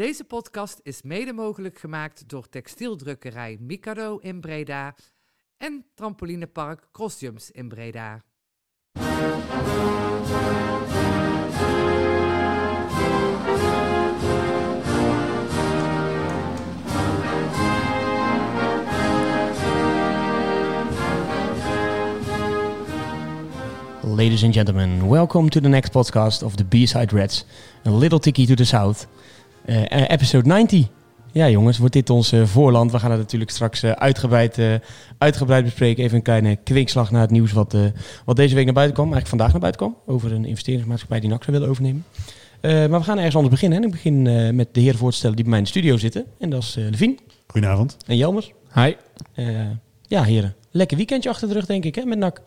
Deze podcast is mede mogelijk gemaakt door textieldrukkerij Mikado in Breda en trampolinepark Crossjumps in Breda. Ladies and gentlemen, welcome to the next podcast of the B-Side Reds. A little ticky to the south. Uh, episode 90. Ja jongens, wordt dit ons uh, voorland. We gaan het natuurlijk straks uh, uitgebreid, uitgebreid bespreken. Even een kleine kwinkslag naar het nieuws wat, wat deze week naar buiten kwam. Eigenlijk vandaag naar buiten kwam. Over een investeringsmaatschappij die NAC zou willen overnemen. maar we gaan ergens anders beginnen. En ik begin met de heren voor te stellen die bij mij in de studio zitten. En dat is Levine. Goedenavond. En Jelmer. Hi. ja heren, lekker weekendje achter de rug denk ik hè, met NAC.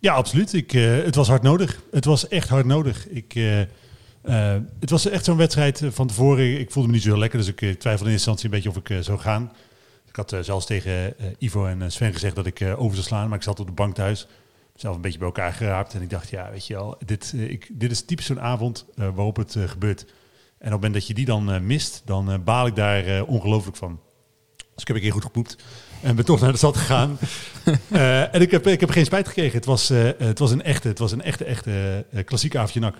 Ja, absoluut. Ik, uh, het was hard nodig. Het was echt hard nodig. Ik, uh, uh, het was echt zo'n wedstrijd van tevoren. Ik voelde me niet zo heel lekker, dus ik twijfelde in eerste instantie een beetje of ik zou gaan. Ik had zelfs tegen Ivo en Sven gezegd dat ik over zou slaan, maar ik zat op de bank thuis. Zelf een beetje bij elkaar geraapt. En ik dacht, ja, weet je wel, dit, ik, dit is typisch zo'n avond waarop het gebeurt. En op het moment dat je die dan mist, dan baal ik daar ongelooflijk van. Dus ik heb een keer goed gepoept. En ben toch naar de stad gegaan. uh, en ik heb, ik heb geen spijt gekregen. Het was, uh, het was een echte, het was een echte, echte uh, klassieke avondje nak.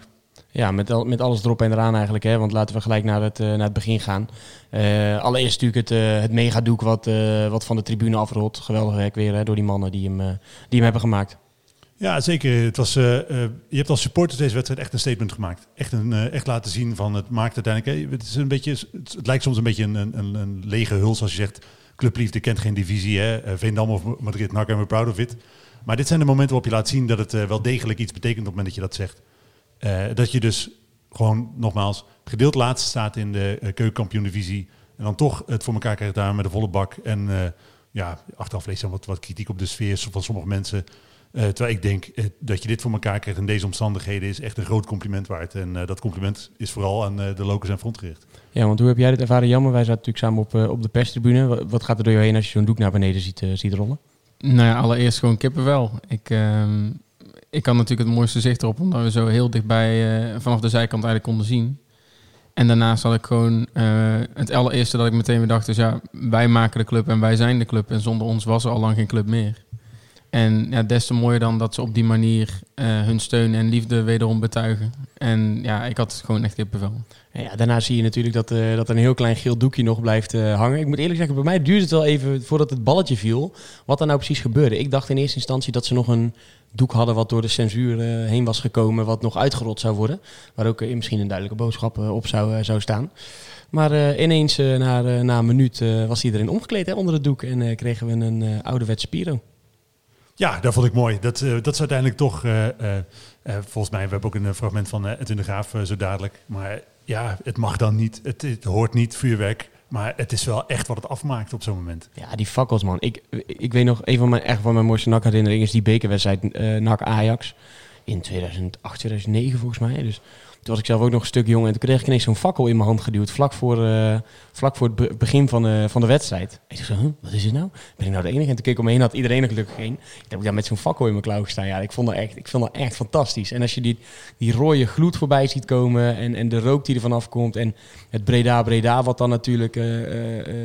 Ja, met, al, met alles erop en eraan eigenlijk. Hè? Want laten we gelijk naar het, naar het begin gaan. allereerst natuurlijk het, het megadoek wat, wat van de tribune afrolt. Geweldig werk weer hè, door die mannen die hem, die hem hebben gemaakt. Ja, zeker. Het was, je hebt als supporter deze wedstrijd echt een statement gemaakt. Echt, een, echt laten zien van het maakt uiteindelijk... Het, is een beetje, het, lijkt soms een beetje een, een, een lege huls als je zegt clubliefde kent geen divisie. Hè? Eh, Veendam of Madrid, NAC en we're proud of it. Maar dit zijn de momenten waarop je laat zien dat het uh, wel degelijk iets betekent op het moment dat je dat zegt. Uh, dat je dus gewoon, nogmaals, gedeeld laatste staat in de uh, keukenkampioen-divisie. En dan toch het voor elkaar krijgt daar met de volle bak. En ja, achteraf lees dan wat, wat kritiek op de sfeer van sommige mensen. Uh, terwijl ik denk uh, dat je dit voor elkaar krijgt in deze omstandigheden is echt een groot compliment waard. En uh, dat compliment is vooral aan de locals en front gericht. Ja, want hoe heb jij dit ervaren, Jammer? Wij zaten natuurlijk samen op, op de perstribune. Wat gaat er door jou heen als je zo'n doek naar beneden ziet, ziet rollen? Nou ja, allereerst gewoon kippenvel. Ik, ehm, ik kan natuurlijk het mooiste zicht erop, omdat we zo heel dichtbij vanaf de zijkant eigenlijk konden zien. En daarnaast had ik gewoon het allereerste dat ik meteen weer dacht, dus ja, wij maken de club en wij zijn de club. En zonder ons was er al lang geen club meer. En ja, des te mooier dan dat ze op die manier uh, hun steun en liefde wederom betuigen. En ja, ik had gewoon echt kippenvel. Ja, daarna zie je natuurlijk dat, uh, dat een heel klein geel doekje nog blijft uh, hangen. Ik moet eerlijk zeggen, bij mij duurde het wel even voordat het balletje viel. Wat er nou precies gebeurde. Ik dacht in eerste instantie dat ze nog een doek hadden wat door de censuur heen was gekomen. Wat nog uitgerold zou worden. Waar ook misschien een duidelijke boodschap op zou, zou staan. Maar ineens na, na een minuut was iedereen omgekleed hè, onder het doek. En kregen we een ouderwetse Spiro. Ja, dat vond ik mooi. Dat, uh, dat is uiteindelijk toch, uh, uh, volgens mij, we hebben ook een fragment van Edwin de Graaf zo dadelijk. Maar ja, het mag dan niet, het, het, hoort niet, vuurwerk. Maar het is wel echt wat het afmaakt op zo'n moment. Ja, die fakkels, man. Ik, ik weet nog, een van mijn, echt van mijn mooiste NAC-herinneringen is die bekerwedstrijd NAC-Ajax. In 2008, 2009 volgens mij. Dus was ik zelf ook nog een stuk jong en toen kreeg ik ineens zo'n fakkel in mijn hand geduwd vlak voor, uh, vlak voor het begin van, van de wedstrijd. En ik dacht huh, wat is dit nou? Ben ik nou de enige? En toen keek ik om me heen, had iedereen er gelukkig geen. Ik heb daar met zo'n fakkel in mijn klauw gestaan. Ja, ik vond dat echt, ik vond dat echt fantastisch. En als je die, die rode gloed voorbij ziet komen en, en de rook die er vanaf komt en het Breda Breda wat dan natuurlijk uh,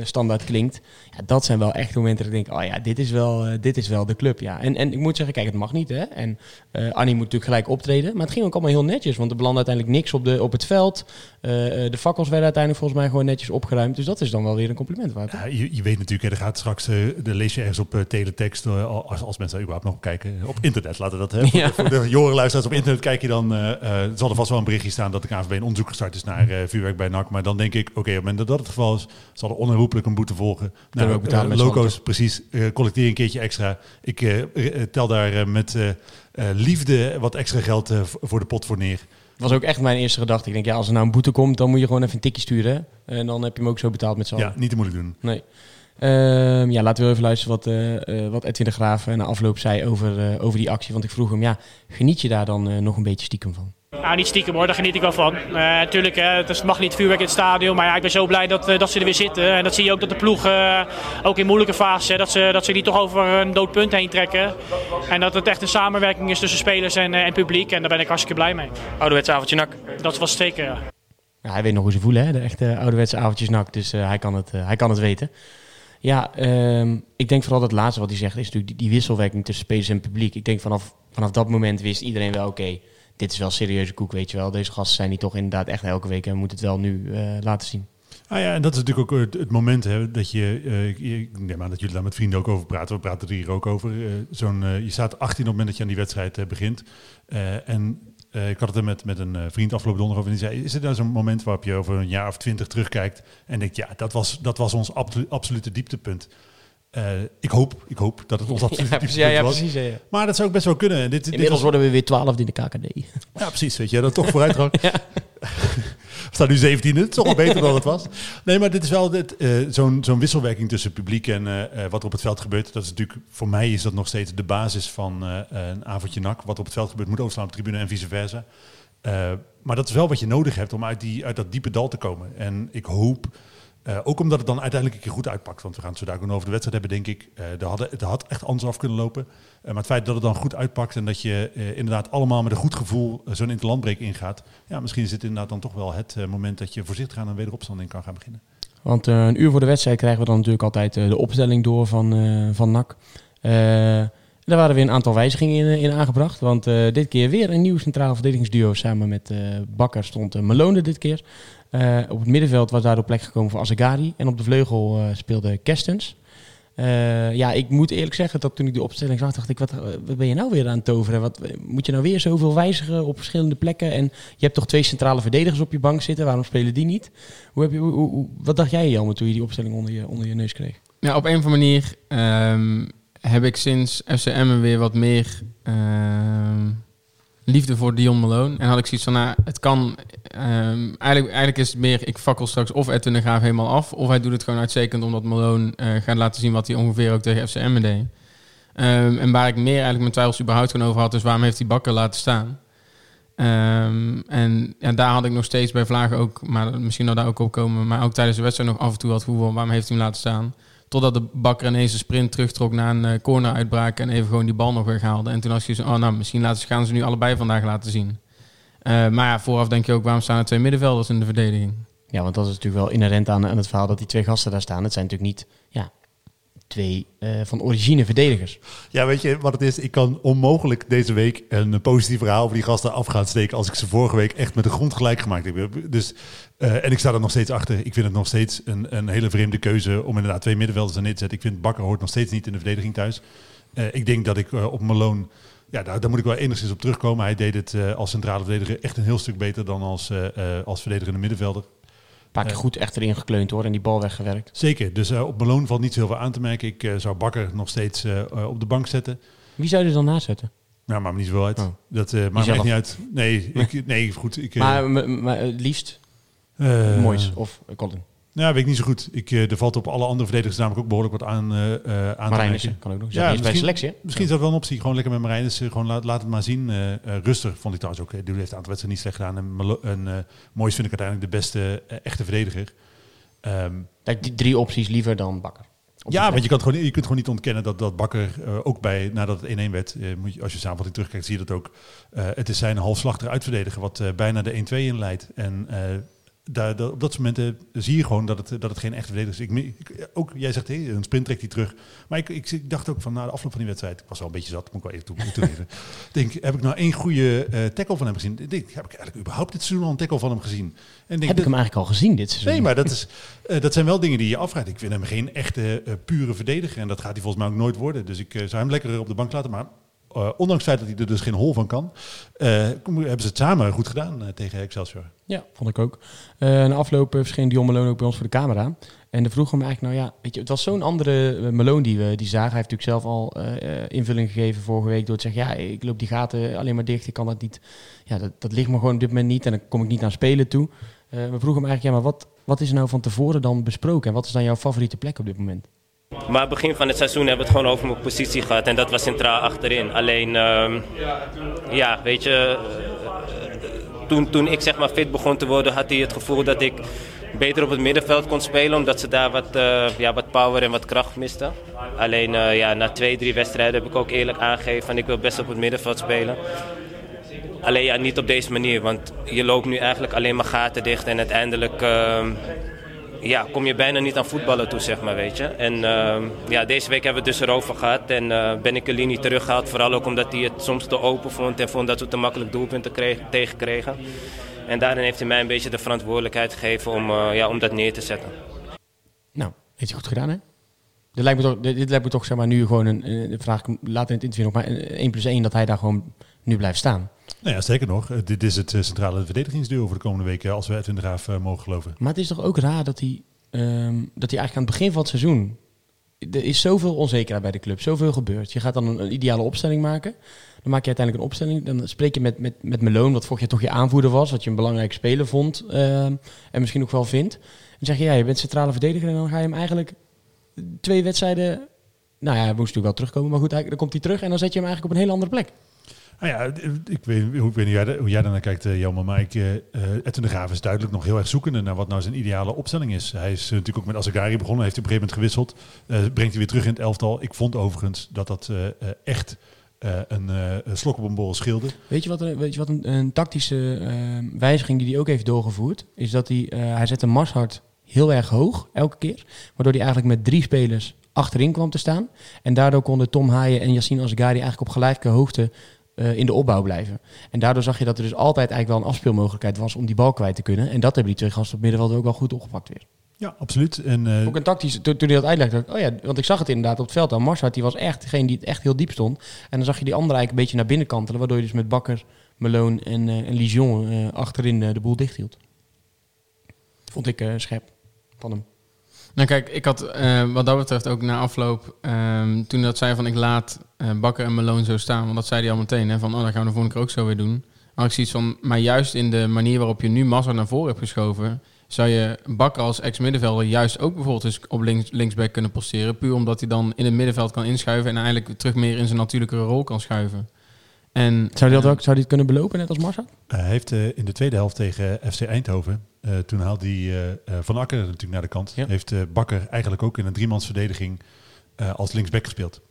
standaard klinkt. Ja, dat zijn wel echt momenten dat ik denk, oh ja, dit is wel, dit is wel de club. Ja. En, en ik moet zeggen, kijk, het mag niet hè. En Annie moet natuurlijk gelijk optreden. Maar het ging ook allemaal heel netjes, want er belandde uiteindelijk niks op, de, op het veld. Uh, de fakkels werden uiteindelijk volgens mij gewoon netjes opgeruimd. Dus dat is dan wel weer een compliment waard. Ja, je, je, weet natuurlijk, er gaat straks, de lees je ergens op teletext, als, als mensen überhaupt nog kijken, op internet laten dat. Hè, voor, ja. voor de jongere luisteraars op internet kijk je dan, zal er vast wel een berichtje staan dat de KNVB een onderzoek gestart is naar vuurwerk bij NAC. Maar dan denk ik, oké, okay, op het moment dat dat het geval is, zal er onherroepelijk een boete volgen. Nou, ook betalen met loco's, precies. collecteer een keertje extra. Ik tel daar met liefde wat extra geld voor de pot voor neer was ook echt mijn eerste gedachte. Ik denk, ja, als er nou een boete komt, dan moet je gewoon even een tikje sturen. En dan heb je hem ook zo betaald met z'n Ja, niet te moeilijk doen. Nee. Um, ja, laten we even luisteren wat, uh, uh, wat Edwin de Graaf na afloop zei over, over die actie. Want ik vroeg hem, ja, geniet je daar dan nog een beetje stiekem van? Nou, niet stiekem hoor, daar geniet ik wel van. Natuurlijk, het mag niet vuurwerk in het stadion. Maar ja, ik ben zo blij dat, dat ze er weer zitten. En dat zie je ook dat de ploeg, ook in moeilijke fase, dat ze, dat ze die toch over een dood punt heen trekken. En dat het echt een samenwerking is tussen spelers en, en publiek. En daar ben ik hartstikke blij mee. Ouderwets avondje nak. Dat was zeker, ja. Ja, hij weet nog hoe ze voelen, hè? de echte ouderwetse avondjes nak. Dus eh, hij, kan het, eh, hij kan het weten. Ja, ehm, ik denk vooral dat het laatste wat hij zegt is natuurlijk die, die wisselwerking tussen spelers en publiek. Ik denk vanaf, vanaf dat moment wist iedereen wel, oké, dit is wel serieuze koek, weet je wel. Deze gasten zijn die toch inderdaad echt elke week en we moeten het wel nu eh, laten zien. Ah ja, en dat is natuurlijk ook het, moment hè, dat je, ik neem aan dat jullie daar met vrienden ook over praten. We praten er hier ook over. Eh, zo'n, je staat 18 op het moment dat je aan die wedstrijd begint. En ik had het er met, met een vriend afgelopen donderdag over. En die zei, is het nou zo'n moment waarop je over een jaar of twintig terugkijkt en denkt, ja, dat was, dat was ons absolu- absolute dieptepunt. Eh, ik, hoop, ik hoop dat het ons absolute ja, precies, ja, ja, was. precies. ja, ja. Maar dat zou ook best wel kunnen. En Dit, dit Inmiddels was- worden we weer twaalfde in de KKD. ja, precies. Weet je, dat toch vooruitgang. We staan nu 17, het is toch wel beter dan het was. Nee, maar dit is wel dit, eh, zo'n zo'n wisselwerking tussen publiek en eh, wat er op het veld gebeurt. Dat is natuurlijk, voor mij is dat nog steeds de basis van een avondje nak. Wat op het veld gebeurt moet overslaan op de tribune en vice versa. Maar dat is wel wat je nodig hebt om uit, die, uit dat diepe dal te komen. En ik hoop, eh, ook omdat het dan uiteindelijk een keer goed uitpakt. Want we gaan het zo daar over de wedstrijd hebben, denk ik. Eh er het had echt anders af kunnen lopen. Eh, maar het feit dat het dan goed uitpakt en dat je inderdaad allemaal met een goed gevoel zo'n interlandbreek ingaat. Ja, misschien is dit inderdaad dan toch wel het moment dat je voorzichtig aan een wederopstanding kan gaan beginnen. Want een uur voor de wedstrijd krijgen we dan natuurlijk altijd de opstelling door van, van NAC. Eh, daar waren weer een aantal wijzigingen in, in aangebracht. Want eh, dit keer weer een nieuw centraal verdedigingsduo. Samen met eh, Bakker stond uh, Malone dit keer. Eh, op het middenveld was daardoor plek gekomen voor Azegari. En op de vleugel eh, speelde Kerstens. Eh, ja, ik moet eerlijk zeggen dat toen ik de opstelling zag, dacht ik, wat, ben je nou weer aan het toveren? Wat, moet je nou weer zoveel wijzigen op verschillende plekken? En je hebt toch twee centrale verdedigers op je bank zitten, waarom spelen die niet? Hoe heb je, hoe, wat dacht jij, Jan, toen je die opstelling onder je, onder je neus kreeg? Ja, op een of andere manier ehm, heb ik sinds FCM weer wat meer ehm, liefde voor Dion Malone. En had ik zoiets van, nou, het kan... ehm, eigenlijk, eigenlijk is het meer, ik fakkel straks of Edwin de Graaf helemaal af... of hij doet het gewoon uitstekend omdat Malone eh, gaat laten zien... wat hij ongeveer ook tegen FCM deed. Ehm, en waar ik meer eigenlijk mijn twijfels überhaupt gewoon over had... is waarom heeft hij Bakker laten staan? En ja, daar had ik nog steeds bij Vlagen ook... maar misschien dat daar ook op komen... maar ook tijdens de wedstrijd nog af en toe had gevoel waarom heeft hij hem laten staan? Totdat de bakker ineens een sprint terugtrok naar een eh, corner uitbraak en even gewoon die bal nog weghaalde. En toen had je zo, oh nou, misschien laten, ze- gaan ze nu allebei vandaag laten zien. Eh, maar ja, vooraf denk je ook, waarom staan er twee middenvelders in de verdediging? Ja, want dat is natuurlijk wel inherent aan, aan het verhaal dat die twee gasten daar staan. Het zijn natuurlijk niet ja, twee eh, van origine verdedigers. Ja, weet je wat het is? Ik kan onmogelijk deze week een positief verhaal over die gasten af gaan steken als ik ze vorige week echt met de grond gelijk gemaakt heb. Dus, eh, en ik sta er nog steeds achter. Ik vind het nog steeds een, een hele vreemde keuze om inderdaad twee middenvelders er neer te zetten. Ik vind Bakker hoort nog steeds niet in de verdediging thuis. Eh, ik denk dat ik eh, op Malone, ja, daar, daar moet ik wel enigszins op terugkomen. Hij deed het eh, als centrale verdediger echt een heel stuk beter dan als, eh, eh, als verdedigende middenvelder. Een paar keer goed echt erin gekleund hoor en die bal weggewerkt. Zeker, dus eh, op Malone valt niet zo heel veel aan te merken. Ik eh, zou Bakker nog steeds op de bank zetten. Wie zou je er dan naast zetten? Nou, maakt me niet zoveel uit. Oh. Dat eh maakt echt niet uit. Nee, ik, nee goed. Ik, maar m- maar het liefst Moois of eh, Colin. Ja, weet ik niet zo goed. Ik, eh, er valt op alle andere verdedigers namelijk ook behoorlijk wat aan, eh, eh, aan te kan ook nog. Ja, bij misschien- selectie hè? Misschien is dat wel een optie. Gewoon lekker met Marijnissen. Gewoon laat, laat het maar zien. Eh, eh, rustig vond ik trouwens ook. eh, Die heeft een aantal wedstrijden niet slecht gedaan. En, en eh, Moois vind ik uiteindelijk de beste eh, echte verdediger. Ehm, Kijk, die drie opties liever dan Bakker. Ja, want je, kan het gewoon, je kunt gewoon niet ontkennen dat, dat Bakker eh, ook bij, nadat het 1-1 werd, eh, moet je, als je samenvatting terugkijkt, zie je dat ook. eh, het is zijn halfslachtig uitverdedigen wat eh, bijna de 1-2 inleidt. En eh, daar, daar- op dat momenten zie je gewoon dat het, dat het geen echte verdediger is. Ik, ook, jij zegt, hé, een sprint trekt hij terug. Maar ik, ik, ik dacht ook van na de afloop van die wedstrijd, ik was wel een beetje zat, moet ik wel even toe- toegeven. denk, heb ik nou één goede eh, tackle van hem gezien? Ik denk, heb ik eigenlijk überhaupt dit seizoen al een tackle van hem gezien? En denk, Heb ik hem eigenlijk al gezien dit seizoen? Nee, maar dat, is, eh, dat zijn wel dingen die je afvraagt. Ik vind hem geen echte eh, pure verdediger. En dat gaat hij volgens mij ook nooit worden. Dus ik zou hem lekker op de bank laten. Maar eh, ondanks het feit dat hij er dus geen hol van kan... eh, hebben ze het samen goed gedaan eh, tegen Excelsior. Ja, vond ik ook. Na afloop verscheen Dion Malone ook bij ons voor de camera. En de vroeg hem eigenlijk, nou ja, weet je, het was zo'n andere Malone die we die zagen. Hij heeft natuurlijk zelf al invulling gegeven vorige week door te zeggen, ja, ik loop die gaten alleen maar dicht, ik kan dat niet. Ja, dat, dat ligt me gewoon op dit moment niet en dan kom ik niet aan spelen toe. We vroegen hem eigenlijk, ja, maar wat, wat is nou van tevoren dan besproken? En wat is dan jouw favoriete plek op dit moment? Maar begin van het seizoen hebben we het gewoon over mijn positie gehad. En dat was centraal achterin. Alleen, ehm, ja, weet je, eh, toen, toen ik zeg maar fit begon te worden, had hij het gevoel dat ik beter op het middenveld kon spelen. Omdat ze daar wat, eh, ja, wat power en wat kracht misten. Alleen, eh, ja, na twee, drie wedstrijden heb ik ook eerlijk aangegeven van ik wil best op het middenveld spelen. alleen ja, niet op deze manier, want je loopt nu eigenlijk alleen maar gaten dicht en uiteindelijk ehm, ja, kom je bijna niet aan voetballen toe, zeg maar, weet je. En ehm, ja, deze week hebben we het dus erover gehad en eh, ben ik Elini teruggehaald, vooral ook omdat hij het soms te open vond en vond dat we te makkelijk doelpunten kreeg, tegenkregen. En daarin heeft hij mij een beetje de verantwoordelijkheid gegeven om, eh, ja, om dat neer te zetten. Nou, heeft hij goed gedaan, hè? Dit lijkt me toch, dit, lijkt me toch zeg maar, nu gewoon een, eh, vraag later in het interview nog maar een 1 plus 1 dat hij daar gewoon nu blijft staan. Nou ja, zeker nog. Eh, dit is het eh, centrale verdedigingsduo voor de komende weken, als we Edwin de Graaf eh, mogen geloven. Maar het is toch ook raar dat hij, ehm, dat hij eigenlijk aan het begin van het seizoen... Er is zoveel onzekerheid bij de club, zoveel gebeurt. Je gaat dan een, een ideale opstelling maken. Dan maak je uiteindelijk een opstelling. Dan spreek je met, met, met Meloon, wat vorig jaar toch je aanvoerder was. Wat je een belangrijke speler vond ehm, en misschien ook wel vindt. En zeg je, ja, je bent centrale verdediger. En dan ga je hem eigenlijk twee wedstrijden... Nou ja, hij moest natuurlijk wel terugkomen. Maar goed, dan komt hij terug en dan zet je hem eigenlijk op een hele andere plek. Nou ja, ik weet, ik weet niet hoe jij, daarnaar kijkt, eh, Jelmer, maar ik, eh, eh, de Graaf is duidelijk nog heel erg zoekende naar wat nou zijn ideale opstelling is. Hij is natuurlijk ook met Azagari begonnen, heeft op een gegeven moment gewisseld, brengt hij weer terug in het elftal. Ik vond overigens dat dat echt een een slok op een borrel scheelde. Weet je wat, weet je wat een, tactische wijziging die hij ook heeft doorgevoerd? Is dat hij, hij zette Marshart heel erg hoog, elke keer. Waardoor hij eigenlijk met drie spelers achterin kwam te staan. En daardoor konden Tom Haaien en Yassine Azgari eigenlijk op gelijke hoogte in de opbouw blijven. En daardoor zag je dat er dus altijd eigenlijk wel een afspeelmogelijkheid was om die bal kwijt te kunnen. En dat hebben die twee gasten op middenveld ook wel goed opgepakt weer. Ja, absoluut. En, eh, Ook een tactisch, toen, toen hij dat uitlegde, dacht ik, oh ja, want ik zag het inderdaad op het veld aan. Marshart, die was echt degene die het echt heel diep stond. En dan zag je die andere eigenlijk een beetje naar binnen kantelen, waardoor je dus met Bakker, Malone en, eh en Lijon eh, achterin eh, de boel dicht hield. Vond ik eh, scherp van hem. Nou kijk, ik had eh, wat dat betreft ook na afloop, ehm, toen dat zei van ik laat eh, Bakker en Malone zo staan, want dat zei hij al meteen, hè, van oh, dat gaan we de volgende keer ook zo weer doen. Maar ik zie iets van, maar juist in de manier waarop je nu Massa naar voren hebt geschoven, zou je Bakker als ex-middenvelder juist ook bijvoorbeeld eens op links, linksback kunnen posteren, puur omdat hij dan in het middenveld kan inschuiven en eigenlijk terug meer in zijn natuurlijke rol kan schuiven. En, Zou hij dat eh, ook zou die het kunnen belopen, net als Marshart? Hij heeft eh, in de tweede helft tegen FC Eindhoven, eh, toen haalde hij eh, eh, Van Akker natuurlijk naar de kant, Ja. heeft eh, Bakker eigenlijk ook in een driemansverdediging eh als linksback gespeeld.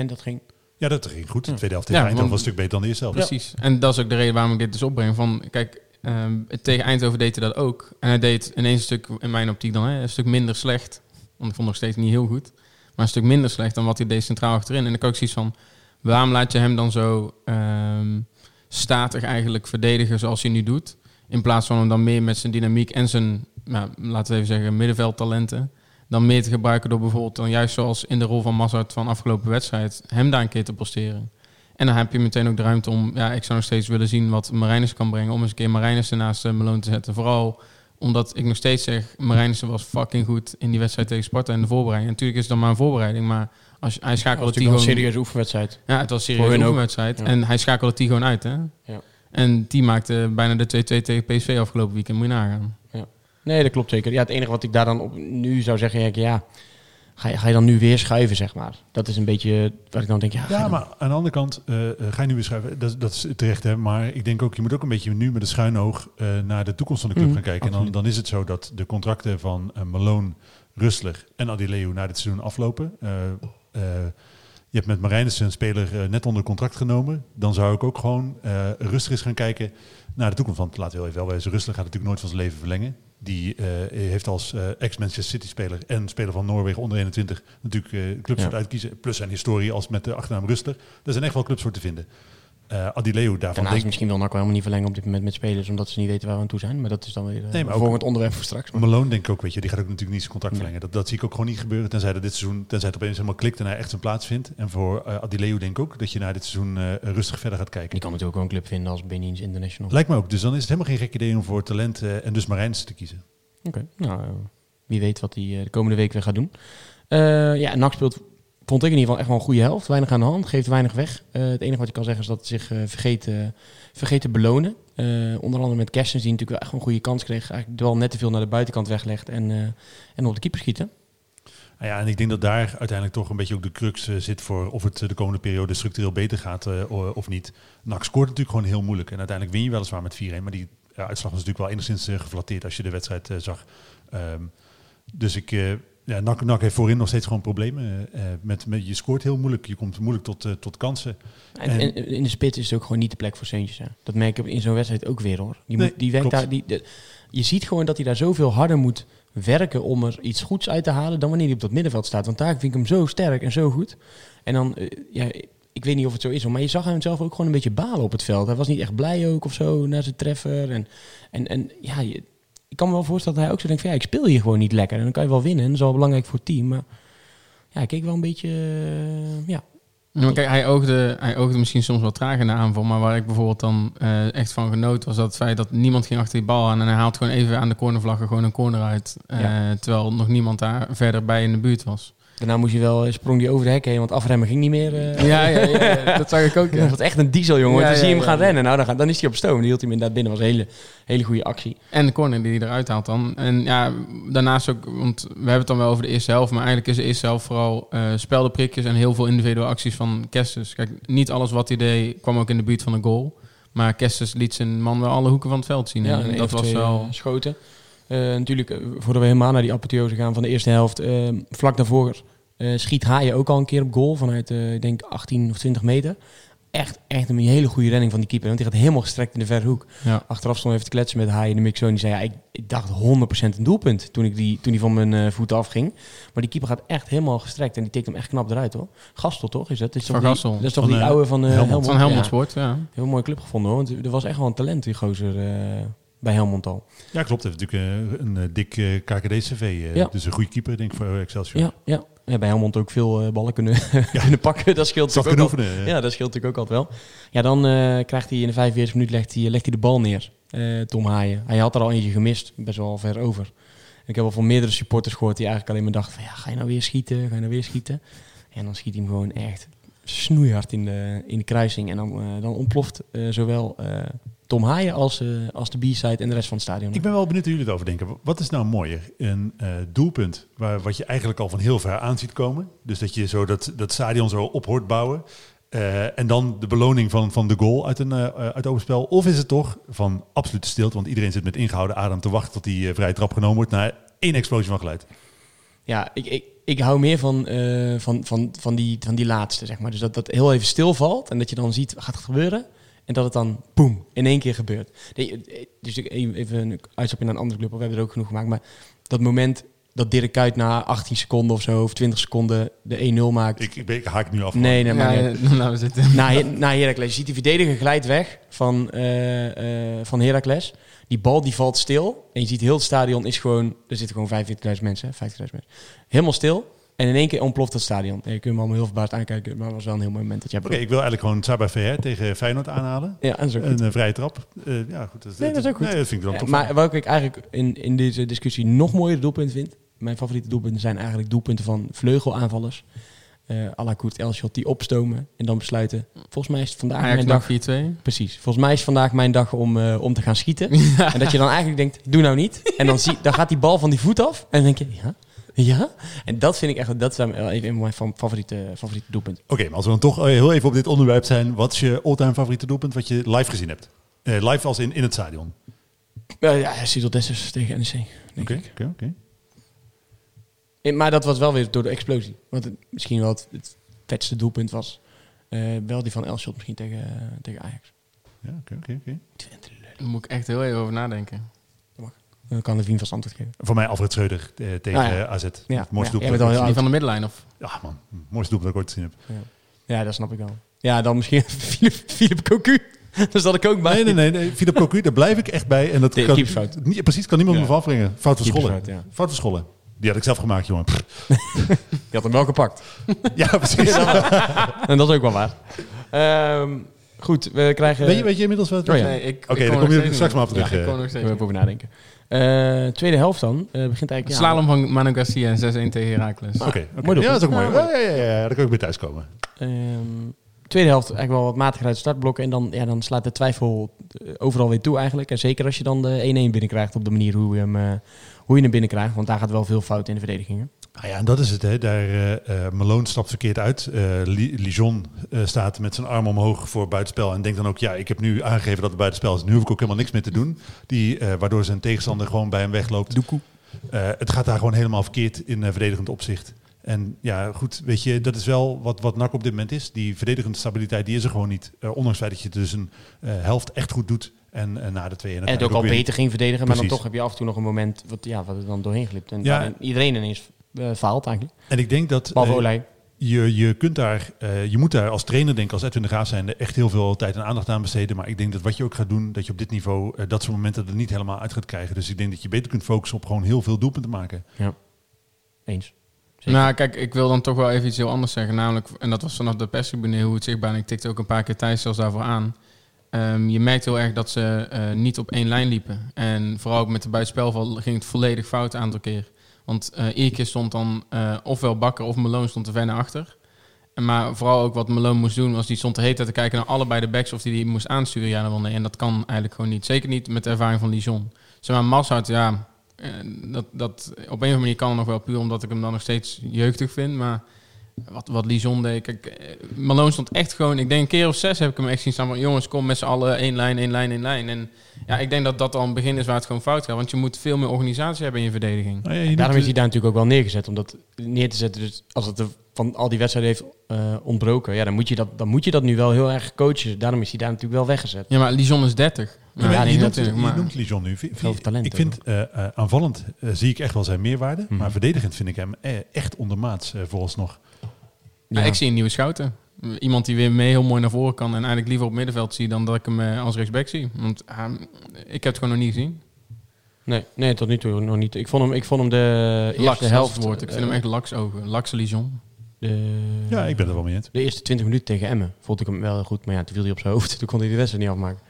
En dat ging. Ja, dat ging goed. De tweede helft tegen Ja, Eindhoven was want- een stuk beter dan de eerste helft. Precies. En dat is ook de reden waarom ik dit dus opbreng. Van, kijk, ehm, tegen Eindhoven deed hij dat ook. En hij deed ineens een stuk, in mijn optiek dan, hè, een stuk minder slecht. Want ik vond nog steeds niet heel goed. Maar een stuk minder slecht dan wat hij deed centraal achterin. En dan kan ik zoiets van, waarom laat je hem dan zo ehm, statig eigenlijk verdedigen zoals hij nu doet? In plaats van hem dan meer met zijn dynamiek en zijn, nou, laten we even zeggen, middenveldtalenten. Dan meer te gebruiken door bijvoorbeeld dan juist zoals in de rol van Mazart van afgelopen wedstrijd, hem daar een keer te posteren. En dan heb je meteen ook de ruimte om, ja, ik zou nog steeds willen zien wat Marijnissen kan brengen. Om eens een keer Marijnissen naast uh, Malone te zetten. Vooral omdat ik nog steeds zeg, Marijnissen was fucking goed in die wedstrijd tegen Sparta in de voorbereiding. Natuurlijk is het dan maar een voorbereiding, maar als hij schakelde die een gewoon... serieuze oefenwedstrijd. Ja, het was een serieuze oefenwedstrijd. Ja. En hij schakelde die gewoon uit, hè? Ja. En die maakte bijna de 2-2 tegen PSV afgelopen weekend. Moet je nagaan. Nee, dat klopt zeker. Ja, het enige wat ik daar dan op nu zou zeggen, ja, ja, ga, je, ga je dan nu weer schuiven, zeg maar. Dat is een beetje wat ik dan denk, ja, Ja, maar aan de andere kant eh, eh, ga je nu weer schuiven. Dat, dat is terecht, hè. Maar ik denk ook, je moet ook een beetje nu met een schuin oog eh, naar de toekomst van de club Mhm, gaan kijken. En dan, dan is het zo dat de contracten van Malone, Rustler en Adileu na dit seizoen aflopen. Je hebt met Marijnissen een speler eh, net onder contract genomen. Dan zou ik ook gewoon eh, rustig eens gaan kijken naar de toekomst. Want laten we heel even wel wezen, Rustler gaat natuurlijk nooit van zijn leven verlengen. Die eh, heeft als ex-Manchester City-speler en speler van Noorwegen onder 21 natuurlijk clubs Ja. voor uitkiezen. Plus zijn historie als met de achternaam Rustler. Er zijn echt wel clubs voor te vinden. Eh Adileu daarvan Daarnaast denk misschien wil NAC wel helemaal niet verlengen op dit moment met spelers, omdat ze niet weten waar we aan toe zijn. Maar dat is dan weer eh, Nee, maar ook- volgend onderwerp voor straks. Maar Malone denk ik ook, weet je, die gaat ook natuurlijk niet zijn contract Nee. verlengen. Dat, dat zie ik ook gewoon niet gebeuren, tenzij dat dit seizoen, tenzij het opeens helemaal klikt en hij echt zijn plaats vindt. En voor eh Adileu denk ik ook dat je na dit seizoen rustig verder gaat kijken. die kan natuurlijk ook een club vinden als Benins International. Lijkt me ook. Dus dan is het helemaal geen gek idee om voor talent en dus Marijns te kiezen. Oké, nou, wie weet wat hij de komende week weer gaat doen. Ja, NAC speelt, vond ik in ieder geval echt wel een goede helft. Weinig aan de hand, geeft weinig weg. Eh, het enige wat je kan zeggen is dat hij zich vergeet, eh, vergeet te belonen. Eh, onder andere met Kerstens, die natuurlijk wel echt een goede kans kreeg. Eigenlijk wel net te veel naar de buitenkant weglegt en, en op de keeper schieten. Nou ja, en ik denk dat daar uiteindelijk toch een beetje ook de crux zit voor of het de komende periode structureel beter gaat of niet. NAC scoort natuurlijk gewoon heel moeilijk. En uiteindelijk win je weliswaar met 4-1, maar die uitslag was natuurlijk wel enigszins geflatteerd als je de wedstrijd zag. Ehm, dus ik, Ja, NAC, NAC heeft voorin nog steeds gewoon problemen. eh, met, met, je scoort heel moeilijk, je komt moeilijk tot, eh, tot kansen. En, en in de spits is het ook gewoon niet de plek voor Seuntjes. Hè. Dat merk ik in zo'n wedstrijd ook weer hoor. Die, Nee, moet, die werkt daar, die, de- je ziet gewoon dat hij daar zoveel harder moet werken om er iets goeds uit te halen dan wanneer hij op dat middenveld staat. Want daar vind ik hem zo sterk en zo goed. En dan, eh, ja, ik weet niet of het zo is, maar je zag hem zelf ook gewoon een beetje balen op het veld. Hij was niet echt blij ook of zo na zijn treffer. En, en, en ja, je- ik kan me wel voorstellen dat hij ook zo denkt van ja, ik speel hier gewoon niet lekker. En dan kan je wel winnen en dat is wel belangrijk voor het team. Maar ja, ik keek wel een beetje, eh, ja, maar kijk, hij oogde, hij oogde misschien soms wel traag in de aanval. Maar waar ik bijvoorbeeld dan eh, echt van genoot... was dat het feit dat niemand ging achter die bal aan. En hij haalt gewoon even aan de cornervlaggen gewoon een corner uit. eh, Ja. Terwijl nog niemand daar verder bij in de buurt was. Daarna moest je wel, eh, sprong die over de hek heen, want afremmen ging niet meer. eh. Ja, ja, ja, ja, dat zag ik ook. Dat was echt een diesel, jongen. Dan zie je hem gaan rennen. Nou, dan, dan is hij op stoom. Die hield hij hem inderdaad binnen. was een hele, hele goede actie. En de corner die hij eruit haalt dan. En ja, daarnaast ook, want we hebben het dan wel over de eerste helft. Maar eigenlijk is de eerste helft vooral eh speldenprikjes en heel veel individuele acties van Kestes. Kijk, niet alles wat hij deed kwam ook in de buurt van een goal. Maar Kestes liet zijn man wel alle hoeken van het veld zien. Ja, en en dat was wel... schoten. Eh, natuurlijk, eh, voordat we helemaal naar die apotheose gaan van de eerste helft. eh, vlak daarvoor schiet Haaien ook al een keer op goal. Vanuit, ik denk, 18 of 20 meter. Echt, echt een hele goede redding van die keeper. Want die gaat helemaal gestrekt in de verre hoek. Ja. Achteraf stond even te kletsen met Haaien en de mixoon. Die zei, ja, ik, ik dacht 100% een doelpunt toen, ik die, toen die van mijn eh, voeten afging. Maar die keeper gaat echt helemaal gestrekt. En die tikt hem echt knap eruit, hoor. Gastel, toch? Is dat? is Van toch die- Gastel. Dat is toch Van, die oude van eh, Helmond. Helmond? Van Helmond. Sport, ja. Heel mooie club gevonden, hoor. Want er was echt wel een talent, die gozer, bij Helmond al. Ja, klopt. Hij heeft natuurlijk eh, een eh, dik eh, KKD-CV. Ja. Dus een goede keeper, denk ik, voor Excelsior. Ja, ja. ja bij Helmond ook veel ballen kunnen, kunnen pakken. Dat scheelt natuurlijk ook oefenen. al- Ja, dat scheelt natuurlijk ook altijd wel. Ja, dan krijgt hij in de 45 minuut legt hij, legt hij de bal neer. Tom Haaien. Hij had er al eentje gemist, best wel ver over. Ik heb al van meerdere supporters gehoord die eigenlijk alleen maar dachten van ja, ga je nou weer schieten? Ga je nou weer schieten? En dan schiet hij hem gewoon echt snoeihard in de, in de kruising. En dan, dan ontploft zowel Tom Haaien als, eh, als de B-side en de rest van het stadion. Ik ben wel benieuwd hoe jullie erover denken. Wat is nou mooier? Een eh, doelpunt waar, wat je eigenlijk al van heel ver aan ziet komen. Dus dat je zo dat, dat stadion zo op hoort bouwen. Eh, en dan de beloning van, van de goal uit een eh, uit open spel. Of is het toch van absolute stilte, want iedereen zit met ingehouden adem te wachten tot die eh, vrije trap genomen wordt naar één explosie van geluid. Ja, ik, ik, ik hou meer van, van, van, van, die, van die laatste, zeg maar. Dus dat dat heel even stilvalt en dat je dan ziet, gaat het gebeuren? En dat het dan, boem, in één keer gebeurt. Nee, eh, Dus ik- even even een uitstapje naar een andere club, we hebben er ook genoeg gemaakt. Maar dat moment dat Dirk Kuyt na 18 seconden of zo, of 20 seconden, de 1-0 maakt. Ik, ik, ik haak nu af. nee, nee, maar Ja, zitten. Na, na Heracles. Je ziet die verdediger glijdt weg van, eh, eh, van Heracles. Die bal die valt stil. En je ziet heel het stadion is gewoon... Er zitten gewoon 45.000 mensen, hè, 50.000 mensen. Helemaal stil. En in één keer ontploft het stadion. En je kunt me allemaal heel verbaasd aankijken. Maar het was wel een heel mooi moment dat jij... Oké, ik wil eigenlijk gewoon Sabah Verher tegen Feyenoord aanhalen. Ja, ook goed. Een eh, vrije trap. Eh, ja, goed. Dat, Nee, dat is ook goed. Nee, dat vind ik dan Ja, toch. maar wat ik eigenlijk in, in deze discussie nog mooier doelpunten vind... Mijn favoriete doelpunten zijn eigenlijk doelpunten van vleugelaanvallers. eh à la Koert Elschot die opstomen en dan besluiten... Volgens mij is het vandaag Ajax mijn dag 4-2. Precies. Volgens mij is vandaag mijn dag om, eh, om te gaan schieten. En dat je dan eigenlijk denkt, doe nou niet. En dan, zie, dan gaat die bal van die voet af. En dan denk je, ja, ja. En dat vind ik echt, dat zijn wel even een van mijn fa- favoriete, favoriete doelpunten. Oké, maar als we dan toch eh, heel even op dit onderwerp zijn. Wat is je all-time favoriete doelpunt wat je live gezien hebt? Eh, live als in, in het stadion. Ja, ja, Cyril Dessers tegen NEC. denk Oké, ik. oké, oké. Maar dat was wel weer door de explosie. Want het, misschien wel het, het vetste doelpunt was. eh, wel die van Elschot misschien tegen, tegen Ajax. Ja, oké, oké, oké. Daar moet ik echt heel even over nadenken. Dan kan de Vien vast antwoord geven. Voor mij Alfred Schreuder eh, tegen Ah, ja. eh, AZ. Ja, Het mooiste ja, doelpunt. jij bent al heel van de middenlijn of... Ja, man. Mooiste doelpunt dat ik ooit gezien heb. Ja, dat snap ik wel. Ja, dan misschien Philip, Cocu. Daar zat ik ook bij. Nee, nee, nee. nee. Philip Cocu, daar blijf ik echt bij. En dat De kan, keepersfout. Niet, precies, kan niemand Ja. me van afbrengen. Fout van ja. Fout van Schollen. Die had ik zelf gemaakt, jongen. Je had hem wel gepakt. Ja, precies. En dat is ook wel waar. Ehm, goed, we krijgen... weet, je, weet je inmiddels wat? Oh ja. Nee, ik, Oké, dan kom je straks maar op niet. terug, Ja, ik eh. kom nog We steeds niet. over nadenken. Eh, tweede helft dan. eh begint eigenlijk... ja, Slalom van Manu Garcia en 6-1 tegen Heracles. Oké, oké. Mooi ja, dat is ook mooi. Ja, Ja, ja, ja, daar kan ik bij thuis komen. Ehm, tweede helft eigenlijk wel wat matiger uit startblokken. En dan, ja, dan slaat de twijfel eh, overal weer toe eigenlijk. En zeker als je dan de 1-1 binnenkrijgt op de manier hoe je hem, eh, hoe je hem binnenkrijgt. Want daar gaat wel veel fout in de verdedigingen. Nou ja, en dat is het. Hè. Daar, eh eh, Malone stapt verkeerd uit. Li- Lijon staat met zijn arm omhoog voor buitenspel. En denkt dan ook, ja, ik heb nu aangegeven dat het buitenspel is. Nu hoef ik ook helemaal niks meer te doen. Die, waardoor zijn tegenstander gewoon bij hem wegloopt. Het gaat daar gewoon helemaal verkeerd in verdedigend opzicht. En ja, goed, weet je, dat is wel wat, wat NAC op dit moment is. Die verdedigende stabiliteit, die is er gewoon niet. Ondanks het feit dat je dus een helft echt goed doet. En eh, na de twee... En het ook al weer- beter ging verdedigen, maar dan toch heb je af en toe nog een moment wat, ja, wat er dan doorheen glipt. En Ja. iedereen ineens faalt eigenlijk. En ik denk dat... Behalve eh. Je, je, kunt daar, eh, je moet daar als trainer, denk ik, als Edwin de Graaf zijnde, echt heel veel tijd en aandacht aan besteden. Maar ik denk dat wat je ook gaat doen, dat je op dit niveau eh, dat soort momenten er niet helemaal uit gaat krijgen. Dus ik denk dat je beter kunt focussen op gewoon heel veel doelpunten maken. Eens. Zeker. Nou, kijk, ik wil dan toch wel even iets heel anders zeggen. Namelijk, en dat was vanaf de perstribune hoe het zichtbaar. En ik tikte ook een paar keer Thijs zelfs daarvoor aan. Ehm, je merkt heel erg dat ze eh, niet op één lijn liepen. En vooral ook met de buitenspelval ging het volledig fout een aantal keer. Want keer stond dan eh, ofwel Bakker of Malone stond ver naar achter. Maar vooral ook wat Malone moest doen, was die stond hele tijd te kijken naar allebei de backs of die die moest aansturen. Ja, dan wel nee. En dat kan eigenlijk gewoon niet. Zeker niet met de ervaring van Lijon. Zeg maar, Massart, ja, eh, dat, dat, op een of andere manier kan nog wel puur omdat ik hem dan nog steeds jeugdig vind. Maar wat, wat Lijon deed, kijk, eh, Malone stond echt gewoon, ik denk een keer of zes heb ik hem echt zien staan van jongens, kom met z'n allen één lijn, één lijn, één lijn. En ja, ik denk dat dat al een begin is waar het gewoon fout gaat. Want je moet veel meer organisatie hebben in je verdediging. Nou ja, je Daarom is hij daar natuurlijk ook wel neergezet. Om dat neer te zetten. Dus als het er van al die wedstrijden heeft eh, ontbroken. Ja, dan moet, je dat, dan moet je dat nu wel heel erg coachen. Daarom is hij daar natuurlijk wel weggezet. Ja, maar Lijon is 30. Ja, maar Ja, je, noemt, je noemt Lijon nu. Veel talent ik vind eh, aanvallend zie ik echt wel zijn meerwaarde. Mhm. Maar verdedigend vind ik hem echt ondermaats eh, vooralsnog. Ja. Ik zie een nieuwe schouten. Iemand die weer mee heel mooi naar voren kan. En eigenlijk liever op middenveld zie dan dat ik hem eh, als rechtsback zie. Want ah, ik heb het gewoon nog niet gezien. Nee, nee, tot nu toe nog niet. Ik vond hem, ik vond hem de Laks, eerste helft. woord. Ik vind eh, hem echt laks ogen. Lakse Lijon. De, Ja, ik ben er wel mee eens. De eerste 20 minuten tegen Emmen vond ik hem wel goed. Maar ja, toen viel hij op zijn hoofd. Toen kon hij de wedstrijd niet afmaken.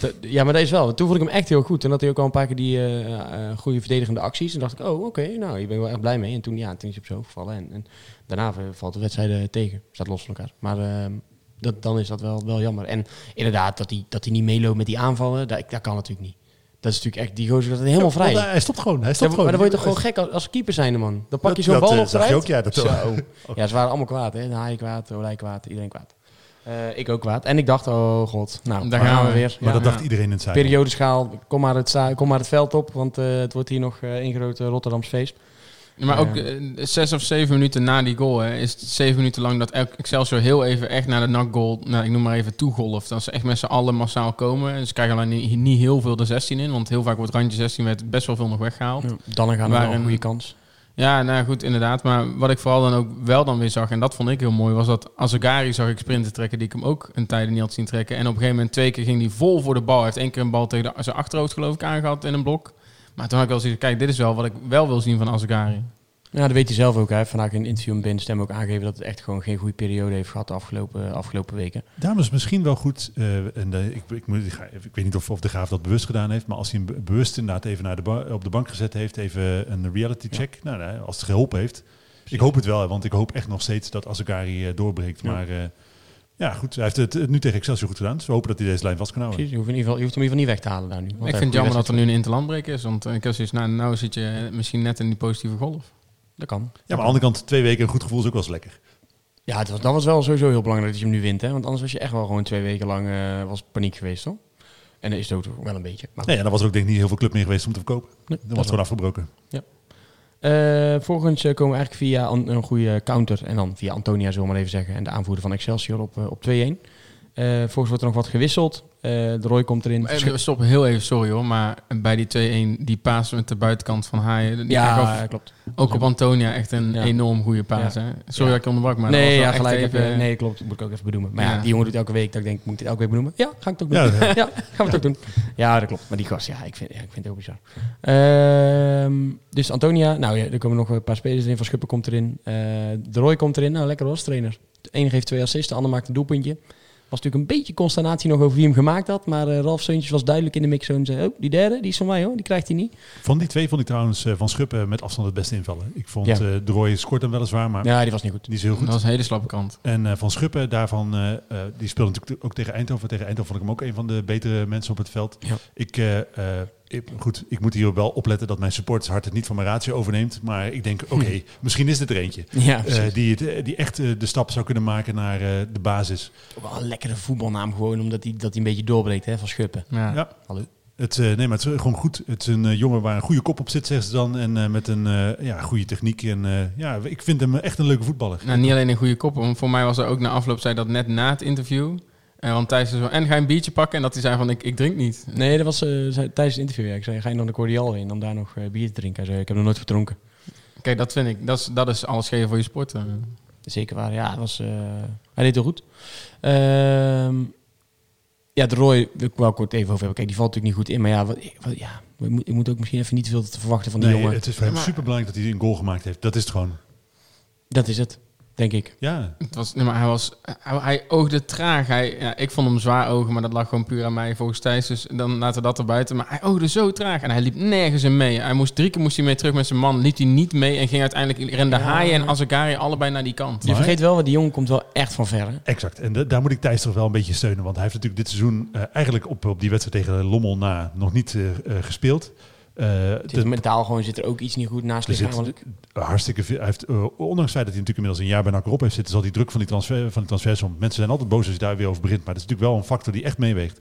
Dat, eh, ja, maar dat is wel. Toen vond ik hem echt heel goed. En had hij ook al een paar keer die eh, goede verdedigende acties. En dacht ik, oh, oké, nou, hier ben ik wel echt blij mee. En toen, ja, toen is hij op zijn hoofd gevallen. En, en daarna valt de wedstrijd tegen. Staat los van elkaar. Maar ehm, dat, dan is dat wel, wel jammer. En inderdaad, dat hij, dat hij niet meeloopt met die aanvallen, dat, dat kan natuurlijk niet. Dat is natuurlijk echt, die gozer dat helemaal vrij. Hij stopt gewoon. Hij Ja, stopt maar gewoon. dan word je toch gewoon gek als, als keeper zijnde, man. Dan pak je Dat- zo'n dat, bal nog zag je eruit. ook, ja, dat- Zo. ja, ze waren allemaal kwaad, hè. De haai kwaad, Olij kwaad, iedereen kwaad. Eh, ik ook kwaad. En ik dacht, oh god, nou, Daar gaan we we. weer. Maar Ja. dat dacht Ja. iedereen in het zuiden. Periodeschaal, kom maar, het sta- kom maar het veld op, want eh, het wordt hier nog één groot eh, Rotterdams feest. Maar ook zes of zeven minuten na die goal hè, is het zeven minuten lang dat Excelsior heel even echt naar de NAC-goal, nou, ik noem maar even, toegolft. Dat ze echt met z'n allen massaal komen. En ze krijgen alleen niet, niet heel veel de 16 in, want heel vaak wordt randje 16 met best wel veel nog weggehaald. Ja, dan gaan we een goede kans. Ja, nou goed, inderdaad. Maar wat ik vooral dan ook wel dan weer zag, en dat vond ik heel mooi, was dat Azagari zag ik sprinten trekken die ik hem ook een tijden niet had zien trekken. En op een gegeven moment twee keer ging hij vol voor de bal. Hij heeft één keer een bal tegen de, zijn achterhoofd geloof ik aangehad in een blok. Maar toen had ik wel zoiets kijk, dit is wel wat ik wel wil zien van Azagari. Ja, dat weet hij zelf ook. Hij heeft vandaag in een interview met Ben Stem ook aangegeven dat het echt gewoon geen goede periode heeft gehad de afgelopen, afgelopen weken. Daarom is het misschien wel goed, eh, en eh, ik, ik, moet, ik, weet niet of, of de Graaf dat bewust gedaan heeft, maar als hij hem be- bewust inderdaad even naar de op de bank gezet heeft, even een reality check, nou, nou, als het geholpen heeft. Ik hoop het wel, want ik hoop echt nog steeds dat Azagari eh, doorbreekt. Ja. Maar eh, ja, goed, hij heeft het eh, nu tegen Excelsior goed gedaan, dus we hopen dat hij deze lijn vast kan houden. Precies, je, hoeft in ieder geval, je hoeft hem in ieder geval niet weg te halen daar nu. want ik vind het jammer dat er nu een interlandbreek is, want eh, ik heb zoiets, nou, nou zit je misschien net in die positieve golf. Dat kan. Ja, maar aan de andere kant, twee weken een goed gevoel is ook wel eens lekker. Ja, het was, dat was wel sowieso heel belangrijk dat je hem nu wint. Hè? Want anders was je echt wel gewoon twee weken lang eh, was paniek geweest, toch? En dat is het ook wel een beetje. Maar Nee, en dan was er ook denk ik niet heel veel club meer geweest om te verkopen. Nee, Dan was het gewoon afgebroken. Eh, volgens eh, komen we eigenlijk via een, een goede counter. En dan via Antonia, zullen we maar even zeggen. En de aanvoerder van Excelsior op, op 2-1. Eh volgens wordt er nog wat gewisseld. Eh, de Roy komt erin. Even, stop, heel even, sorry hoor, maar bij die 2-1, die paas met de buitenkant van Haaien, die ja, klopt. ook op Antonia echt een Ja. enorm goede paas. Ja. Hè? Sorry Ja. dat ik onderbrak, maar nee, ja, gelijk. even- je- nee, klopt. Dat moet ik ook even benoemen. Maar ja, Ja. die jongen doet elke week. Dat ik denk, moet ik dit elke week benoemen? Ja, ga ik het ook doen. Ja, Ja, ja. gaan we het ook doen. Ja, dat klopt. Maar die gast, ja, ik vind, ja, ik vind het heel bizar. Ehm, dus Antonia, nou ja, er komen nog een paar spelers in. Van Schuppen komt erin. Eh, de Roy komt erin. Nou, lekker was trainer. De ene geeft twee assists, de ander maakt een doelpuntje. Was natuurlijk een beetje consternatie nog over wie hem gemaakt had. Maar eh, Ralf Seuntjes was duidelijk in de mix. En zei, oh, die derde, die is van mij hoor. Die krijgt hij niet. Van die twee vond ik trouwens eh, van Schuppen met afstand het beste invallen. Ik vond Ja. eh de Roy scoort hem weliswaar, maar Ja, die was niet goed. die is heel goed. Dat was een hele slappe kant. En eh, van Schuppen, daarvan, eh, eh, die speelde natuurlijk ook tegen Eindhoven. Tegen Eindhoven vond ik hem ook een van de betere mensen op het veld. Ja. Ik, eh, eh, ik, goed, ik moet hier wel opletten dat mijn supportershart het niet van mijn ratio overneemt. Maar ik denk, oké, misschien is het er eentje. Ja, eh, die, het, eh, die echt eh, de stap zou kunnen maken naar eh, de basis. Ook wel een lekkere voetbalnaam gewoon. Omdat hij dat hij een beetje doorbreekt hè, van Schuppen. Ja. Ja. Hallo. Het, eh, nee, maar het is gewoon goed. Het is een jongen waar een goede kop op zit, zeggen ze dan. En eh, met een eh, ja, goede techniek. En eh, ja, ik vind hem echt een leuke voetballer. Nou, niet alleen een goede kop, want voor mij was er ook na afloop, zei dat net na het interview. En want Thijs zei zo, en ga je een biertje pakken? En dat hij zei van, ik, ik drink niet. Nee, dat was eh, zei- tijdens het interview. Ja. Ik zei, ga je nog de cordial in om daar nog eh, bier te drinken? Hij zei, ik heb nog nooit verdronken. Kijk, dat vind ik, dat is, dat is alles geven voor je sport. eh. Zeker waar. Ja, het was, eh, hij deed heel goed. Ehm, ja, de Roy wil ik wel kort even over hebben. Kijk, die valt natuurlijk niet goed in. Maar ja, wat, wat- ja ik, moet, ik moet ook misschien even niet veel te verwachten van die Nee, jongen. het is voor hem Maar- superbelangrijk dat hij een goal gemaakt heeft. Dat is het gewoon. Dat is het, denk ik. Ja, Het was, nee, maar hij, was, hij, hij oogde traag. Hij, ja, ik vond hem zwaar ogen, maar dat lag gewoon puur aan mij volgens Thijs. Dus dan laten we dat er buiten. Maar hij oogde zo traag en hij liep nergens in mee. Hij moest, drie keer moest hij mee terug met zijn man. Liep hij niet mee en ging uiteindelijk... rende Haaien en Azagari allebei naar die kant. Je vergeet wel, want die jongen komt wel echt van ver. Hè? exact. En da- daar moet ik Thijs toch wel een beetje steunen. Want hij heeft natuurlijk dit seizoen eh, eigenlijk op, op die wedstrijd tegen Lommel na nog niet eh, eh, gespeeld. Eh, Het de- mentaal gewoon zit er ook iets niet goed naast lichamelijk. hartstikke veel. Hij heeft, eh, ondanks het feit dat hij natuurlijk inmiddels een jaar bij NAC erop heeft zitten, zal die druk van die, transfer, van die transfersom. Mensen zijn altijd boos als je daar weer over begint. Maar dat is natuurlijk wel een factor die echt meeweegt.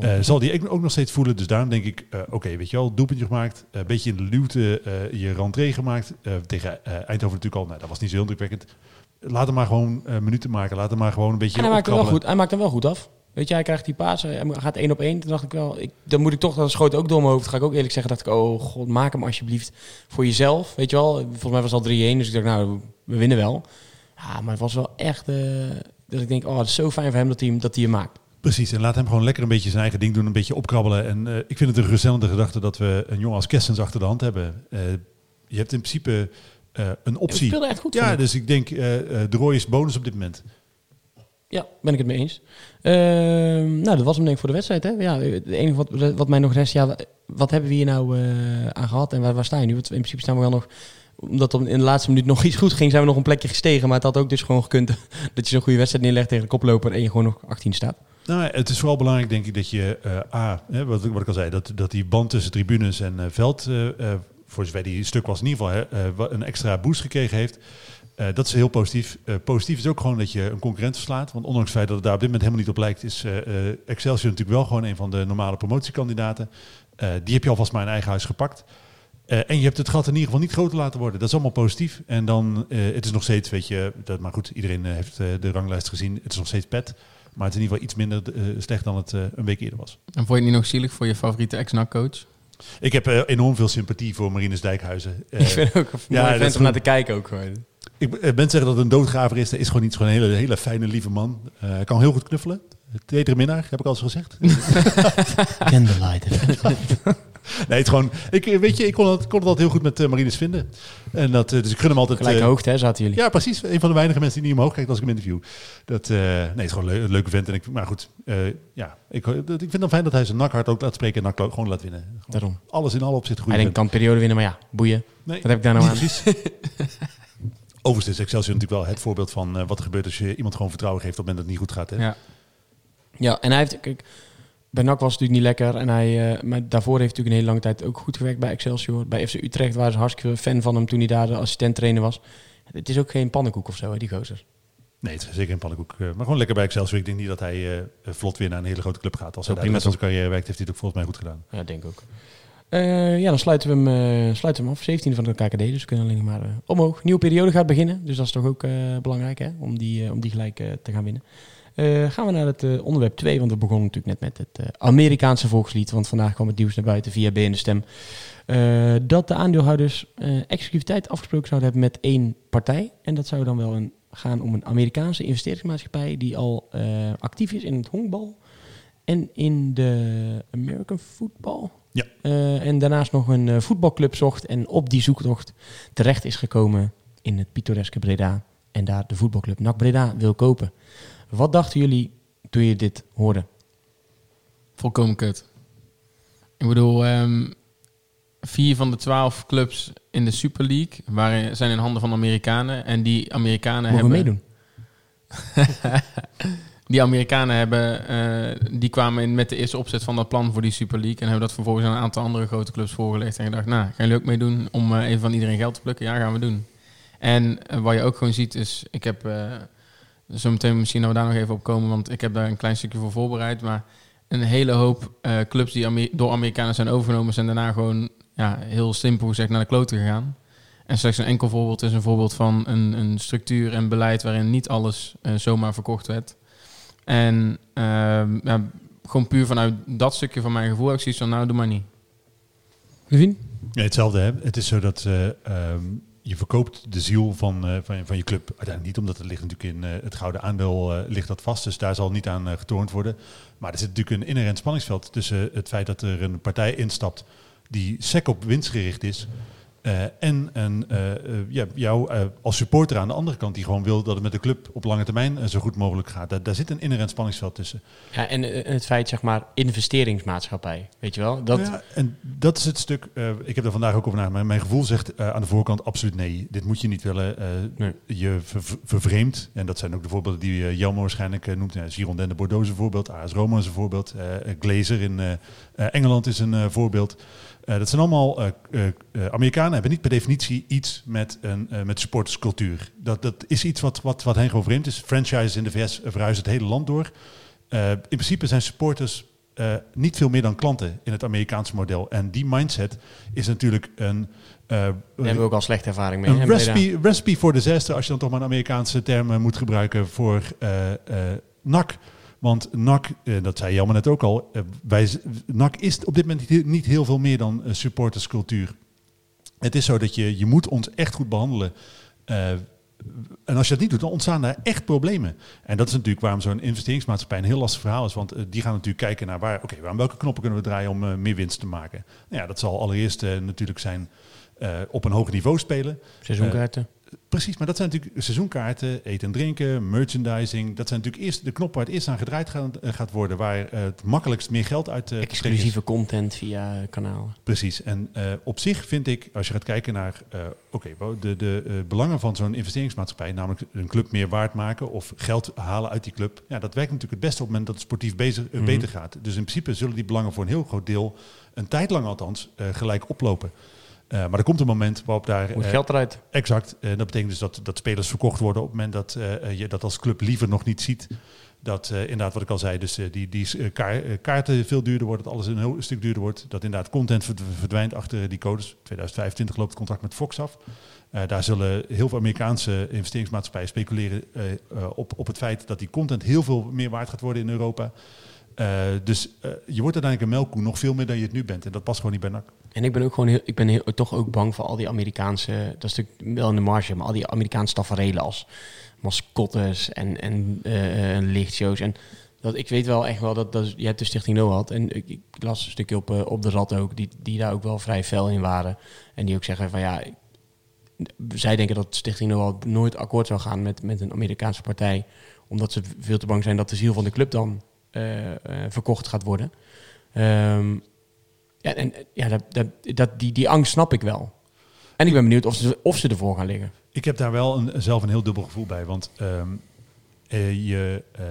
Eh, zal die ook- ook nog steeds voelen. Dus daarom denk ik, eh, oké, weet je wel, doelpuntje gemaakt. Een beetje in de luwte eh, je rentree gemaakt. Eh, tegen eh, Eindhoven natuurlijk al. Nou, dat was niet zo heel indrukwekkend. Laat hem maar gewoon eh, minuten maken. Laat hem maar gewoon een beetje En hij maakt, hem wel goed, hij maakt hem wel goed af. Weet je, hij krijgt die paas, hij gaat één op één. Toen dacht ik wel, ik, dan moet ik toch, dat schoot ook door mijn hoofd. Ga ik ook eerlijk zeggen, dacht ik, oh god, maak hem alsjeblieft voor jezelf. Weet je wel, volgens mij was het al 3-1, dus ik dacht, nou, we winnen wel. Ja, maar het was wel echt, eh, dat ik denk, oh, het is zo fijn voor hem dat hij hem, dat hij hem maakt. Precies, en laat hem gewoon lekker een beetje zijn eigen ding doen, een beetje opkrabbelen. En eh, ik vind het een geruststellende gedachte dat we een jongen als Kessens achter de hand hebben. Eh, je hebt in principe een optie. speelde echt goed. Ja, dus ik denk de Roy is bonus op dit moment. Ja, ben ik het mee eens. Ehm, nou, dat was hem denk ik voor de wedstrijd. Hè? Ja, het enige wat, wat mij nog rest, ja, wat hebben we hier nou eh, aan gehad en waar, waar sta je nu? Want in principe staan we wel nog, omdat in de laatste minuut nog iets goed ging, zijn we nog een plekje gestegen. Maar het had ook dus gewoon gekund dat je zo'n goede wedstrijd neerlegt tegen de koploper en je gewoon nog 18 staat. Nou, het is vooral belangrijk, denk ik, dat je eh, A, hè, wat, wat ik al zei, dat, dat die band tussen tribunes en eh, veld, voor zover die stuk was in ieder geval, hè, een extra boost gekregen heeft. Eh, dat is heel positief. Eh, positief is ook gewoon dat je een concurrent verslaat. Want ondanks het feit dat het daar op dit moment helemaal niet op lijkt, is eh, Excelsior natuurlijk wel gewoon een van de normale promotiekandidaten. Die heb je alvast maar in eigen huis gepakt. En je hebt het gat in ieder geval niet groter laten worden. Dat is allemaal positief. En dan, het is nog steeds, weet je, dat, maar goed, iedereen heeft de ranglijst gezien. Het is nog steeds pet. Maar het is in ieder geval iets minder slecht dan het een week eerder was. En vond je het niet nog zielig voor je favoriete ex-NAC-coach? Ik heb enorm veel sympathie voor Marines Dijkhuizen. Ik vind ook een ja, mooie dat vent om naar te kijken ook gewoon. Ik, eh, mensen zeggen dat het een doodgraver is. Dat is gewoon niet gewoon een hele, hele fijne, lieve man. Eh, hij kan heel goed knuffelen. Tweede minnaar, heb ik al eens gezegd. Candlelight. nee, het is gewoon... Ik, eh, weet je, ik kon het, kon het altijd heel goed met eh, Marines vinden. En dat, dus ik gun hem altijd... Gelijke hoogte hè, zaten jullie. Ja, precies. Een van de weinige mensen die niet omhoog kijkt als ik hem interview. Dat, eh, nee, het is gewoon een leu- een leuke vent. En ik, maar goed, eh, ja, ik, dat- ik vind het fijn dat hij zijn nakhart ook laat spreken en nak gewoon laat winnen. Gewoon Daarom. Alles in alle opzichten goed. Hij denkt, kan de periode winnen, maar ja, boeien. Nee, Wat heb ik daar nou aan? precies. Overigens is Excelsior natuurlijk wel het voorbeeld van eh, wat er gebeurt als je iemand gewoon vertrouwen geeft op het moment dat het niet goed gaat. Hè? Ja. Ja, en hij heeft, kijk, bij NAC was het natuurlijk niet lekker. En hij, eh, maar daarvoor heeft hij natuurlijk een hele lange tijd ook goed gewerkt bij Excelsior. Bij FC Utrecht waren ze hartstikke fan van hem toen hij daar de assistent trainer was. Het is ook geen pannenkoek of zo, hè, die gozer. Nee, het is zeker een pannenkoek. eh, maar gewoon lekker bij Excelsior. Ik denk niet dat hij eh, vlot weer naar een hele grote club gaat. Als hij daar prima van zijn carrière werkt, heeft hij het ook volgens mij goed gedaan. Ja, denk ik ook. Eh, ja, dan sluiten we, hem, eh, sluiten we hem af. 17 van de KKD, dus we kunnen alleen maar eh, omhoog. Nieuwe periode gaat beginnen, dus dat is toch ook belangrijk hè, om, die, om die gelijk te gaan winnen. Gaan we naar het onderwerp 2, want we begonnen natuurlijk net met het Amerikaanse volkslied. Want vandaag kwam het nieuws naar buiten via BN De Stem. dat de aandeelhouders exclusiviteit afgesproken zouden hebben met één partij. En dat zou dan wel een, gaan om een Amerikaanse investeringsmaatschappij die al actief is in het honkbal en in de American football. Ja. Eh, en daarnaast nog een eh, voetbalclub zocht en op die zoektocht terecht is gekomen in het pittoreske Breda. En daar de voetbalclub NAC Breda wil kopen. Wat dachten jullie toen je dit hoorde? Volkomen kut. Ik bedoel, ehm, vier van de twaalf clubs in de Super League waren, zijn in handen van Amerikanen. En die Amerikanen Mogen hebben... meedoen? Die Amerikanen hebben, eh, die kwamen in met de eerste opzet van dat plan voor die Super League. En hebben dat vervolgens aan een aantal andere grote clubs voorgelegd. En gedacht, nou, gaan jullie ook meedoen om eh, even van iedereen geld te plukken? Ja, gaan we doen. En eh, wat je ook gewoon ziet is, ik heb, eh zo meteen misschien we daar nog even op komen, want ik heb daar een klein stukje voor voorbereid. Maar een hele hoop clubs die door Amerikanen zijn overgenomen, zijn daarna gewoon ja, heel simpel gezegd naar de kloten gegaan. En slechts een enkel voorbeeld is een voorbeeld van een, een structuur en beleid waarin niet alles zomaar verkocht werd. En ehm, ja, gewoon puur vanuit dat stukje van mijn gevoel heb ik zoiets van, nou doe maar niet. Levin? Ja, hetzelfde. Hè? Het is zo dat eh, ehm, je verkoopt de ziel van, eh, van, van je club. Uiteindelijk niet, omdat het ligt natuurlijk in eh, het gouden aandeel ligt dat vast. Dus daar zal niet aan getornd worden. Maar er zit natuurlijk een inherent spanningsveld tussen het feit dat er een partij instapt die sec op winst gericht is. Een, eh, eh, ja, jou eh, als supporter aan de andere kant die gewoon wil dat het met de club op lange termijn eh, zo goed mogelijk gaat. Daar, daar zit een inherent spanningsveld tussen. Ja, en eh, het feit, zeg maar, investeringsmaatschappij. Weet je wel? Dat, Ja, en dat is het stuk. eh, ik heb er vandaag ook over nagedacht. Mijn, gevoel zegt eh, aan de voorkant absoluut nee. Dit moet je niet willen. eh, Nee. Je ver- vervreemdt. En dat zijn ook de voorbeelden die uh, Jelmo waarschijnlijk eh, noemt. Uh, Girondin de Bordeaux is een voorbeeld. AS Roma is een voorbeeld. eh Glazer in eh, eh, Engeland is een eh, voorbeeld. Eh, dat zijn allemaal eh, eh, Amerikanen hebben niet per definitie iets met, een, met supporterscultuur. Dat, dat is iets wat, wat, wat hen gewoon vreemd is. Franchises in de VS verhuizen het hele land door. In principe zijn supporters niet veel meer dan klanten in het Amerikaanse model. En die mindset is natuurlijk een, daar hebben we ook al slechte ervaring mee. een recipe, recipe for disaster, als je dan toch maar een Amerikaanse term moet gebruiken voor eh, NAC. Want NAC, eh, dat zei Jelmer net ook al, eh, wij, NAC is op dit moment niet, heel veel meer dan eh, supporterscultuur. Het is zo dat je, je moet ons echt goed behandelen. Eh, en als je dat niet doet, dan ontstaan daar echt problemen. En dat is natuurlijk waarom zo'n investeringsmaatschappij een heel lastig verhaal is. Want die gaan natuurlijk kijken naar waar, oké, aan welke knoppen kunnen we draaien om meer winst te maken. Nou ja, dat zal allereerst natuurlijk zijn op een hoger niveau spelen. Seizoenkaarten. Precies, maar dat zijn natuurlijk seizoenkaarten, eten en drinken, merchandising. Dat zijn natuurlijk eerst de knop waar het eerst aan gedraaid gaat, eh, gaat worden, waar eh, het makkelijkst meer geld uit eh. Exclusieve content via kanalen. Precies. En op zich vind ik, als je gaat kijken naar oké, de, de belangen van zo'n investeringsmaatschappij, namelijk een club meer waard maken of geld halen uit die club, ja, dat werkt natuurlijk het beste op het moment dat het sportief bezig, Mhm. beter gaat. Dus in principe zullen die belangen voor een heel groot deel, een tijd lang althans, gelijk oplopen. Eh, maar er komt een moment waarop daar Moet eh, geld eruit. Exact. En dat betekent dus dat, dat spelers verkocht worden op het moment dat eh, eh, je dat als club liever nog niet ziet. Dat eh, inderdaad, wat ik al zei, dus eh, die, die eh, kaar- eh, kaarten veel duurder worden, dat alles een heel stuk duurder wordt. Dat inderdaad content verd- verdwijnt achter die codes. 2025 loopt het contract met Fox af. Eh, daar zullen heel veel Amerikaanse investeringsmaatschappijen speculeren eh, eh, op, op het feit dat die content heel veel meer waard gaat worden in Europa. Eh, dus eh, je wordt uiteindelijk een melkkoe nog veel meer dan je het nu bent. En dat past gewoon niet bij NAC. En ik ben ook gewoon heel, ik ben toch ook bang voor al die Amerikaanse, dat is natuurlijk wel in de marge, maar al die Amerikaanse tafereelen als mascottes en, en eh, lichtshows. En dat, ik weet wel echt wel dat, dat je hebt de Stichting NOAD en ik, ik las een stukje op, op de Rad ook, die, die daar ook wel vrij fel in waren. En die ook zeggen van ja, zij denken dat Stichting NOAD nooit akkoord zou gaan met, met een Amerikaanse partij, omdat ze veel te bang zijn dat de ziel van de club dan verkocht gaat worden. Ehm, ja, en eh, ja, dat, dat, die, die angst snap ik wel. En ik ben benieuwd of ze, of ze ervoor gaan liggen. Ik heb daar wel een, zelf een heel dubbel gevoel bij. Want ehm, eh, je, eh,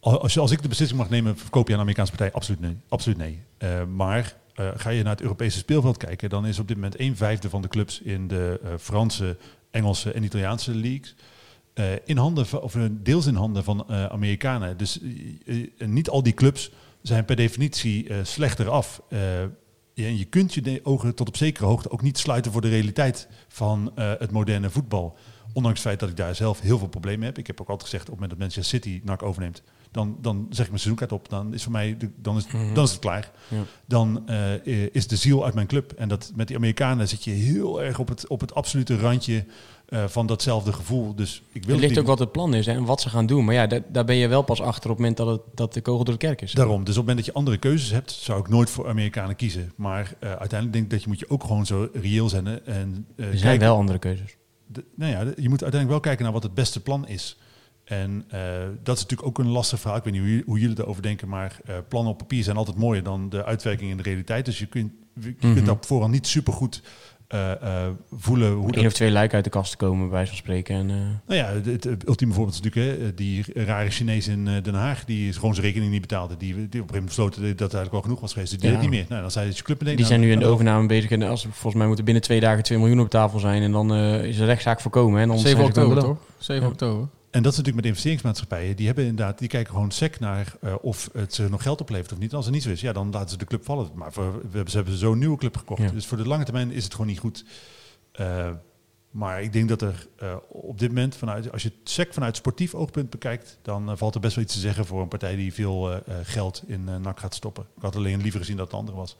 als, als ik de beslissing mag nemen, verkoop je aan een Amerikaanse partij? Absoluut nee. Absoluut nee. Eh, maar eh, ga je naar het Europese speelveld kijken, dan is op dit moment een vijfde van de clubs in de eh, Franse, Engelse en Italiaanse leagues. Eh, in handen of eh, deels in handen van eh, Amerikanen. Dus niet al die clubs zijn per definitie slechter af. En je kunt je ogen tot op zekere hoogte ook niet sluiten voor de realiteit van het moderne voetbal. Ondanks het feit dat ik daar zelf heel veel problemen heb. Ik heb ook altijd gezegd, op het moment dat Manchester City NAC overneemt, dan, dan zeg ik mijn seizoenkaart op. Dan is voor mij, de, dan, is, Mhm. dan is het klaar. Ja. Dan eh, is de ziel uit mijn club. En dat, met die Amerikanen zit je heel erg op het, op het absolute randje eh, van datzelfde gevoel. Dus ik wil Het ligt ook wat het plan is hè, en wat ze gaan doen. Maar ja, daar, daar ben je wel pas achter op het moment dat, het, dat de kogel door de kerk is. Daarom. Dus op het moment dat je andere keuzes hebt, zou ik nooit voor Amerikanen kiezen. Maar eh, uiteindelijk denk ik dat je moet je ook gewoon zo reëel zijn. hè, En, eh, er zijn kijken- wel andere keuzes. de- nou ja, je moet uiteindelijk wel kijken naar wat het beste plan is. En eh, dat is natuurlijk ook een lastig verhaal. Ik weet niet hoe, jullie- hoe jullie erover denken, maar eh, plannen op papier zijn altijd mooier dan de uitwerking in de realiteit. Dus je kunt, je kunt op voorhand niet supergoed eh eh voelen hoe Eén dat... of twee lijken uit de kast komen, bij wijze van spreken. En, eh, Nou ja, het, het ultieme voorbeeld is natuurlijk hè, die rare Chinees in eh, Den Haag, die is gewoon zijn rekening niet betaalde. Die, die op een gegeven moment besloten dat het eigenlijk wel genoeg was geweest. Dus die Ja. deed het niet meer. Nou, dan zei je club meteen... die nou, zijn nu in de overname bezig. En als, volgens mij moeten binnen twee dagen 2 miljoen op tafel zijn. En dan eh, is de rechtszaak voorkomen. hè, En anders 7 zijn ze oktober, toch? 7 Ja. oktober. En dat is natuurlijk met investeringsmaatschappijen. Die hebben inderdaad, die kijken gewoon sec naar eh, of het ze nog geld oplevert of niet. Als het niet zo is, ja, dan laten ze de club vallen. Maar voor, we hebben, ze hebben zo'n nieuwe club gekocht. Ja. Dus voor de lange termijn is het gewoon niet goed. Eh, maar ik denk dat er eh, op dit moment, vanuit, als je het sec vanuit sportief oogpunt bekijkt, dan valt er best wel iets te zeggen voor een partij die veel geld in NAC gaat stoppen. Ik had alleen liever gezien dat het de andere was.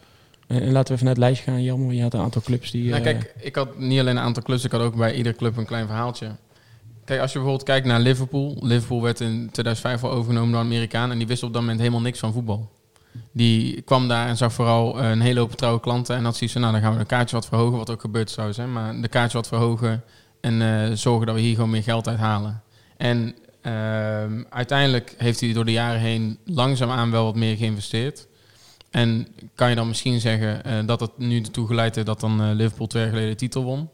En, en laten we even naar het lijstje gaan, Jan. want Je had een aantal clubs die... Nou, kijk, ik had niet alleen een aantal clubs, ik had ook bij iedere club een klein verhaaltje. Kijk, als je bijvoorbeeld kijkt naar Liverpool. Liverpool werd in 2005 al overgenomen door Amerikaan en die wist op dat moment helemaal niks van voetbal. Die kwam daar en zag vooral eh, een hele hoop trouwe klanten en had zoiets van, nou dan gaan we de kaartje wat verhogen, wat ook gebeurt zou zijn, maar de kaartje wat verhogen en eh, zorgen dat we hier gewoon meer geld uithalen. En ehm, uiteindelijk heeft hij door de jaren heen langzaamaan wel wat meer geïnvesteerd. En kan je dan misschien zeggen eh, dat het nu ertoe geleid heeft dat dan Liverpool twee jaar geleden de titel won.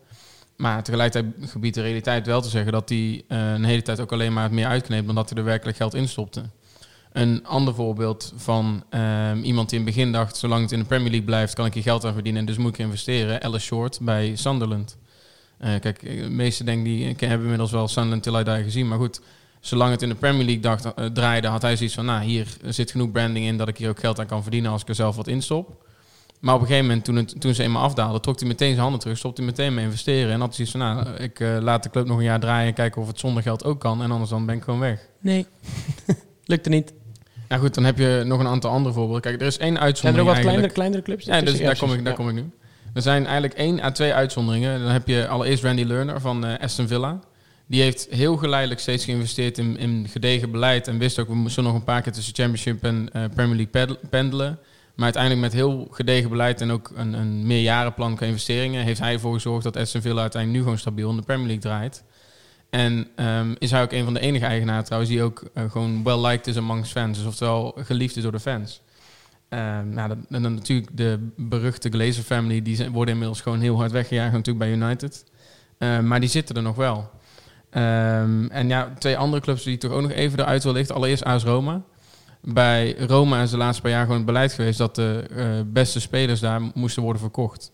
Maar tegelijkertijd gebiedt de realiteit wel te zeggen dat hij eh, een hele tijd ook alleen maar het meer uitkneept dan dat hij er werkelijk geld in stopte. Een ander voorbeeld van ehm, iemand die in het begin dacht, zolang het in de Premier League blijft, kan ik hier geld aan verdienen en dus moet ik investeren. Alice Short bij Sunderland. Eh, kijk, de meeste denk die hebben inmiddels wel Sunderland Till I gezien, maar goed, zolang het in de Premier League dacht, eh, draaide, had hij zoiets van, nou hier zit genoeg branding in dat ik hier ook geld aan kan verdienen als ik er zelf wat in stop. Maar op een gegeven moment, toen, het, toen ze eenmaal afdaalden, trok hij meteen zijn handen terug, stopte hij meteen mee investeren. En had hij zoiets van, nou, ik eh, laat de club nog een jaar draaien en kijken of het zonder geld ook kan. En anders dan ben ik gewoon weg. Nee, lukte niet. Ja goed, dan heb je nog een aantal andere voorbeelden. Kijk, er is één Zijn er uitzondering ook wat kleinere, eigenlijk. kleinere clubs? Ja, dus daar kom, ik, daar Ja. kom ik nu. Er zijn eigenlijk één à twee uitzonderingen. Dan heb je allereerst Randy Lerner van eh, Aston Villa. Die heeft heel geleidelijk steeds geïnvesteerd in, in gedegen beleid. En wist ook, we moesten nog een paar keer tussen Championship en eh, Premier League pendelen. Maar uiteindelijk met heel gedegen beleid en ook een, een meerjarenplan qua investeringen... heeft hij ervoor gezorgd dat Aston Villa uiteindelijk nu gewoon stabiel in de Premier League draait. En ehm, is hij ook een van de enige eigenaren trouwens die ook eh, gewoon well-liked is amongst fans. Dus oftewel geliefd is door de fans. Ehm, nou, en dan natuurlijk de beruchte Glazer family, die zijn- worden inmiddels gewoon heel hard weggejaagd natuurlijk bij United. Ehm, maar die zitten er nog wel. En ja, twee andere clubs die ik toch ook nog even eruit wil lichten. Allereerst AS Roma. Bij Roma is de laatste paar jaar gewoon het beleid geweest dat de eh, beste spelers daar moesten worden verkocht.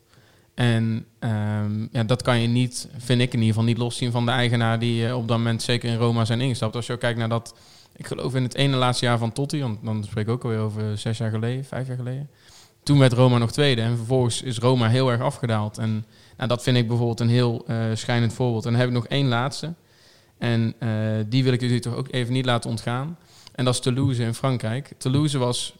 En ehm, ja, dat kan je niet, vind ik in ieder geval, niet loszien van de eigenaar die eh, op dat moment zeker in Roma zijn ingestapt. Als je ook kijkt naar dat, ik geloof in het ene laatste jaar van Totti, want dan spreek ik ook alweer over zes jaar geleden, vijf jaar geleden. Toen werd Roma nog tweede en vervolgens is Roma heel erg afgedaald. En nou, dat vind ik bijvoorbeeld een heel eh, schijnend voorbeeld. En dan heb ik nog één laatste. En die wil ik jullie toch ook even niet laten ontgaan. En dat is Toulouse in Frankrijk. Toulouse was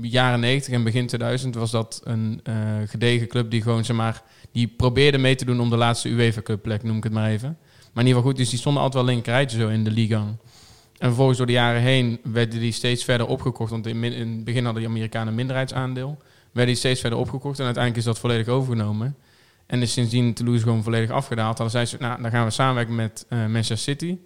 jaren 90 en begin 2000 was dat een eh, gedegen club die gewoon, zeg maar, die probeerde mee te doen om de laatste UEFA Cup plek, noem ik het maar even. Maar in ieder geval goed, dus die stonden altijd wel linkerrijtje zo in de Ligue 1. En vervolgens door de jaren heen werden die steeds verder opgekocht. Want in, het begin hadden die Amerikanen een minderheidsaandeel. Werden die steeds verder opgekocht en uiteindelijk is dat volledig overgenomen. En is sindsdien Toulouse gewoon volledig afgedaald. Hadden zij ze, nou, dan gaan we samenwerken met eh, Manchester City.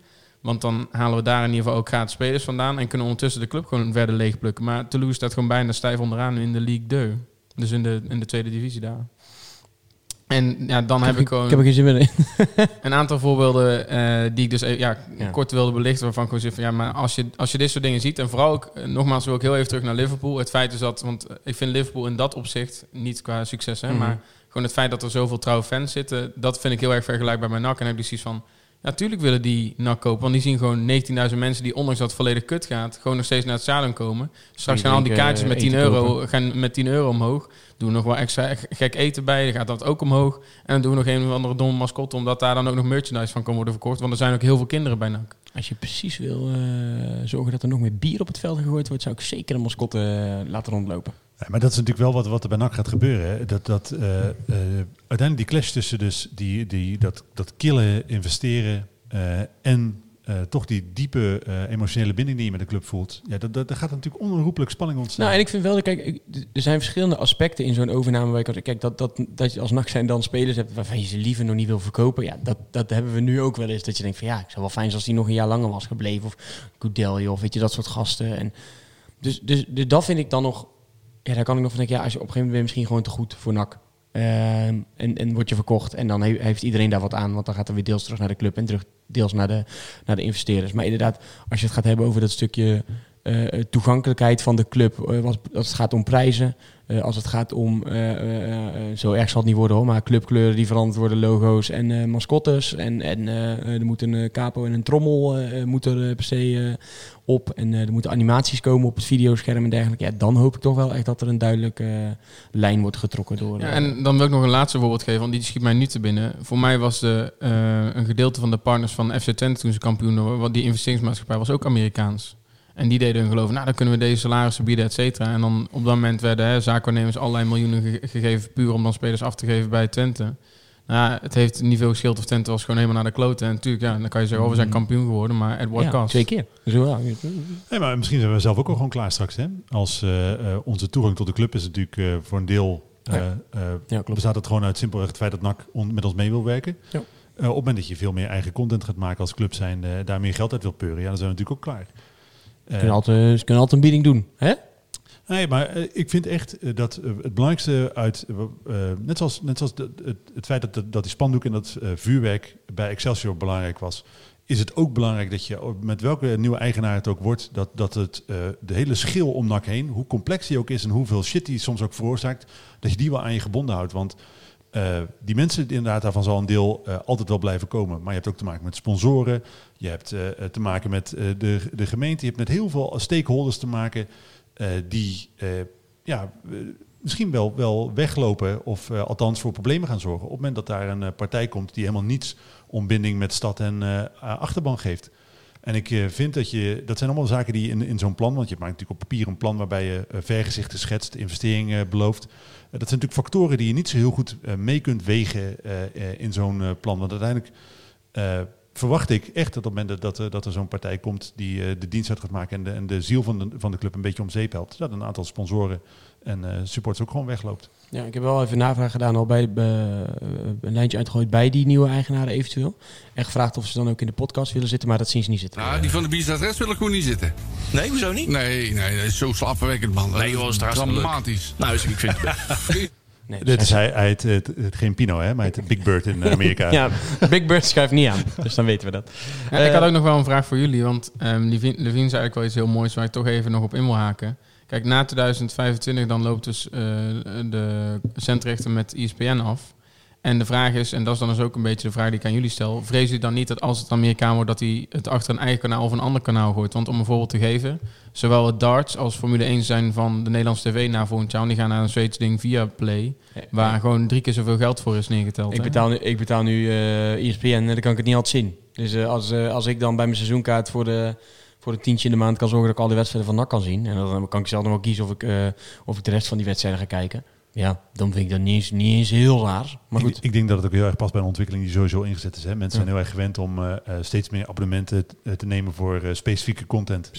Want dan halen we daar in ieder geval ook gratis spelers vandaan. En kunnen ondertussen de club gewoon verder leegplukken. Maar Toulouse staat gewoon bijna stijf onderaan in de Ligue 2. Dus in de, in de tweede divisie daar. En ja, dan heb ik gewoon Ik heb er geen zin meer in. een aantal voorbeelden eh, die ik dus even, ja, Ja. kort wilde belichten. Waarvan ik gewoon zeg van ja, maar als je, als je dit soort dingen ziet. En vooral ook, eh, nogmaals wil ik heel even terug naar Liverpool. Het feit is dat, want eh, ik vind Liverpool in dat opzicht, niet qua succes, hè, Mhm. maar gewoon het feit dat er zoveel trouwe fans zitten. Dat vind ik heel erg vergelijkbaar bij NAC. En heb ik dus zoiets van, ja, tuurlijk willen die NAC kopen. Want die zien gewoon 19.000 mensen die, ondanks dat het volledig kut gaat, gewoon nog steeds naar het stadion komen. Straks gaan al die kaartjes met eh, 10 eten euro, kopen. gaan met 10 euro omhoog. Doen we nog wel extra gek eten bij, dan gaat dat ook omhoog. En dan doen we nog een of andere domme mascotte, omdat daar dan ook nog merchandise van kan worden verkocht. Want er zijn ook heel veel kinderen bij NAC. Als je precies wil eh, zorgen dat er nog meer bier op het veld gegooid wordt, zou ik zeker een mascotte eh, laten rondlopen. Ja, maar dat is natuurlijk wel wat, wat er bij NAC gaat gebeuren. Hè. Dat, dat, eh, eh, uiteindelijk die clash tussen dus die, die, dat, dat killen, investeren eh, en toch die diepe emotionele binding die je met de club voelt. Ja, dat, dat, daar gaat natuurlijk onherroepelijk spanning ontstaan. Nou, en ik vind wel, kijk, er zijn verschillende aspecten in zo'n overname. Waar ik kijk, dat, dat, dat je als nacht zijn dan spelers hebt waarvan je ze liever nog niet wil verkopen. Ja, dat, dat hebben we nu ook wel eens. Dat je denkt van ja, ik zou wel fijn zijn als die nog een jaar langer was gebleven. Of Goudelje of weet je, dat soort gasten. En dus, dus, dus dat vind ik dan nog, ja, daar kan ik nog van denken, ja, als je op een gegeven moment ben misschien gewoon te goed voor NAC. Ehm, en, en word je verkocht en dan he- heeft iedereen daar wat aan, want dan gaat er weer deels terug naar de club en terug deels naar de, naar de investeerders. Maar inderdaad, als je het gaat hebben over dat stukje toegankelijkheid van de club. eh, als het gaat om prijzen. eh, als het gaat om, eh, eh, eh, zo erg zal het niet worden hoor, maar clubkleuren die veranderd worden, logo's en eh, mascottes. En, en eh, eh, er moet een eh, capo en een trommel eh, eh, moet er eh, per se eh, op. En eh, er moeten animaties komen op het videoscherm en dergelijke. Ja, dan hoop ik toch wel echt dat er een duidelijke eh, lijn wordt getrokken door... Ja, eh, en dan wil ik nog een laatste voorbeeld geven, want die schiet mij nu te binnen. Voor mij was de, eh, een gedeelte van de partners van FC Twente toen ze kampioen waren, want die investeringsmaatschappij was ook Amerikaans. En die deden hun geloven, nou dan kunnen we deze salarissen bieden, et cetera. En dan op dat moment werden hè, zaakwaarnemers allerlei miljoenen ge- gegeven, puur om dan spelers af te geven bij Twente. Nou, het heeft niet veel geschild of Twente was gewoon helemaal naar de kloten. En natuurlijk, ja, dan kan je zeggen, oh, we zijn kampioen geworden, maar at what ja, cost? twee keer. Zo, ja. Nee, maar misschien zijn we zelf ook al gewoon klaar straks. Hè? Als eh, eh, onze toegang tot de club is natuurlijk eh, voor een deel... eh, Ja. eh, Ja, klopt. bestaat het gewoon uit simpelweg het feit dat NAC on- met ons mee wil werken. Ja. Eh, op het moment dat je veel meer eigen content gaat maken als club zijn, daar meer geld uit wil peuren, ja, dan zijn we natuurlijk ook klaar. Ze Eh, kunnen altijd, ze kunnen altijd een bieding doen. Hè? Nee, maar eh, ik vind echt eh, dat het belangrijkste uit, net zoals, net zoals de- het, het feit dat, dat, die spandoek en dat vuurwerk bij Excelsior belangrijk was, is het ook belangrijk dat je met welke nieuwe eigenaar het ook wordt, dat, dat het de hele schil om NAC heen, hoe complex die ook is en hoeveel shit die soms ook veroorzaakt, dat je die wel aan je gebonden houdt. Want eh, die mensen, inderdaad, daarvan zal een deel eh, altijd wel blijven komen. Maar je hebt ook te maken met sponsoren. Je hebt eh, te maken met de, de gemeente. Je hebt met heel veel stakeholders te maken die ja, misschien wel, wel weglopen of althans voor problemen gaan zorgen. Op het moment dat daar een partij komt die helemaal niets om binding met stad en achterban geeft. En ik vind dat je, dat zijn allemaal zaken die in, in zo'n plan, want je maakt natuurlijk op papier een plan waarbij je vergezichten schetst, investeringen belooft. Dat zijn natuurlijk factoren die je niet zo heel goed eh, mee kunt wegen eh, eh, in zo'n plan. Want uiteindelijk verwacht ik echt dat op het moment dat, dat, er- zo'n partij komt die de dienst uit gaat maken en de, en de ziel van de, van de club een beetje om zeep helpt, dat een aantal sponsoren en eh, supporters ook gewoon wegloopt. Ja, ik heb wel even navraag gedaan al bij eh, een lijntje uitgegooid bij die nieuwe eigenaren eventueel. En gevraagd of ze dan ook in de podcast willen zitten, maar dat zien ze niet zitten. Nou, die van de Bierstadrest wil ik gewoon niet zitten. Nee, hoezo niet? Nee, nee, dat is zo slaapverwekkend, man. Dat Nee, joh, is dramatisch. Nou, dus ik vind het... Nee, Dit is hij, hij heet, het, het, geen Pino, hè, maar hij heet Big Bird in Amerika. Ja, Big Bird schuift niet aan, dus dan weten we dat. Ja, ik Eh, had ook nog wel een vraag voor jullie, want ehm Levine, Levine zei eigenlijk wel iets heel moois waar ik toch even nog op in wil haken. Kijk, na 2025 dan loopt dus eh, de centrechter met E ESPN af. En de vraag is, en dat is dan dus ook een beetje de vraag die ik aan jullie stel, vrees u dan niet dat als het Amerikaan wordt, dat hij het achter een eigen kanaal of een ander kanaal gooit? Want om een voorbeeld te geven, zowel het darts als Formule 1 zijn van de Nederlandse tv na volgend jaar, die gaan naar een Zweedse ding via Play, waar gewoon drie keer zoveel geld voor is neergeteld. Ik hè? betaal nu, ik betaal nu eh ESPN en dan kan ik het niet altijd zien. Dus eh, als, als ik dan bij mijn seizoenkaart voor de, voor de tientje in de maand kan zorgen dat ik al die wedstrijden van NAC kan zien. En dan kan ik zelf nog wel kiezen of ik, eh, of ik de rest van die wedstrijden ga kijken. Ja, dan vind ik dat niet eens, niet eens heel raar. Maar goed. ik denk dat het ook heel erg past bij een ontwikkeling die sowieso ingezet is. Hè. Mensen zijn heel erg gewend om eh, eh, steeds meer abonnementen te nemen voor specifieke content.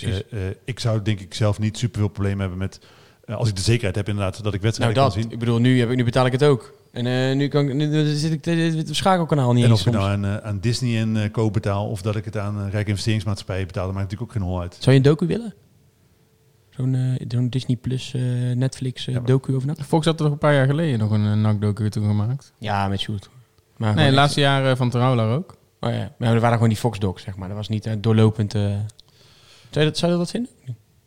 Ik zou denk ik zelf niet super veel problemen hebben met, als ik de zekerheid heb inderdaad, dat ik Nou wedstrijden dat, kan zien. ik bedoel, nu, heb ik, nu betaal ik het ook. En eh, nu, kan ik, nu zit ik het schakelkanaal niet En of ik nou aan, eh, aan Disney en eh Co betaal of dat ik het aan een rijke investeringsmaatschappij betaal, dat maakt natuurlijk ook geen hol uit. Zou je een docu willen? Zo'n eh, Disney Plus, eh, Netflix eh, Ja, docu over NAC? Volgens had er nog een paar jaar geleden nog een, NAC-docu toen gemaakt. Ja, met Sjoerd. Maar Nee, de laatste jaren van Terouwlaar ook. Oh ja, maar er waren gewoon die Fox docs, zeg maar. Dat was niet eh, doorlopend. eh. Zou, je dat, zou je dat vinden?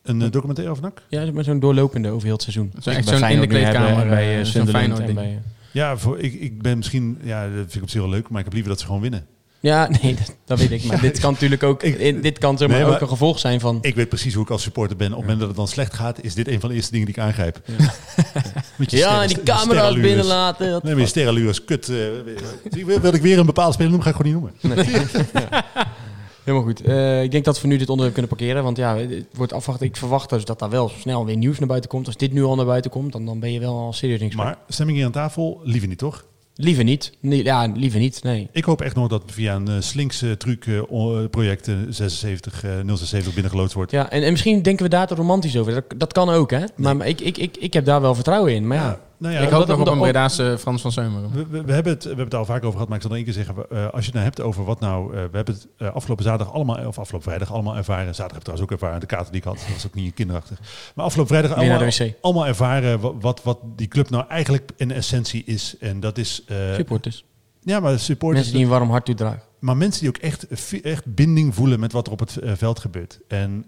Een eh, documentaire over NAC? Ja, maar zo'n doorlopende over heel het seizoen. Zo echt zo'n in de kleedkamer, bij eh, eh, zo'n Sunderland en bij, eh, Ja, voor, ik, ik ben misschien, ja, dat vind ik op zich wel leuk, maar ik heb liever dat ze gewoon winnen. Ja, nee, dat, dat weet ik. Maar dit kan natuurlijk ook, dit kan zeg maar, Nee, maar- ook een gevolg zijn van... Ik weet precies hoe ik als supporter ben. Op het moment dat het dan slecht gaat, is dit een van de eerste dingen die ik aangrijp. Ja, sterren- en die camera's sterrenlures. binnenlaten. dat- Nee, maar je kut. eh, wil, wil ik weer een bepaalde speler noemen, ga ik gewoon niet noemen. Helemaal goed. Eh, ik denk dat we nu dit onderwerp kunnen parkeren. Want ja, het wordt afwachten. Ik verwacht dus dat daar wel snel weer nieuws naar buiten komt. Als dit nu al naar buiten komt, dan, dan ben je wel al serieus gesprek. Maar stemming hier aan tafel, liever niet toch? Liever niet. Nee, ja, liever niet. Nee. Ik hoop echt nog dat via een uh, slinks uh, truc uh, project uh, 76 076 binnengeloodst wordt. Ja, en, en misschien denken we daar te romantisch over. Dat, dat kan ook, hè? Maar, maar ik, ik, ik, ik heb daar wel vertrouwen in. Maar ja, ja. Nou ja, ik hoop nog op een Bredaanse Frans van Zeumeren. We, we, we hebben het, we hebben het al vaak over gehad, maar ik zal nog één keer zeggen. Uh, als je het nou hebt over wat nou... Uh, we hebben het uh, afgelopen zaterdag allemaal, of afgelopen vrijdag allemaal ervaren. Zaterdag heb ik trouwens ook ervaren, de kaarten die ik had. Dat was ook niet kinderachtig. Maar afgelopen vrijdag allemaal, allemaal ervaren wat, wat, wat die club nou eigenlijk in essentie is. En dat is... Supporters. Ja, maar supporters... Mensen die een warm hart toedragen. Maar mensen die ook echt, echt binding voelen met wat er op het veld gebeurt. En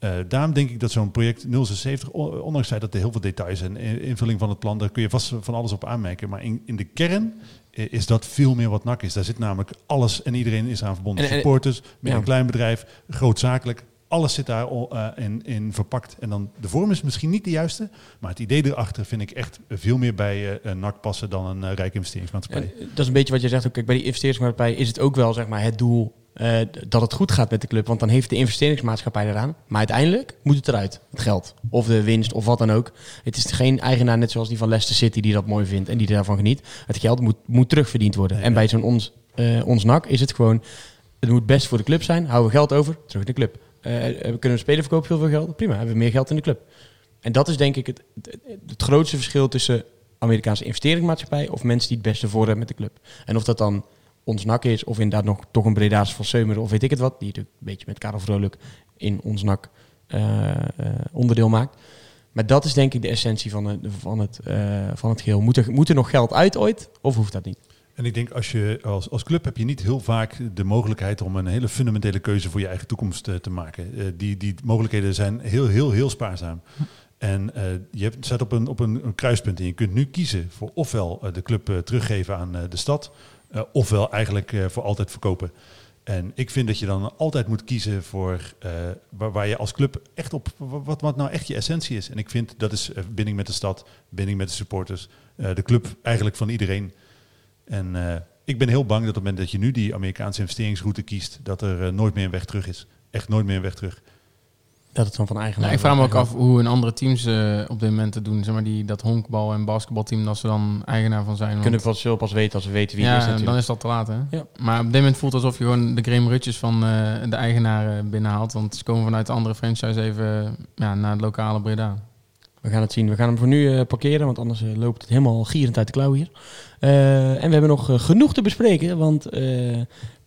uh, Eh, daarom denk ik dat zo'n project 076, o- ondanks dat er heel veel details en i- invulling van het plan, daar kun je vast van alles op aanmerken. Maar in, in de kern eh, is dat veel meer wat NAC is. Daar zit namelijk alles en iedereen is aan verbonden. En- en- Supporters, met ja. een klein bedrijf, grootzakelijk. Alles zit daar eh, in, in verpakt. En dan de vorm is misschien niet de juiste, maar het idee erachter vind ik echt veel meer bij eh, een NAC passen dan een uh, rijke investeringsmaatschappij. En dat is een beetje wat je zegt. Ook, kijk, bij die investeringsmaatschappij is het ook wel zeg maar, het doel eh, dat het goed gaat met de club. Want dan heeft de investeringsmaatschappij eraan. Maar uiteindelijk moet het eruit. Het geld. Of de winst of wat dan ook. Het is geen eigenaar net zoals die van Leicester City die dat mooi vindt en die daarvan geniet. Het geld moet, moet terugverdiend worden. Ja, en bij zo'n ons, eh, ons NAC is het gewoon... Het moet best voor de club zijn. Houden we geld over, terug in de club. We kunnen we spelen verkopen, heel veel geld. Prima, hebben we meer geld in de club. En dat is denk ik het, het, het grootste verschil tussen Amerikaanse investeringsmaatschappij of mensen die het beste voor hebben met de club. En of dat dan ons NAC is, of inderdaad nog toch een Breda's van Seumer, of weet ik het wat, die natuurlijk een beetje met Karel Vrolijk in ons NAC eh, eh, onderdeel maakt. Maar dat is denk ik de essentie van het, van het, eh, van het geheel. Moet er, moet er nog geld uit ooit, of hoeft dat niet? En ik denk, als, je, als, als club heb je niet heel vaak de mogelijkheid om een hele fundamentele keuze voor je eigen toekomst te maken. Die, die mogelijkheden zijn heel, heel, heel spaarzaam. En je hebt, op, een, op een, een kruispunt en je kunt nu kiezen voor ofwel de club teruggeven aan de stad, eh, ofwel eigenlijk eh, voor altijd verkopen. En ik vind dat je dan altijd moet kiezen voor eh, waar, je als club echt op, wat, wat nou echt je essentie is. En ik vind dat is binding met de stad, binding met de supporters, de club eigenlijk van iedereen. En ik ben heel bang dat op het moment dat je nu die Amerikaanse investeringsroute kiest, dat er nooit meer een weg terug is. Echt nooit meer een weg terug. Dat het dan van eigen Nou, ik vraag me ook af hoe een andere teams eh, op dit moment het doen. Zeg maar die, dat honkbal- en basketbalteam, dat ze dan eigenaar van zijn. want- Kunnen we pas zo pas weten als we weten wie het ja, is natuurlijk. dan is dat te laat, hè? Ja. Maar op dit moment voelt het alsof je gewoon de Graham Rutjes van eh, de eigenaren binnenhaalt. Want ze komen vanuit de andere franchise even ja, naar het lokale Breda. We gaan het zien. We gaan hem voor nu eh, parkeren, want anders loopt het helemaal gierend uit de klauw hier. Eh, en we hebben nog genoeg te bespreken, want eh,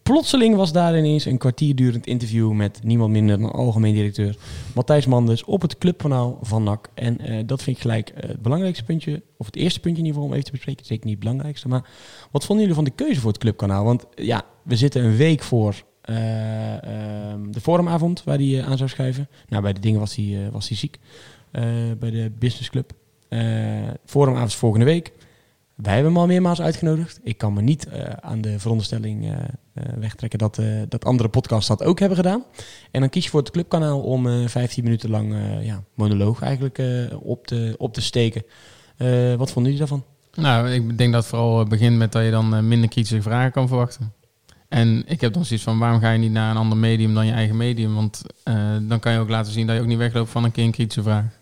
plotseling was daar ineens een kwartier durend interview met niemand minder dan algemeen directeur Matthijs Manders op het clubkanaal van NAC. En eh, dat vind ik gelijk eh, het belangrijkste puntje, of het eerste puntje in ieder geval om even te bespreken. Zeker niet het belangrijkste, maar wat vonden jullie van de keuze voor het clubkanaal? Want ja, we zitten een week voor eh, ehm, de forumavond waar hij aan zou schuiven. Nou, bij de dingen was hij, was hij ziek bij de Business Club. Eh forumavond volgende week. Wij hebben hem al meermaals uitgenodigd. Ik kan me niet eh, aan de veronderstelling eh, eh, wegtrekken dat, dat andere podcasts dat ook hebben gedaan. En dan kies je voor het clubkanaal om eh 15 minuten lang ja, monoloog eigenlijk op, te, op te steken. Wat vonden jullie daarvan? Nou, ik denk dat vooral begint met dat je dan minder kritische vragen kan verwachten. En ik heb dan zoiets van, waarom ga je niet naar een ander medium dan je eigen medium? Want dan kan je ook laten zien dat je ook niet wegloopt van een keer een kritische vraag.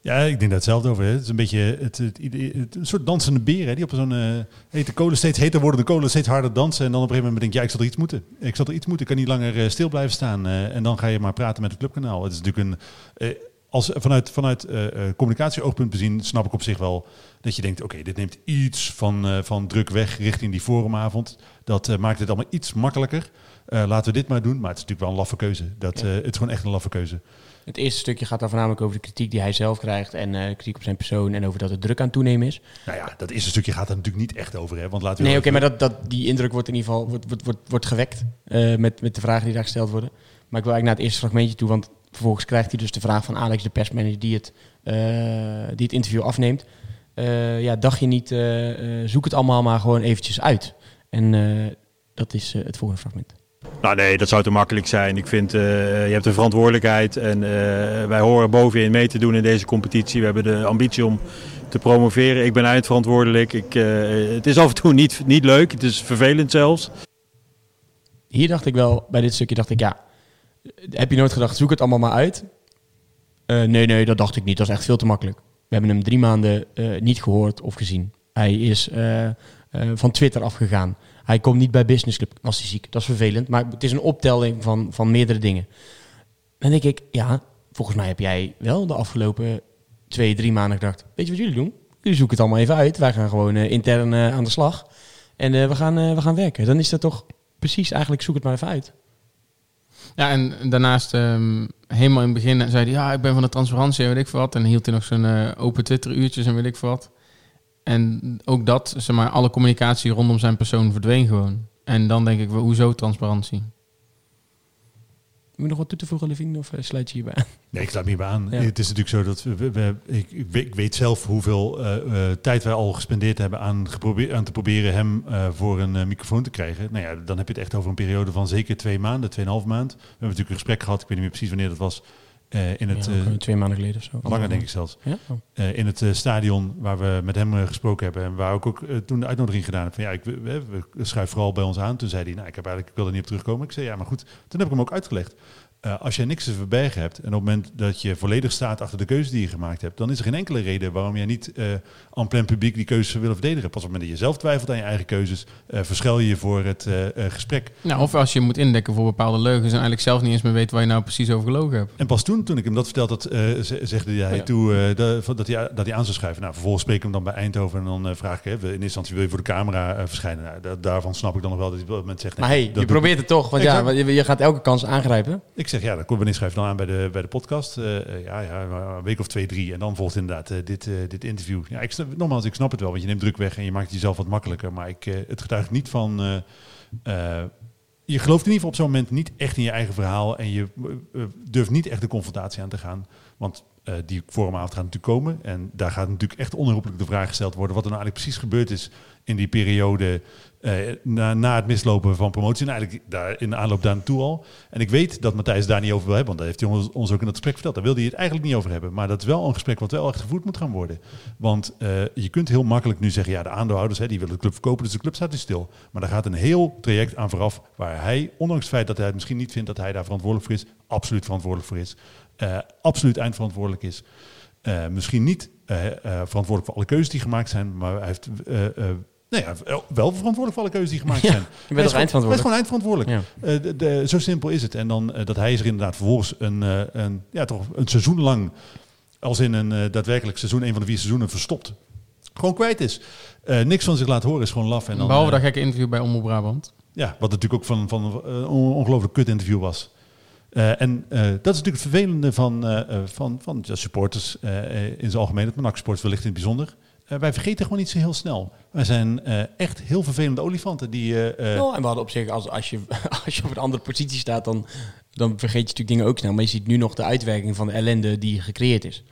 Ja, ik denk daar hetzelfde over. Hè. Het is een beetje het, het, het- een soort dansende beer hè, die op zo'n eh, hete kolen steeds heter worden, de kolen steeds harder dansen. En dan op een gegeven moment denk je, ja, ik zal er iets moeten. Ik zal er iets moeten. Ik kan niet langer eh, stil blijven staan. eh, en dan ga je maar praten met het clubkanaal. Het is natuurlijk een. als, vanuit vanuit communicatieoogpunt bezien snap ik op zich wel dat je denkt, oké, dit neemt iets van, van druk weg richting die forumavond. Dat maakt het allemaal iets makkelijker. Laten we dit maar doen. Maar het is natuurlijk wel een laffe keuze. Dat, Ja. het is gewoon echt een laffe keuze. Het eerste stukje gaat dan voornamelijk over de kritiek die hij zelf krijgt en eh, kritiek op zijn persoon en over dat het druk aan het toenemen is. Nou ja, dat eerste stukje gaat er natuurlijk niet echt over. Hè? Want laten we Nee, oké, maar dat, dat, die indruk wordt in ieder geval wordt, wordt, wordt, wordt gewekt eh, met, met de vragen die daar gesteld worden. Maar ik wil eigenlijk naar het eerste fragmentje toe, want vervolgens krijgt hij dus de vraag van Alex, de persmanager, die het, eh, die het interview afneemt. Ja, dacht je niet, zoek het allemaal maar gewoon eventjes uit. En dat is het volgende fragment. Nou nee, dat zou te makkelijk zijn. Ik vind, eh, je hebt een verantwoordelijkheid en eh, wij horen bovenin mee te doen in deze competitie. We hebben de ambitie om te promoveren. Ik ben eindverantwoordelijk. Ik, eh, het is af en toe niet, niet leuk, het is vervelend zelfs. Hier dacht ik wel, bij dit stukje dacht ik, ja, heb je nooit gedacht, zoek het allemaal maar uit? Nee, nee, dat dacht ik niet. Dat is echt veel te makkelijk. We hebben hem drie maanden niet gehoord of gezien. Hij is van Twitter afgegaan. Hij komt niet bij Business Club. Was hij ziek? Dat is vervelend. Maar het is een optelling van, van meerdere dingen. Dan denk ik, ja, volgens mij heb jij wel de afgelopen twee, drie maanden gedacht... Weet je wat jullie doen? Jullie zoeken het allemaal even uit. Wij gaan gewoon eh, intern eh, aan de slag. En eh, we, gaan, we gaan werken. Dan is dat toch precies eigenlijk zoek het maar even uit. Ja, en daarnaast ehm, helemaal in het begin zei hij, ja, ik ben van de transparantie en weet ik wat. En hield hij nog zijn open Twitter-uurtjes en weet ik wat. En ook dat, zeg maar, alle communicatie rondom zijn persoon verdween gewoon. En dan denk ik, wel, hoezo transparantie? je nog wat toe te voegen, Levine? Of eh, sluit je hierbij aan? Nee, ik sluit me hierbij aan. Ja. Het is natuurlijk zo dat we, we- we- ik, ik weet- zelf hoeveel eh, eh, tijd wij al gespendeerd hebben aan, geprobeer, aan te proberen hem eh, voor een microfoon te krijgen. Nou ja, dan heb je het echt over een periode van zeker twee maanden, tweeënhalf maand. We hebben natuurlijk een gesprek gehad, ik weet niet meer precies wanneer dat was, eh, in het... Ja, eh, eh, twee maanden geleden of zo. Langer denk ik zelfs. Ja? Oh. In het stadion waar we met hem gesproken hebben. En waar ik ook toen de uitnodiging gedaan heb. Van ja, ik, we schuif vooral bij ons aan. Toen zei hij, nou ik, heb eigenlijk, ik wil er niet op terugkomen. Ik zei ja, maar goed. Toen heb ik hem ook uitgelegd. Eh, als jij niks te verbergen hebt en op het moment dat je volledig staat achter de keuze die je gemaakt hebt, dan is er geen enkele reden waarom jij niet eh en plein publiek die keuze zou willen verdedigen. Pas op het moment dat je zelf twijfelt aan je eigen keuzes, eh verschuil je je voor het gesprek. Nou, of als je moet indekken voor bepaalde leugens en eigenlijk zelf niet eens meer weet waar je nou precies over gelogen hebt. En pas toen, toen ik hem dat vertelde, dat, ze- zegde hij Ja. toe dat, hij, dat hij aan zou schrijven. Nou, vervolgens spreek ik hem dan bij Eindhoven en dan vraag ik, hè, in eerste instantie wil je voor de camera verschijnen. Nou, da- daarvan snap ik dan nog wel dat hij op dat moment zegt... nee, Maar hey, je probeert het toch. Want ja, Exact. je, je gaat elke kans aangrijpen. Ik zeg, ja, dan kom wanneer schrijf dan aan bij de, bij de podcast? Eh, eh, ja, ja, een week of twee, drie. En dan volgt inderdaad eh, dit, dit interview. Ja, ik nogmaals, ik snap het wel, want je neemt druk weg en je maakt jezelf wat makkelijker. Maar ik, het getuigt niet van... je gelooft in ieder geval op zo'n moment niet echt in je eigen verhaal. En je durft niet echt de confrontatie aan te gaan. Want eh, die forumavond gaat natuurlijk komen. En daar gaat natuurlijk echt onherroepelijk de vraag gesteld worden... wat er nou eigenlijk precies gebeurd is in die periode... eh, na, na het mislopen van promotie. En eigenlijk daar, in de aanloop daar naartoe al. En ik weet dat Matthijs daar niet over wil hebben. Want dat heeft hij ons, ook in dat gesprek verteld. Daar wilde hij het eigenlijk niet over hebben. Maar dat is wel een gesprek wat wel echt gevoerd moet gaan worden. Want eh, je kunt heel makkelijk nu zeggen... ja, de aandeelhouders hè, die willen de club verkopen... dus de club staat nu stil. Maar daar gaat een heel traject aan vooraf... waar hij, ondanks het feit dat hij het misschien niet vindt... dat hij daar verantwoordelijk voor is... absoluut verantwoordelijk voor is. eh, absoluut eindverantwoordelijk is. Misschien niet verantwoordelijk voor alle keuzes die gemaakt zijn... maar hij heeft... nou ja, wel- verantwoordelijk voor alle keuzes die gemaakt Ja, zijn. je bent Hij is toch gewoon- eindverantwoordelijk? Hij is gewoon eindverantwoordelijk. Ja. Eh, de, de- zo simpel is het. En dan eh, dat hij is er inderdaad vervolgens een, eh, een, ja, toch een seizoen lang, als in een eh, daadwerkelijk seizoen, een van de vier seizoenen, verstopt. Gewoon kwijt is. Eh, niks van zich laat horen is gewoon laf. En dan, Behalve eh, dat gekke interview bij Omroep Brabant. ja, wat natuurlijk ook van, van een ongelooflijk kut interview was. Eh, en eh, dat is natuurlijk het vervelende van, eh, eh, van, van ja, supporters in zijn algemeen, met NAC Sports wellicht in het bijzonder. Eh, wij vergeten gewoon niet zo heel snel. Wij zijn eh, echt heel vervelende olifanten die... eh, eh, Nou, en we hadden op zich, als, als, je, als je op een andere positie staat, dan, dan vergeet je natuurlijk dingen ook snel. Maar je ziet nu nog de uitwerking van de ellende die gecreëerd is.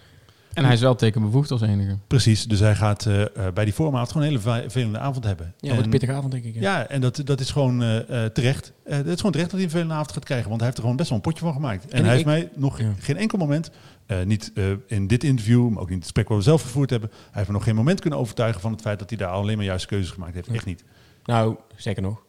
En hij is wel tekenbevoegd als enige. Precies, dus hij gaat eh, eh, bij die voormaat gewoon een hele vervelende avond hebben. Ja, En- wat een pittige avond, denk ik. Ja. Ja, en dat, dat is gewoon eh, eh, terecht. Eh, het is gewoon terecht dat hij een vervelende avond gaat krijgen, want hij heeft er gewoon best wel een potje van gemaakt. En, En hij ik- heeft mij nog Ja. geen enkel moment, eh, niet eh, in dit interview, maar ook niet in het gesprek wat we zelf gevoerd hebben, hij heeft me nog geen moment kunnen overtuigen van het feit dat hij daar alleen maar juiste keuzes gemaakt heeft. Echt niet. Nou, zeker nog.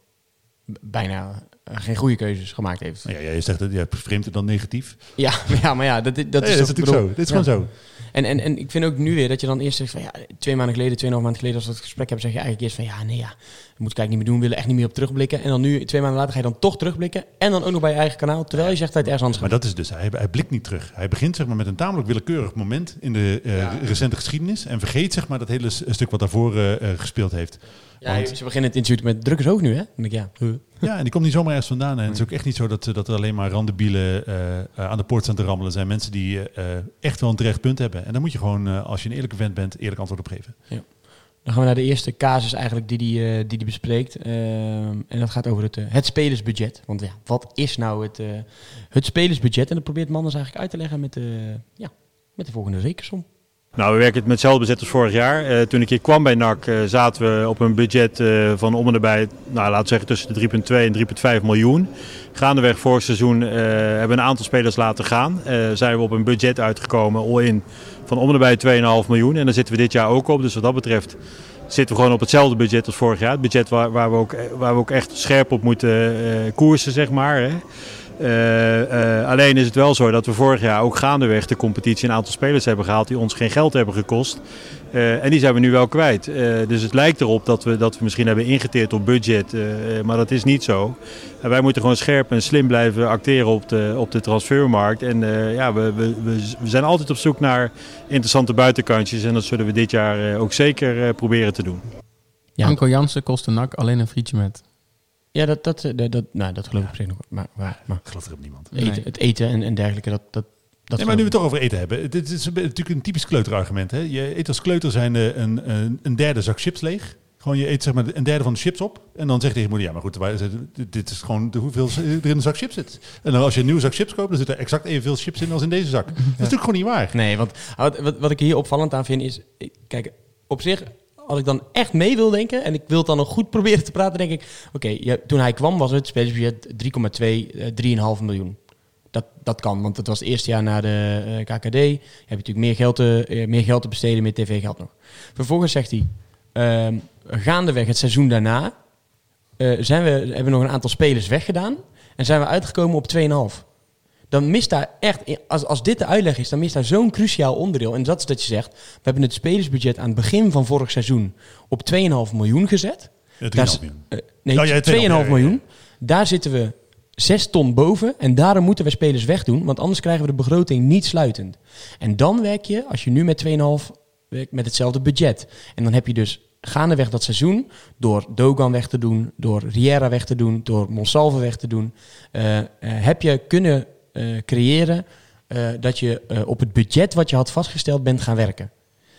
Bijna eh, geen goede keuzes gemaakt heeft. Ja, jij zegt dat jij vreemd het dan negatief. Ja, maar ja, maar ja dat, dat, Dat is, is, natuurlijk bedoel- zo. Dit is ja. gewoon zo. En, en, en ik vind ook nu weer dat je dan eerst zegt van ja, twee maanden geleden, tweeënhalf maanden geleden, als we het gesprek hebben, zeg je eigenlijk eerst van ja, nee ja, moet ik eigenlijk niet meer doen, willen echt niet meer op terugblikken. En dan nu, twee maanden later, ga je dan toch terugblikken. En dan ook nog bij je eigen kanaal, terwijl je zegt dat het ergens anders Maar gaat. dat is dus, hij, hij blikt niet terug. Hij begint zeg maar, met een tamelijk willekeurig moment in de eh, recente geschiedenis en vergeet zeg maar, dat hele stuk wat daarvoor eh, eh, gespeeld heeft. Ja, Want- ze beginnen het instituut met druk is ook nu, hè? Dan denk ik, ja. Ja, en die komt niet zomaar ergens vandaan. En het is ook echt niet zo dat, dat er alleen maar randebielen eh, aan de poort staan te rammelen. Er zijn mensen die echt wel een terecht punt hebben. En daar moet je gewoon, als je een eerlijke vent bent, eerlijk antwoord op geven. Dan gaan we naar de eerste casus eigenlijk die die, eh, die, die bespreekt. Ehm, en dat gaat over het, eh, het spelersbudget. Want ja, wat is nou het, eh, het spelersbudget? En dat probeert Manders eigenlijk uit te leggen met de, ja, met de volgende rekensom. Nou, we werken het met hetzelfde budget als vorig jaar. Toen ik hier kwam bij NAC zaten we op een budget van om en nabij, nou, laten we zeggen tussen de 3,2 en 3,5 miljoen. Gaandeweg vorig seizoen hebben we een aantal spelers laten gaan. Zijn we op een budget uitgekomen, all-in, van om en nabij 2,5 miljoen. En daar zitten we dit jaar ook op. Dus wat dat betreft zitten we gewoon op hetzelfde budget als vorig jaar. Het budget waar, waar, we, ook, waar we ook echt scherp op moeten eh, koersen, zeg maar. Hè. Eh, eh, alleen is het wel zo dat we vorig jaar ook gaandeweg de competitie een aantal spelers hebben gehaald die ons geen geld hebben gekost. Eh, en die zijn we nu wel kwijt. Eh, dus het lijkt erop dat we, dat we misschien hebben ingeteerd op budget, eh, maar dat is niet zo. En wij moeten gewoon scherp en slim blijven acteren op de, op de transfermarkt. En eh, ja, we, we, we, we zijn altijd op zoek naar interessante buitenkantjes en dat zullen we dit jaar eh, ook zeker eh, proberen te doen. Ja. Anko Jansen kostte NAC alleen een frietje met. Ja, dat, dat, dat, dat, nou, dat geloof ik op zich nog. Maar, maar, maar Ik geloof er op niemand. eten, Nee. het eten en, en dergelijke, dat, dat, dat nee, maar nu we het toch over eten hebben. Dit is natuurlijk een typisch kleuterargument. Hè? Je eet als kleuter zijn een, een, een derde zak chips leeg. Gewoon je eet zeg maar een derde van de chips op. En dan zegt tegen je moeder, ja maar goed, dit is gewoon de hoeveel er in een zak chips zit. En dan als je een nieuwe zak chips koopt, dan zit er exact evenveel chips in als in deze zak. Dat is natuurlijk gewoon niet waar. Nee, want wat, wat, ik hier opvallend aan vind is... Kijk, op zich, als ik dan echt mee wil denken... en ik wil het dan nog goed proberen te praten, denk ik... Oké, ja, toen hij kwam was het spelersbudget 3,2, eh, 3,5 miljoen. Dat, dat kan, want het was het eerste jaar na de eh, KKD. Je hebt natuurlijk meer geld, te, eh, meer geld te besteden, meer tv-geld nog. Vervolgens zegt hij... ehm, gaandeweg het seizoen daarna... eh, zijn we, hebben we nog een aantal spelers weggedaan... en zijn we uitgekomen op 2,5 dan mist daar echt, als, als dit de uitleg is, dan mist daar zo'n cruciaal onderdeel. En dat is dat je zegt, we hebben het spelersbudget aan het begin van vorig seizoen op 2,5 miljoen gezet. Ja, 3,5 Daar is- miljoen. nee, Oh, ja, 2,5 2,5 ja, ja, ja. miljoen. Daar zitten we 6 ton boven en daarom moeten we spelers wegdoen, want anders krijgen we de begroting niet sluitend. En dan werk je, als je nu met 2,5 werkt, met hetzelfde budget. En dan heb je dus gaandeweg dat seizoen, door Dogan weg te doen, door Riera weg te doen, door Monsalve weg te doen, eh, eh, heb je kunnen eh, creëren dat je op het budget wat je had vastgesteld bent gaan werken.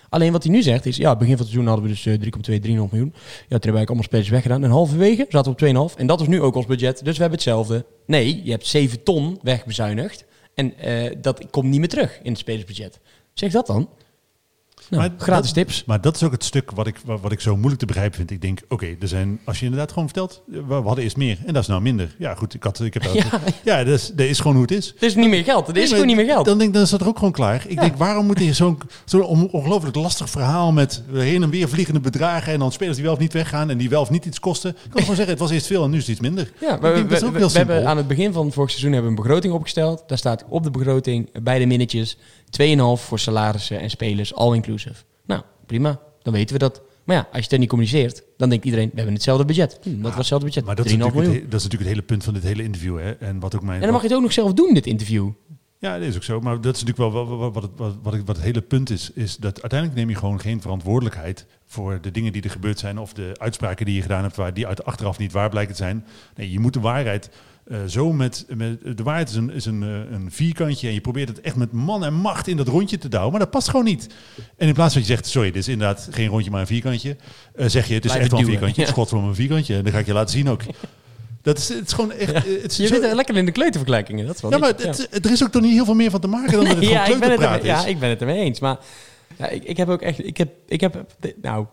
Alleen wat hij nu zegt is, ja, begin van het seizoen hadden we dus eh, 3,2, 3,5 miljoen. Ja, toen hebben ook allemaal spelers weggedaan. En halverwege zaten we op 2,5. En dat is nu ook ons budget. Dus we hebben hetzelfde. Nee, je hebt 7 ton wegbezuinigd. En eh, dat komt niet meer terug in het spelersbudget. Zeg dat dan? Nou, Maar gratis dat- tips. Maar dat is ook het stuk wat ik, wat, wat ik zo moeilijk te begrijpen vind. Ik denk, oké, er zijn, als je inderdaad gewoon vertelt, eh, we, we hadden eerst meer en dat is nou minder. Ja, goed, ik, had, ik heb dat. Ja. Ja, dat, is, dat is gewoon hoe het is. Het is niet meer geld. Het is Nee, gewoon niet meer geld. Dan denk dan is dat er ook gewoon klaar. Ik denk, waarom moet je zo'n zo'n on- ongelooflijk lastig verhaal met heen en weer vliegende bedragen en dan spelers die wel of niet weggaan en die wel of niet iets kosten. Ik kan gewoon zeggen, het was eerst veel en nu is het iets minder. Ja, we, denk, hebben aan het begin van vorig seizoen hebben we een begroting opgesteld. Daar staat op de begroting bij de minnetjes 2,5 voor salarissen en spelers, all inclusive. Nou, prima. Dan weten we dat. Maar ja, als je het niet communiceert, dan denkt iedereen, we hebben hetzelfde budget. Hm, dat was hetzelfde budget, Maar dat 3,5 is, natuurlijk het, he- dat is natuurlijk het hele punt van dit hele interview. Hè? En wat ook mijn, En dan mag je het ook nog zelf doen, dit interview. Ja, dat is ook zo. Maar dat is natuurlijk wel wat, wat, wat, wat het hele punt is. Is dat uiteindelijk neem je gewoon geen verantwoordelijkheid voor de dingen die er gebeurd zijn. Of de uitspraken die je gedaan hebt, waar die uit achteraf niet waar blijken te zijn. Nee, je moet de waarheid eh, zo met, met. De waarheid is een, is een, eh, een vierkantje. En je probeert het echt met man en macht in dat rondje te douwen. Maar dat past gewoon niet. En in plaats van dat je zegt, sorry, dit is inderdaad geen rondje, maar een vierkantje. eh, zeg je, het is Blijf echt wel een vierkantje. Het Ja. is godverdomme een vierkantje. En dat ga ik je laten zien ook. Dat is, het is gewoon echt. Het is Je zo- zit lekker in de kleutervergelijkingen. Dat is wel ja, maar het, er is ook toch niet heel veel meer van te maken dan dat het ja, gewoon ik ben het kleuterpraat is. ja, ik ben het ermee eens. Maar ja, ik, ik heb ook echt... Ik heb, ik heb, nou,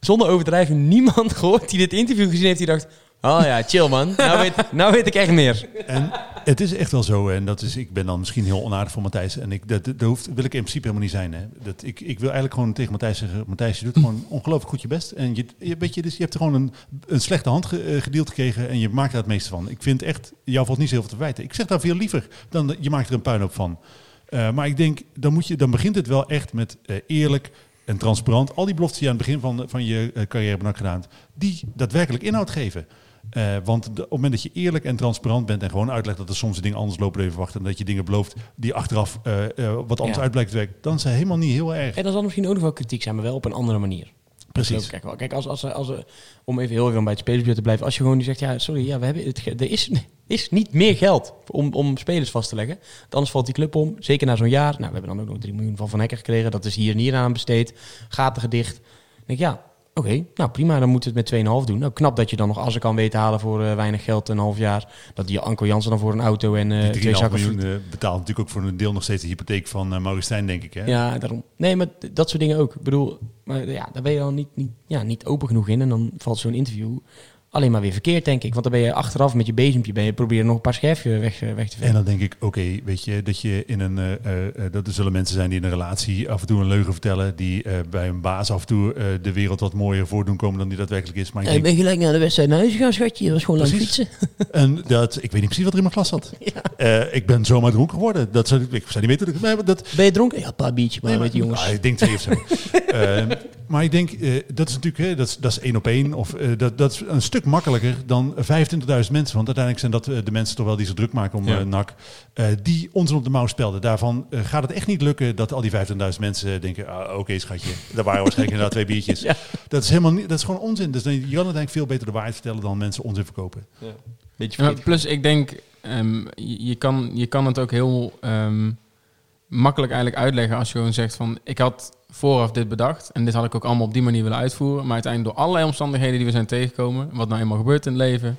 zonder overdrijven niemand gehoord die dit interview gezien heeft die dacht... Oh ja, chill man. Nou weet, nou weet ik echt meer. En het is echt wel zo, en dat is, ik ben dan misschien heel onaardig voor Matthijs. En ik, dat, dat hoeft, wil ik in principe helemaal niet zijn. Hè. Dat, ik, ik wil eigenlijk gewoon tegen Matthijs zeggen: Matthijs, je doet gewoon ongelooflijk goed je best. En je, je, weet je, dus je hebt er gewoon een, een slechte hand ge- eh, gedeeld gekregen en je maakt er het meeste van. Ik vind echt, jou valt niet zo heel veel te wijten. Ik zeg daar veel liever dan je maakt er een puinhoop van. Eh, maar ik denk, dan, moet je, dan begint het wel echt met eh, eerlijk en transparant. Al die beloftes die je aan het begin van, van je carrière hebt gedaan, die daadwerkelijk inhoud geven. Eh, want de- op het moment dat je eerlijk en transparant bent en gewoon uitlegt dat er soms dingen anders lopen dan je verwacht en dat je dingen belooft die achteraf eh, eh, wat anders Ja. uit blijkt te werken, dan is het helemaal niet heel erg. En dan zal misschien ook nog wel kritiek zijn, maar wel op een andere manier. Precies. Kijk, wel. Kijk als, als, als, als, om even heel even bij het spelersbudget te blijven. Als je gewoon nu zegt, ja, sorry, ja, we hebben het, er is, is niet meer geld om, om spelers vast te leggen. Anders valt die club om. Zeker na zo'n jaar. Nou, we hebben dan ook nog 3 miljoen van Van Hekker gekregen. Dat is hier en hier aan besteed. Gaten gedicht. Dan denk ik, ja, oké, nou prima, dan moeten we het met 2,5 doen. Nou, knap dat je dan nog Assen kan weten halen voor eh, weinig geld, een half jaar. Dat die Anko Jansen dan voor een auto en eh Die twee 3,5 zakken miljoen eh, betaalt natuurlijk ook voor een deel nog steeds de hypotheek van uh, Maurice Stijn, denk ik. Hè? Ja, daarom. Nee, maar dat soort dingen ook. Ik bedoel, maar ja, daar ben je dan niet, niet, ja, niet open genoeg in. En dan valt zo'n interview alleen maar weer verkeerd, denk ik. Want dan ben je achteraf met je bezempje, ben je proberen nog een paar scherfjes weg, eh, weg te En vinden. dan denk ik, oké, weet je, dat je in een, eh, eh, dat er zullen mensen zijn die in een relatie af en toe een leugen vertellen, die eh, bij een baas af en toe eh, de wereld wat mooier voordoen komen dan die daadwerkelijk is. Maar ik denk, ben gelijk naar de wedstrijd naar huis gegaan, schatje. Dat was gewoon lang Precies. fietsen. en dat, ik weet niet precies wat er in mijn glas zat. Eh, ik ben zomaar dronken geworden. Dat zou, ik zou niet weten. dat dat, Ben je dronken? Ja, een paar biertjes, maar Nee, met jongens. ah, ik denk twee of zo. Maar ik denk, eh, dat is natuurlijk hè, dat, is- dat is één op één. Of dat, dat is een stuk makkelijker dan 25.000 mensen. Want uiteindelijk zijn dat eh, de mensen toch wel die zich druk maken om Ja. eh, NAC. eh, die ons op de mouw spelden. Daarvan gaat het echt niet lukken dat al die 25.000 mensen denken... Ah, Oké schatje, daar waren waarschijnlijk inderdaad twee biertjes. Ja. Dat is helemaal niet, dat is gewoon onzin. Dus dan, je kan uiteindelijk veel beter de waarheid vertellen dan mensen onzin verkopen. Beetje Ja, plus, ik denk, ehm, je, je kan, je kan het ook heel ehm, makkelijk eigenlijk uitleggen als je gewoon zegt van... Ik had vooraf dit bedacht. En dit had ik ook allemaal op die manier willen uitvoeren. Maar uiteindelijk door allerlei omstandigheden die we zijn tegengekomen, wat nou eenmaal gebeurt in het leven,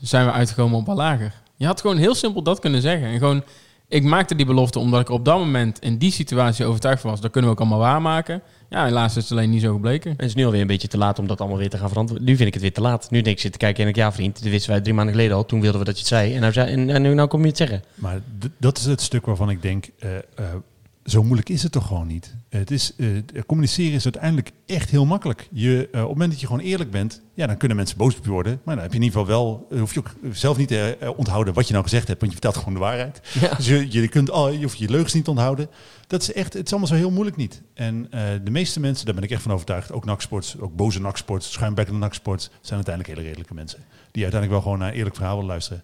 zijn we uitgekomen op een lager. Je had gewoon heel simpel dat kunnen zeggen. En gewoon, ik maakte die belofte omdat ik op dat moment in die situatie overtuigd van was. Dat kunnen we ook allemaal waarmaken. Ja, helaas is het alleen niet zo gebleken. Het is nu alweer een beetje te laat om dat allemaal weer te gaan verantwoorden. Nu vind ik het weer te laat. Nu denk ik zitten kijken en ik, ja vriend, dit wisten wij drie maanden geleden al. Toen wilden we dat je het zei. En nou, zei- en, en nu nou kom je het zeggen. Maar dat is het stuk waarvan ik denk, eh, eh, zo moeilijk is het toch gewoon niet. Het is, eh, communiceren is uiteindelijk echt heel makkelijk. Je, eh, op het moment dat je gewoon eerlijk bent, ja, dan kunnen mensen boos op je worden. Maar dan heb je in ieder geval wel, eh, hoef je ook zelf niet te onthouden wat je nou gezegd hebt, want je vertelt gewoon de waarheid. Ja. Dus je, je, kunt al, je hoeft je leugens niet te onthouden. Dat is echt, het is allemaal zo heel moeilijk niet. En de meeste mensen, daar ben ik echt van overtuigd, ook naksports, ook boze naksports, schuimbekkende naksports, zijn uiteindelijk hele redelijke mensen. Die uiteindelijk wel gewoon naar eerlijk verhaal willen luisteren.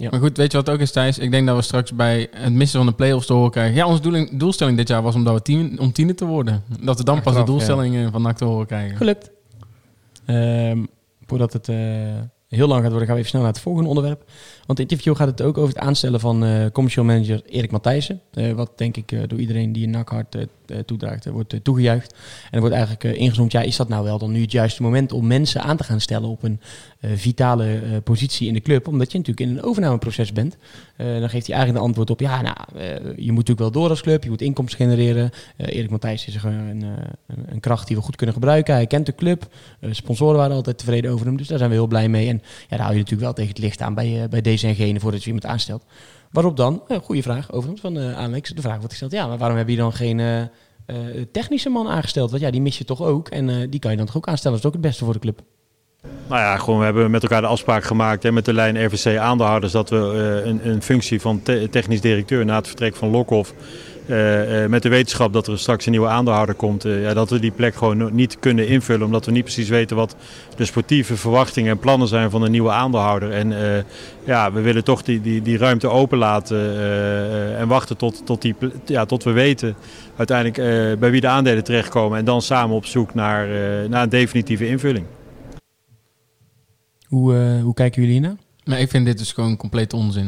Ja. Maar goed, weet je wat ook is, Thijs? Ik denk dat we straks bij het missen van de play-offs te horen krijgen. Ja, onze doeling, doelstelling dit jaar was om, dat we tien, om tiende te worden. Dat we dan pas de Achteraf, doelstelling eh, van NAC te horen krijgen. Gelukt. Ehm, voordat het eh, heel lang gaat worden, gaan we even snel naar het volgende onderwerp. Want in het interview gaat het ook over het aanstellen van eh commercial manager Erik Matthijssen. Eh, wat denk ik eh, door iedereen die een nakhart eh, eh, toedraagt, wordt toegejuicht. En er wordt eigenlijk ingezoomd, ja, is dat nou wel dan nu het juiste moment om mensen aan te gaan stellen op een vitale eh, positie in de club? Omdat je natuurlijk in een overnameproces bent. Eh, dan geeft hij eigenlijk een antwoord op, ja, nou, eh, je moet natuurlijk wel door als club, je moet inkomsten genereren. Eh, Erik Matthijssen is een, een, eh, kracht die we goed kunnen gebruiken. Hij kent de club. Eh, sponsoren waren altijd tevreden over hem, dus daar zijn we heel blij mee. En ja, daar hou je natuurlijk wel tegen het licht aan bij, eh, bij deze voordat je iemand aanstelt. Waarop dan, een goede vraag overigens van eh Alex, de vraag wordt gesteld, ja, maar waarom heb je dan geen eh, eh, technische man aangesteld? Want ja, die mis je toch ook en eh, die kan je dan toch ook aanstellen, dat is ook het beste voor de club. Nou ja, gewoon, we hebben met elkaar de afspraak gemaakt hè, met de lijn RVC aandeelhouders dat we eh, een, een functie van te- technisch directeur na het vertrek van Lokhoff. eh, eh, met de wetenschap dat er straks een nieuwe aandeelhouder komt, ja, dat we die plek gewoon niet kunnen invullen. Omdat we niet precies weten wat de sportieve verwachtingen en plannen zijn van een nieuwe aandeelhouder. En ja, we willen toch die, die, die ruimte openlaten en wachten tot, tot, die, ja, tot we weten uiteindelijk bij wie de aandelen terechtkomen. En dan samen op zoek naar, naar een definitieve invulling. Hoe, eh, hoe kijken jullie? Maar ik vind dit dus gewoon compleet onzin.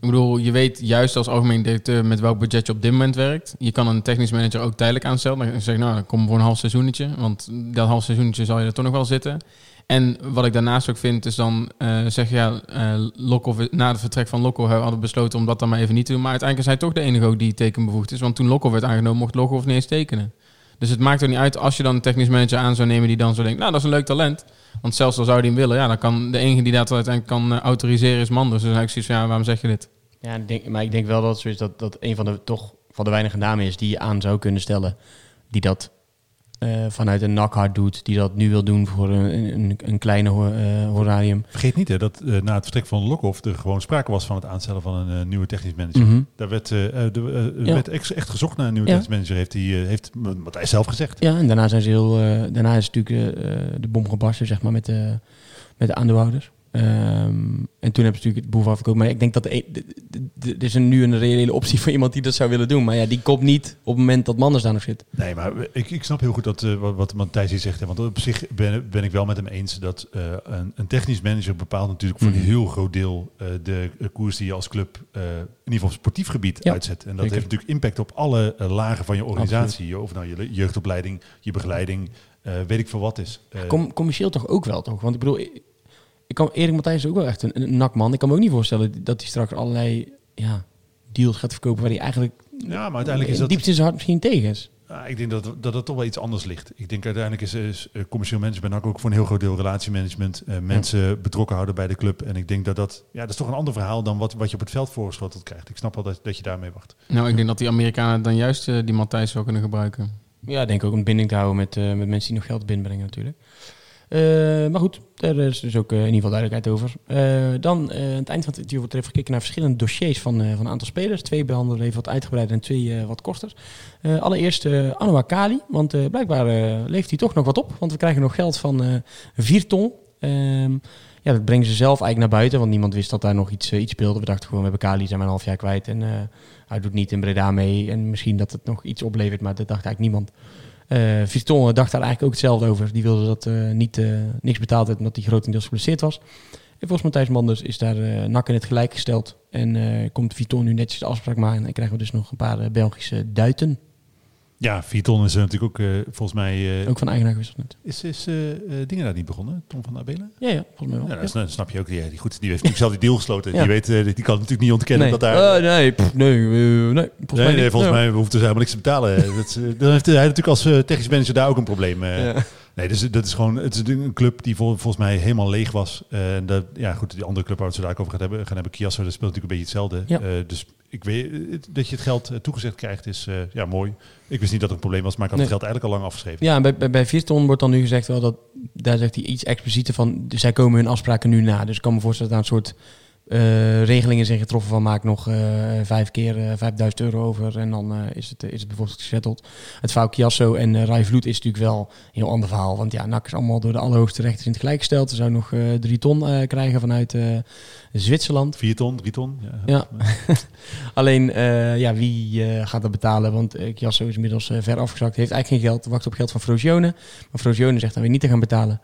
Ik bedoel, je weet juist als algemeen directeur met welk budget je op dit moment werkt. Je kan een technisch manager ook tijdelijk aanstellen. Dan zeg je, nou, dan kom voor een half seizoenetje. Want dat half seizoenetje zal je er toch nog wel zitten. En wat ik daarnaast ook vind, is dan eh zeg je, ja, Lokhoff, na het vertrek van Lokhoff hadden besloten om dat dan maar even niet te doen. Maar uiteindelijk is hij toch de enige ook die tekenbevoegd is. Want toen Lokhoff werd aangenomen, mocht Lokhoff niet eens tekenen. Dus het maakt er niet uit als je dan een technisch manager aan zou nemen die dan zo denkt, nou, dat is een leuk talent. Want zelfs al zou hij hem willen, ja, dan kan de enige die dat uiteindelijk kan eh, autoriseren is Manders. Dus dan heb ik zoiets van, ja, waarom zeg je dit? Ja, ik denk, maar ik denk wel dat zo is dat, dat een van de, toch van de weinige namen is die je aan zou kunnen stellen. Die dat eh, vanuit een nakhart doet. Die dat nu wil doen voor een, een, een kleine eh, horarium. Vergeet niet hè, dat eh, na het vertrek van Lokhoff er gewoon sprake was van het aanstellen van een nieuwe technisch manager. Mhm. Daar werd, de, Ja. werd echt gezocht naar een nieuwe Ja. technisch manager, heeft, hij, eh, heeft Matthijs zelf gezegd. Ja, en daarna zijn ze heel. daarna is natuurlijk de bom gebarsten, zeg maar, met de, met de aandeelhouders. Ehm, en toen hebben ze natuurlijk het boef afgekomen. Maar ik denk dat e- de- er is een, nu een reële optie voor iemand die dat zou willen doen. Maar ja, die komt niet op het moment dat Manders daar nog zit. Nee, maar ik, ik snap heel goed dat, eh, wat, Matthijs hier zegt. Hè, want op zich ben, ben ik wel met hem eens dat eh, een, een technisch manager bepaalt natuurlijk voor Mhm. een heel groot deel eh, de koers die je als club in ieder geval op sportief gebied Ja, uitzet. En dat zeker. heeft natuurlijk impact op alle lagen van je organisatie. Of nou je le- jeugdopleiding, je begeleiding, weet ik veel wat is. Com- commercieel toch ook wel, toch? Want ik bedoel, ik, kan, Erik Matthijs is ook wel echt een, een nakman. Ik kan me ook niet voorstellen dat hij straks allerlei ja, deals gaat verkopen waar hij eigenlijk ja, maar uiteindelijk is dat... diepst in zijn hart misschien tegen is. Ja, ik denk dat, dat toch wel iets anders ligt. Ik denk uiteindelijk is, is eh, commercieel management ook voor een heel groot deel relatiemanagement. eh, mensen betrokken houden bij de club. En ik denk dat dat, ja, dat is toch een ander verhaal dan wat, wat je op het veld voorgeschoteld krijgt. Ik snap wel dat, dat je daarmee wacht. Nou, ik denk dat die Amerikanen dan juist eh, die Matthijs zou kunnen gebruiken. Ja, ik denk ook om binding te houden met, eh, met mensen die nog geld binnenbrengen natuurlijk. Eh, maar goed, daar is dus ook eh, in ieder geval duidelijkheid over. Eh, dan aan het eind van het interview wordt er gekeken naar verschillende dossiers van, van een aantal spelers. Twee behandelen we even wat uitgebreider en twee wat korter. Allereerst Anouar Kali, want blijkbaar leeft hij toch nog wat op. Want we krijgen nog geld van 4 ton. Ehm, ja, dat brengen ze zelf eigenlijk naar buiten, want niemand wist dat daar nog iets, iets speelde. We dachten gewoon, we hebben Kali, zijn maar een half jaar kwijt en hij doet niet in Breda mee. En misschien dat het nog iets oplevert, maar dat dacht eigenlijk niemand. Viston dacht daar eigenlijk ook hetzelfde over. Die wilde dat eh, niet, niks betaald werd omdat hij grotendeels geblesseerd was. En volgens Matthijs Manders is daar eh nak in het gelijk gesteld. En komt Viton nu netjes de afspraak maken. En krijgen we dus nog een paar Belgische duiten. Ja, vier ton is er natuurlijk ook eh, volgens mij... eh, Ook van eigenaar gewisseld net. Is, is eh, eh, dingen daar niet begonnen? Tom van Abelen? Ja, ja, volgens mij wel. Ja, Ja. dat snap- je ook. Die, die, goed, die heeft natuurlijk zelf die deal gesloten. Ja. Die, weet, eh, die kan natuurlijk niet ontkennen nee. dat daar... Eh, nee, pff, nee, eh, nee, volgens nee, mij nee, niet. volgens mij hoeft ze helemaal niks te betalen. dat, is, eh, dan heeft hij natuurlijk als eh, technisch manager daar ook een probleem. Nee, dus dat is gewoon het is een club die vol- volgens mij helemaal leeg was. Eh, En dat, ja, goed, die andere club waar we het zo daar over gaan hebben, gaan hebben, Kiasso, dat speelt natuurlijk een beetje hetzelfde. Ja. Eh, dus ik weet het- dat je het geld eh, toegezegd krijgt, is ja mooi. Ik wist niet dat er een probleem was, maar ik had Nee. het geld eigenlijk al lang afgeschreven. Ja, bij, bij, bij Vierton wordt dan nu gezegd wel dat, daar zegt hij iets explicieter van, zij komen hun afspraken nu na. Dus ik kan me voorstellen dat daar een soort eh, regelingen zijn getroffen van maak nog eh, vijf keer eh 5000 euro over en dan is, het, is het bijvoorbeeld gesetteld. Het fout Chiasso en uh, is natuurlijk wel een heel ander verhaal, want ja, NAC is allemaal door de allerhoogste rechters in het gelijk gesteld. Ze zou nog drie ton krijgen vanuit Zwitserland. Vier ton, drie ton. Ja. Ja, alleen ja, wie gaat dat betalen? Want uh, Chiasso is inmiddels ver afgezakt, heeft eigenlijk geen geld, wacht op geld van Frozione. Maar Frozione zegt dan weer niet te gaan betalen.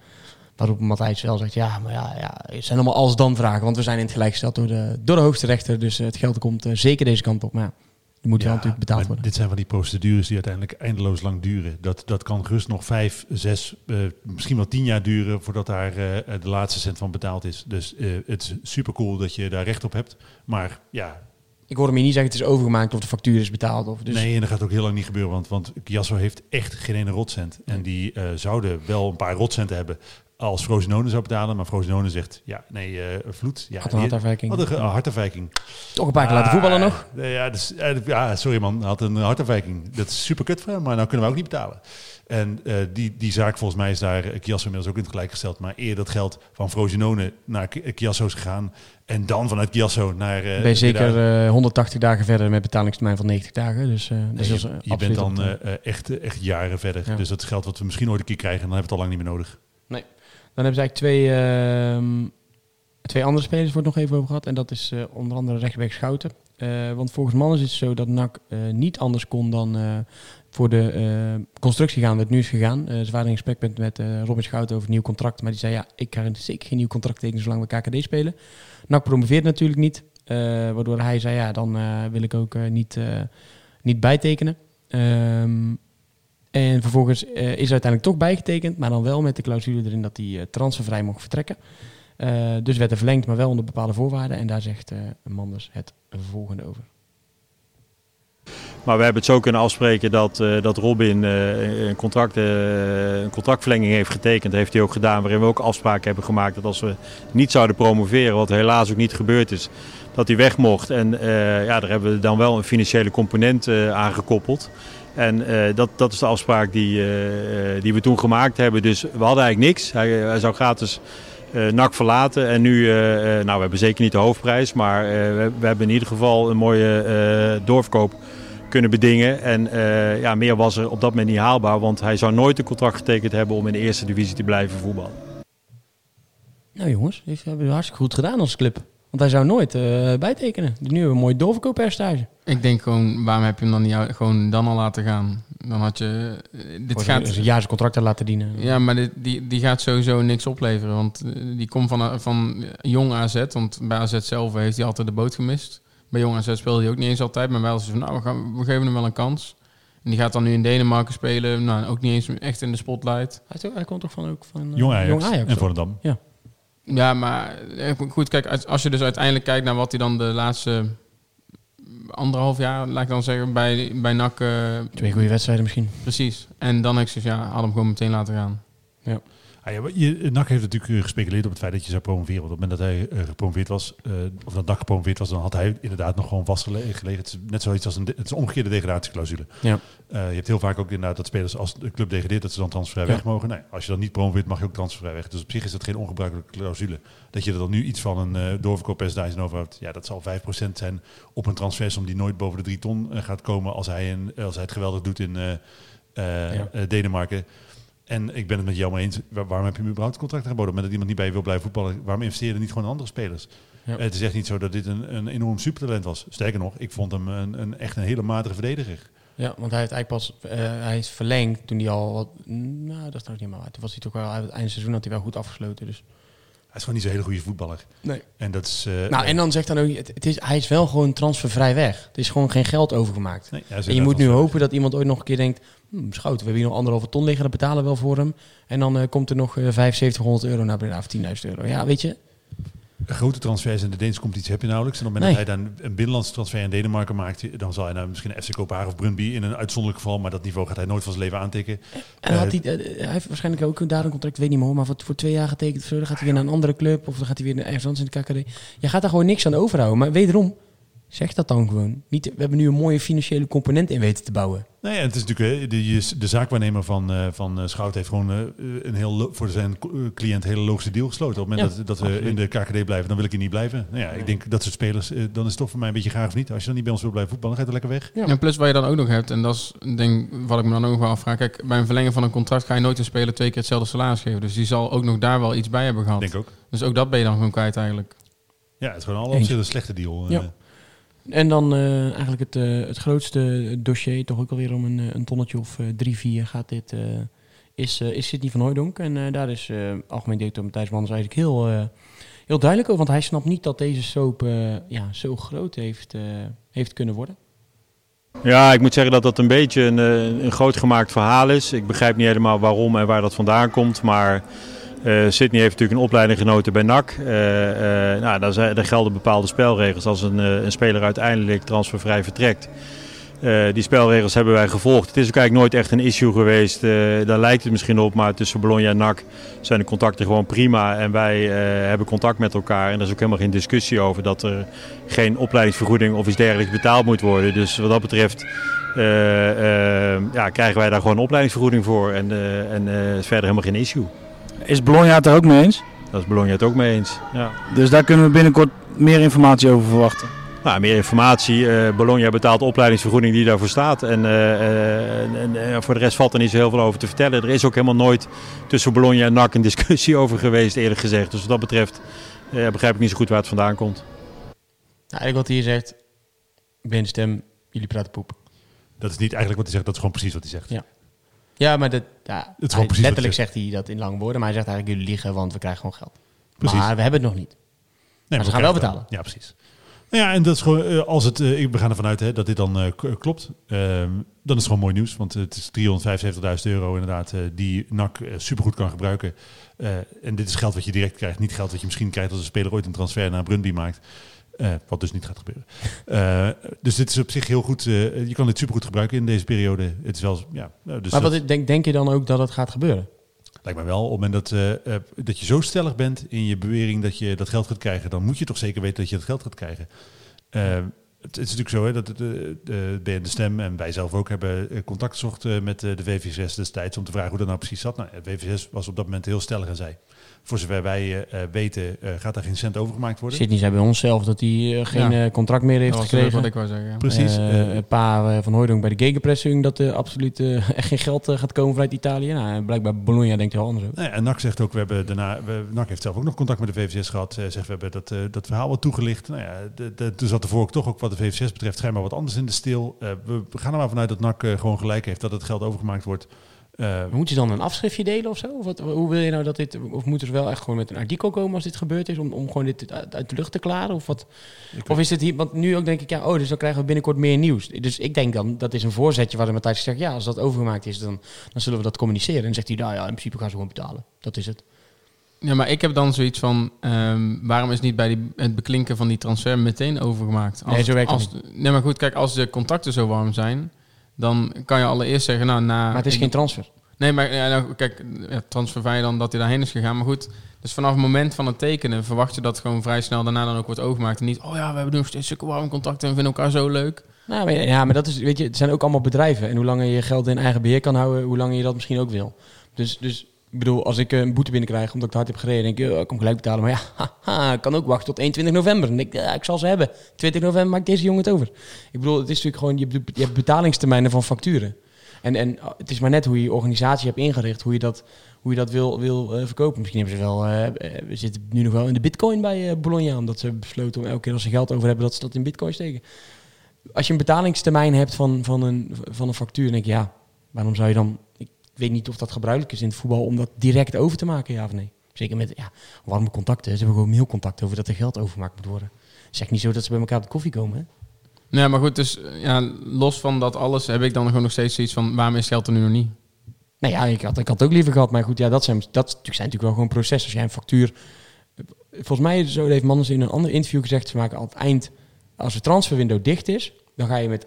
Waarop Matthijs wel zegt, ja, maar ja, ja, het zijn allemaal als-dan vragen. Want we zijn in het gelijk gesteld door de, door de hoogste rechter. Dus eh, het geld komt eh, zeker deze kant op. Maar ja, die moet wel natuurlijk betaald worden. Dit zijn van die procedures die uiteindelijk eindeloos lang duren. Dat, dat kan gerust nog vijf, zes, eh, misschien wel tien jaar duren voordat daar de laatste cent van betaald is. Dus het is super cool dat je daar recht op hebt. Maar ja, Ik hoorde me niet zeggen het is overgemaakt of de factuur is betaald. Of, dus Nee, en dat gaat ook heel lang niet gebeuren, want, want Kiasso heeft echt geen ene rotcent. En die zouden wel een paar rotcenten hebben als Frosinone zou betalen. Maar Frosinone zegt, ja, nee, eh, Vloed. Ja, Had een hartafwijking. Had een hartafwijking. Toch een paar keer laten voetballen Ah, nog. nee, Ja, dus, eh, ja, sorry man, had een hartafwijking. Dat is super kut voor hem, maar nou kunnen we ook niet betalen. En eh, die, die zaak volgens mij is daar Chiasso inmiddels ook in het gelijk gesteld. Maar eerder dat geld van Frosinone naar Ki- Chiasso is gegaan. En dan vanuit Chiasso naar... eh, ben je zeker Breda. eh, 180 dagen verder met betalingstermijn van 90 dagen. Dus, eh dus je, dat is, je bent dan echt, echt jaren verder. Ja. Dus dat is geld wat we misschien ooit een keer krijgen. En dan hebben we het al lang niet meer nodig. Dan hebben ze eigenlijk twee, ehm, twee andere spelers, wordt nog even over gehad. En dat is eh, onder andere rechtsback Schouten. Eh, want volgens mannen is het zo dat NAC eh, niet anders kon dan voor de constructie gaan. Het nu is gegaan. Ze waren in gesprek met, met Robin Schouten over een nieuw contract. Maar die zei, ja, ik ga zeker geen nieuw contract tekenen zolang we KKD spelen. NAC promoveert natuurlijk niet. waardoor hij zei, ja, dan wil ik ook niet, niet bijtekenen. Ehm, en vervolgens eh, is uiteindelijk toch bijgetekend, maar dan wel met de clausule erin dat hij eh, transfervrij mocht vertrekken. Eh, dus werd er verlengd, maar wel onder bepaalde voorwaarden. En daar zegt Manders het volgende over. Maar we hebben het zo kunnen afspreken dat, dat Robin een, contract, een contractverlenging heeft getekend. heeft hij ook gedaan. Waarin we ook afspraken hebben gemaakt dat als we niet zouden promoveren, wat helaas ook niet gebeurd is, dat hij weg mocht. En ja, daar hebben we dan wel een financiële component aan gekoppeld. En eh, dat, dat is de afspraak die, eh, die we toen gemaakt hebben. Dus we hadden eigenlijk niks. Hij, hij zou gratis eh NAC verlaten. En nu, eh, eh, nou we hebben zeker niet de hoofdprijs, maar eh, we, we hebben in ieder geval een mooie eh, doorverkoop kunnen bedingen. En eh, ja, meer was er op dat moment niet haalbaar, want hij zou nooit een contract getekend hebben om in de eerste divisie te blijven voetballen. Nou jongens, die hebben we hartstikke goed gedaan als club. Want hij zou nooit eh, bijtekenen. Dus nu hebben we een mooi doorverkooppercentage. Ik denk gewoon, waarom heb je hem dan niet gewoon dan al laten gaan? Dan had je... eh, Dit gaat... zijn- zijn jaar zijn contract te laten dienen. Ja, maar dit, die, die gaat sowieso niks opleveren. Want eh, die komt van, van jong AZ. Want bij AZ zelf heeft hij altijd de boot gemist. Bij jong AZ speelde hij ook niet eens altijd. Maar wel eens van, nou, we, gaan, we geven hem wel een kans. En die gaat dan nu in Denemarken spelen. Nou, ook niet eens echt in de spotlight. Hij, is ook- hij komt toch van ook van eh, Jong Ajax, Jong Ajax en? Volendam. Ja. Ja, maar eh, goed, kijk, als je dus uiteindelijk kijkt naar wat hij dan de laatste anderhalf jaar, laat ik dan zeggen, bij, bij NAC... eh, Twee goede wedstrijden misschien. Precies. En dan heb ik zoiets, ja, had hem gewoon meteen laten gaan. Ah, ja, je, NAC heeft natuurlijk eh, gespeculeerd op het feit dat je zou promoveren. Want op het moment dat hij eh, gepromoveerd was, eh, of dat NAC gepromoveerd was, dan had hij inderdaad nog gewoon vastgelegen. Het is net zoiets als een, het is een omgekeerde degradatieclausule. Ja. Je hebt heel vaak ook inderdaad dat spelers als de club degradeert, dat ze dan transfervrij Ja. weg mogen. Nee, als je dan niet promoveert, mag je ook transfervrij weg. Dus op zich is dat geen ongebruikelijke clausule. Dat je er dan nu iets van een uh, doorverkooppercentage in overhoudt. Ja, dat zal 5% zijn op een transfersom die nooit boven de 3 ton gaat komen als hij, een, als hij het geweldig doet in Ja. Denemarken. En ik ben het met jou maar eens. Waar- waarom heb je hem überhaupt contract aangeboden? Met dat iemand niet bij je wil blijven voetballen. Waarom investeer je niet gewoon in andere spelers? Ja. Het is echt niet zo dat dit een, een enorm supertalent was. Sterker nog, ik vond hem een, een, echt een hele matige verdediger. Ja, want hij heeft eigenlijk pas eh, hij is verlengd toen hij al wat. Nou, dat is niet meer waar. Toen was hij toch wel uit het einde seizoen had hij wel goed afgesloten. Dus Hij is gewoon niet zo'n hele goede voetballer. Nee. En dat is... eh, Nou, en dan zegt dan ook, het, het is, hij is wel gewoon transfervrij weg. Het is gewoon geen geld overgemaakt. Nee, en je moet nu hopen dat iemand ooit nog een keer denkt, hm, schout, we hebben hier nog anderhalve ton liggen, dat betalen we wel voor hem. En dan eh, komt er nog eh 7500 euro naar Breda of 10.000 euro. Ja, weet je, Grote transfers in de Deense competitie heb je nauwelijks. En op het Nee. moment dat hij dan een binnenlandse transfer in Denemarken maakt, dan zal hij nou misschien FC Kopenhagen of Brøndby in een uitzonderlijk geval, maar dat niveau gaat hij nooit van zijn leven aantikken. En had hij, eh, hij heeft waarschijnlijk ook daar een contract, weet niet meer maar voor, voor twee jaar getekend. Dan gaat hij weer naar een andere club of dan gaat hij weer naar ergens anders in de KKD. Je gaat daar gewoon niks aan overhouden. Maar wederom, zeg dat dan gewoon. Niet, we hebben nu een mooie financiële component in weten te bouwen. Nee, het is natuurlijk, de, de zaakwaarnemer van, eh, van eh, Schout heeft gewoon eh, een heel, voor zijn cliënt een hele logische deal gesloten. Op het moment Ja, dat, dat we in de KKD blijven, dan wil ik hier niet blijven. Nou ja, ik denk dat soort spelers, dan is het toch voor mij een beetje graag of niet. Als je dan niet bij ons wil blijven voetballen, dan ga je er lekker weg. Ja. En plus wat je dan ook nog hebt, en dat is denk, wat ik me dan ook nog wel afvraag. Kijk, bij een verlengen van een contract ga je nooit een speler twee keer hetzelfde salaris geven. Dus die zal ook nog daar wel iets bij hebben gehad. Denk ook. Dus ook dat ben je dan gewoon kwijt eigenlijk. Ja, het is gewoon alle Eens. opzichten een slechte deal. Ja. En dan eh, eigenlijk het, eh, het grootste dossier, toch ook alweer om een, eh, een tonnetje of drie, vier gaat dit, is, is Sidney van Hooijdonk. En daar is algemeen directeur Matthijs Manders eigenlijk heel, heel duidelijk over. Want hij snapt niet dat deze soap ja, zo groot heeft, heeft kunnen worden. Ja, ik moet zeggen dat dat een beetje een, een groot gemaakt verhaal is. Ik begrijp niet helemaal waarom en waar dat vandaan komt. Maar eh Sydney heeft natuurlijk een opleiding genoten bij NAC. Eh, eh, nou, daar, zijn, gelden bepaalde spelregels als een, een speler uiteindelijk transfervrij vertrekt. Die spelregels hebben wij gevolgd. Het is ook eigenlijk nooit echt een issue geweest. Daar lijkt het misschien op, maar tussen Bologna en NAC zijn de contacten gewoon prima. En wij hebben contact met elkaar. En er is ook helemaal geen discussie over dat er geen opleidingsvergoeding of iets dergelijks betaald moet worden. Dus wat dat betreft ja, krijgen wij daar gewoon een opleidingsvergoeding voor. En, en is verder helemaal geen issue. Is Bologna het er ook mee eens? Daar is Bologna het ook mee eens. Ja. Dus daar kunnen we binnenkort meer informatie over verwachten. Nou, meer informatie. Eh, Bologna betaalt de opleidingsvergoeding die daarvoor staat. En, eh, eh, en, en, voor de rest valt er niet zo heel veel over te vertellen. Er is ook helemaal nooit tussen Bologna en NAC een discussie over geweest, eerlijk gezegd. Dus wat dat betreft eh, begrijp ik niet zo goed waar het vandaan komt. Nou, eigenlijk wat hij hier zegt, ik ben stem, jullie praten poep. Dat is niet eigenlijk wat hij zegt, dat is gewoon precies wat hij zegt. Ja. Ja, maar dat, ja, hij- letterlijk zegt hij dat in lange woorden, maar hij zegt eigenlijk jullie liegen, want we krijgen gewoon geld. Precies. Maar we hebben het nog niet. Nee, Maar ze gaan we wel betalen. Ja, precies. Nou ja, en dat is gewoon, eh, als het, eh, ik- we gaan ervan uit hè, dat dit dan eh, klopt. Ehm, dan is het gewoon mooi nieuws, want het is 375.000 euro inderdaad, eh, die NAC supergoed kan gebruiken. En dit is geld wat je direct krijgt, niet geld wat je misschien krijgt als een speler ooit een transfer naar Brunby maakt. Eh, wat dus niet gaat gebeuren. Eh, dus dit is op zich heel goed. eh, je kan dit supergoed gebruiken in deze periode. Het is wel, ja. nou, dus maar wat, denk, denk je dan ook dat het gaat gebeuren? Lijkt me wel. Op het moment dat, dat je zo stellig bent in je bewering dat je dat geld gaat krijgen, dan moet je toch zeker weten dat je dat geld gaat krijgen. Het, het is natuurlijk zo hè, dat de, de, de, de Stem en wij zelf ook hebben contact gezocht met de VVSS destijds om te vragen hoe dat nou precies zat. Nou, het VVSS was op dat moment heel stellig en zei, voor zover wij eh, eh, weten, eh, gaat daar geen cent overgemaakt worden. Sydney zei bij ons zelf dat hij geen Ja. eh, contract meer heeft Dat was gekregen. wat ik wou zeggen. ja. Precies. Een paar eh, van Hooydonk bij de gegenpressing dat er absoluut eh, echt geen geld gaat komen vanuit Italië. Nou, blijkbaar Bologna denkt heel anders over. Nou ja, en NAC zegt ook, we hebben daarna, we, NAC heeft zelf ook nog contact met de VVS gehad. Uh, zegt, we hebben dat, eh, dat verhaal wat toegelicht. Nou ja, de, de, toen zat ervoor ook toch ook wat de VVS betreft schijnbaar wat anders in de stil. Eh, we, we gaan er maar vanuit dat NAC gewoon gelijk heeft, dat het geld overgemaakt wordt. Eh, Moet je dan een afschriftje delen of zo? Of wat, hoe wil je nou dat dit... Of moet er wel echt gewoon met een artikel komen als dit gebeurd is... om, om gewoon dit uit, uit de lucht te klaren? Of, wat? of is het hier... Want nu ook denk ik, ja, oh, dus dan krijgen we binnenkort meer nieuws. Dus ik denk dan, dat is een voorzetje waar de Matthijs zegt... ja, als dat overgemaakt is, dan, dan zullen we dat communiceren. En dan zegt hij, nou ja, in principe gaan ze gewoon betalen. Dat is het. Ja, maar ik heb dan zoiets van, ehm, waarom is niet bij die, het beklinken van die transfer meteen overgemaakt? Nee, zo werkt het als, Nee, maar goed, kijk, als de contacten zo warm zijn, dan kan je allereerst zeggen, nou, na... Maar het is ik- geen transfer. Nee, maar ja, nou, kijk, ja, transfer dan dat hij daarheen is gegaan. Maar goed, dus vanaf het moment van het tekenen verwacht je dat gewoon vrij snel daarna dan ook wordt overgemaakt. En niet, oh ja, we hebben nog steeds zulke warme contacten en vinden elkaar zo leuk. Nou, maar, ja, maar dat is, weet je, het zijn ook allemaal bedrijven. En hoe langer je geld in eigen beheer kan houden, hoe langer je dat misschien ook wil. Dus, dus ik bedoel, als ik eh, een boete binnenkrijg omdat ik te hard heb gereden, denk ik, eh, ik kom gelijk betalen. Maar ja, kan ook wachten tot 21 november. Denk ik, ja, ik zal ze hebben. 20 november maakt deze jongen het over. Ik bedoel, het is natuurlijk gewoon, je, hebt- betalingstermijnen van facturen. En, en uh, het is maar net hoe je je organisatie hebt ingericht, hoe je dat, hoe je dat wil, wil uh, verkopen. Misschien hebben ze wel, uh, we zitten nu nog wel in de bitcoin bij uh, Bologna, omdat ze besloten om elke keer als ze geld over hebben, dat ze dat in bitcoin steken. Als je een betalingstermijn hebt van, van, een, van een factuur, denk ik, ja, waarom zou je dan... Ik weet niet of dat gebruikelijk is in het voetbal om dat direct over te maken, ja of nee. Zeker met ja, warme contacten. Ze hebben gewoon mailcontact over dat er geld overgemaakt moet worden. Echt niet zo dat ze bij elkaar op de koffie komen. Hè? Nee, maar goed, dus ja, los van dat alles heb ik dan gewoon nog steeds zoiets van... waarom is geld er nu nog niet? Nou ja, ik had, ik had het ook liever gehad. Maar goed, ja, dat zijn, dat zijn natuurlijk wel gewoon processen. Als jij een factuur... Volgens mij, zo heeft Manders in een ander interview gezegd... ze maken aan het eind, als de transferwindow dicht is... dan ga je met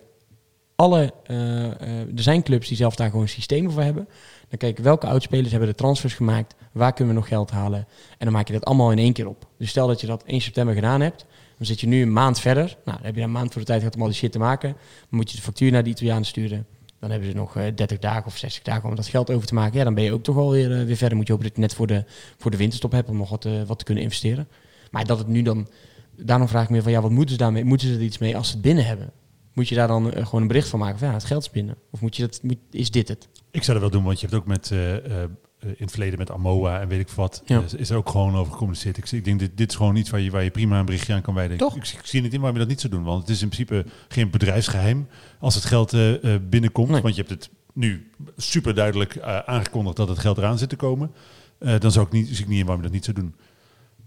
alle... eh, eh, er zijn clubs die zelf daar gewoon systemen voor hebben. Dan kijk je welke oudspelers hebben de transfers gemaakt... waar kunnen we nog geld halen? En dan maak je dat allemaal in één keer op. Dus stel dat je dat 1 september gedaan hebt... dan zit je nu een maand verder. Nou, dan heb je een maand voor de tijd gehad om al die shit te maken. Dan moet je de factuur naar de Italianen sturen... Dan hebben ze nog eh, 30 dagen of 60 dagen om dat geld over te maken. Ja, dan ben je ook toch wel weer, weer verder. Moet je hopen dat net voor de, voor de winterstop hebt om nog wat, wat te kunnen investeren. Maar dat het nu dan... Daarom vraag ik me van, ja, wat moeten ze daarmee? Moeten ze er iets mee als ze het binnen hebben? Moet je daar dan eh, gewoon een bericht van maken van, ja, het geld is binnen? Of moet je dat, moet, is dit het? Ik zou dat wel doen, want je hebt ook met, eh, eh, in het verleden met Amoa en weet ik wat, Ja. is er ook gewoon over gecommuniceerd. Ik, ik denk, dit, dit is gewoon iets waar je, waar je prima een berichtje aan kan wijden. Toch? Ik, ik, zie niet in waarom je dat niet zou doen, want het is in principe geen bedrijfsgeheim als het geld binnenkomt. Nee. Want je hebt het nu super duidelijk aangekondigd dat het geld eraan zit te komen. Dan zou ik niet, zie ik niet in waarom je dat niet zou doen.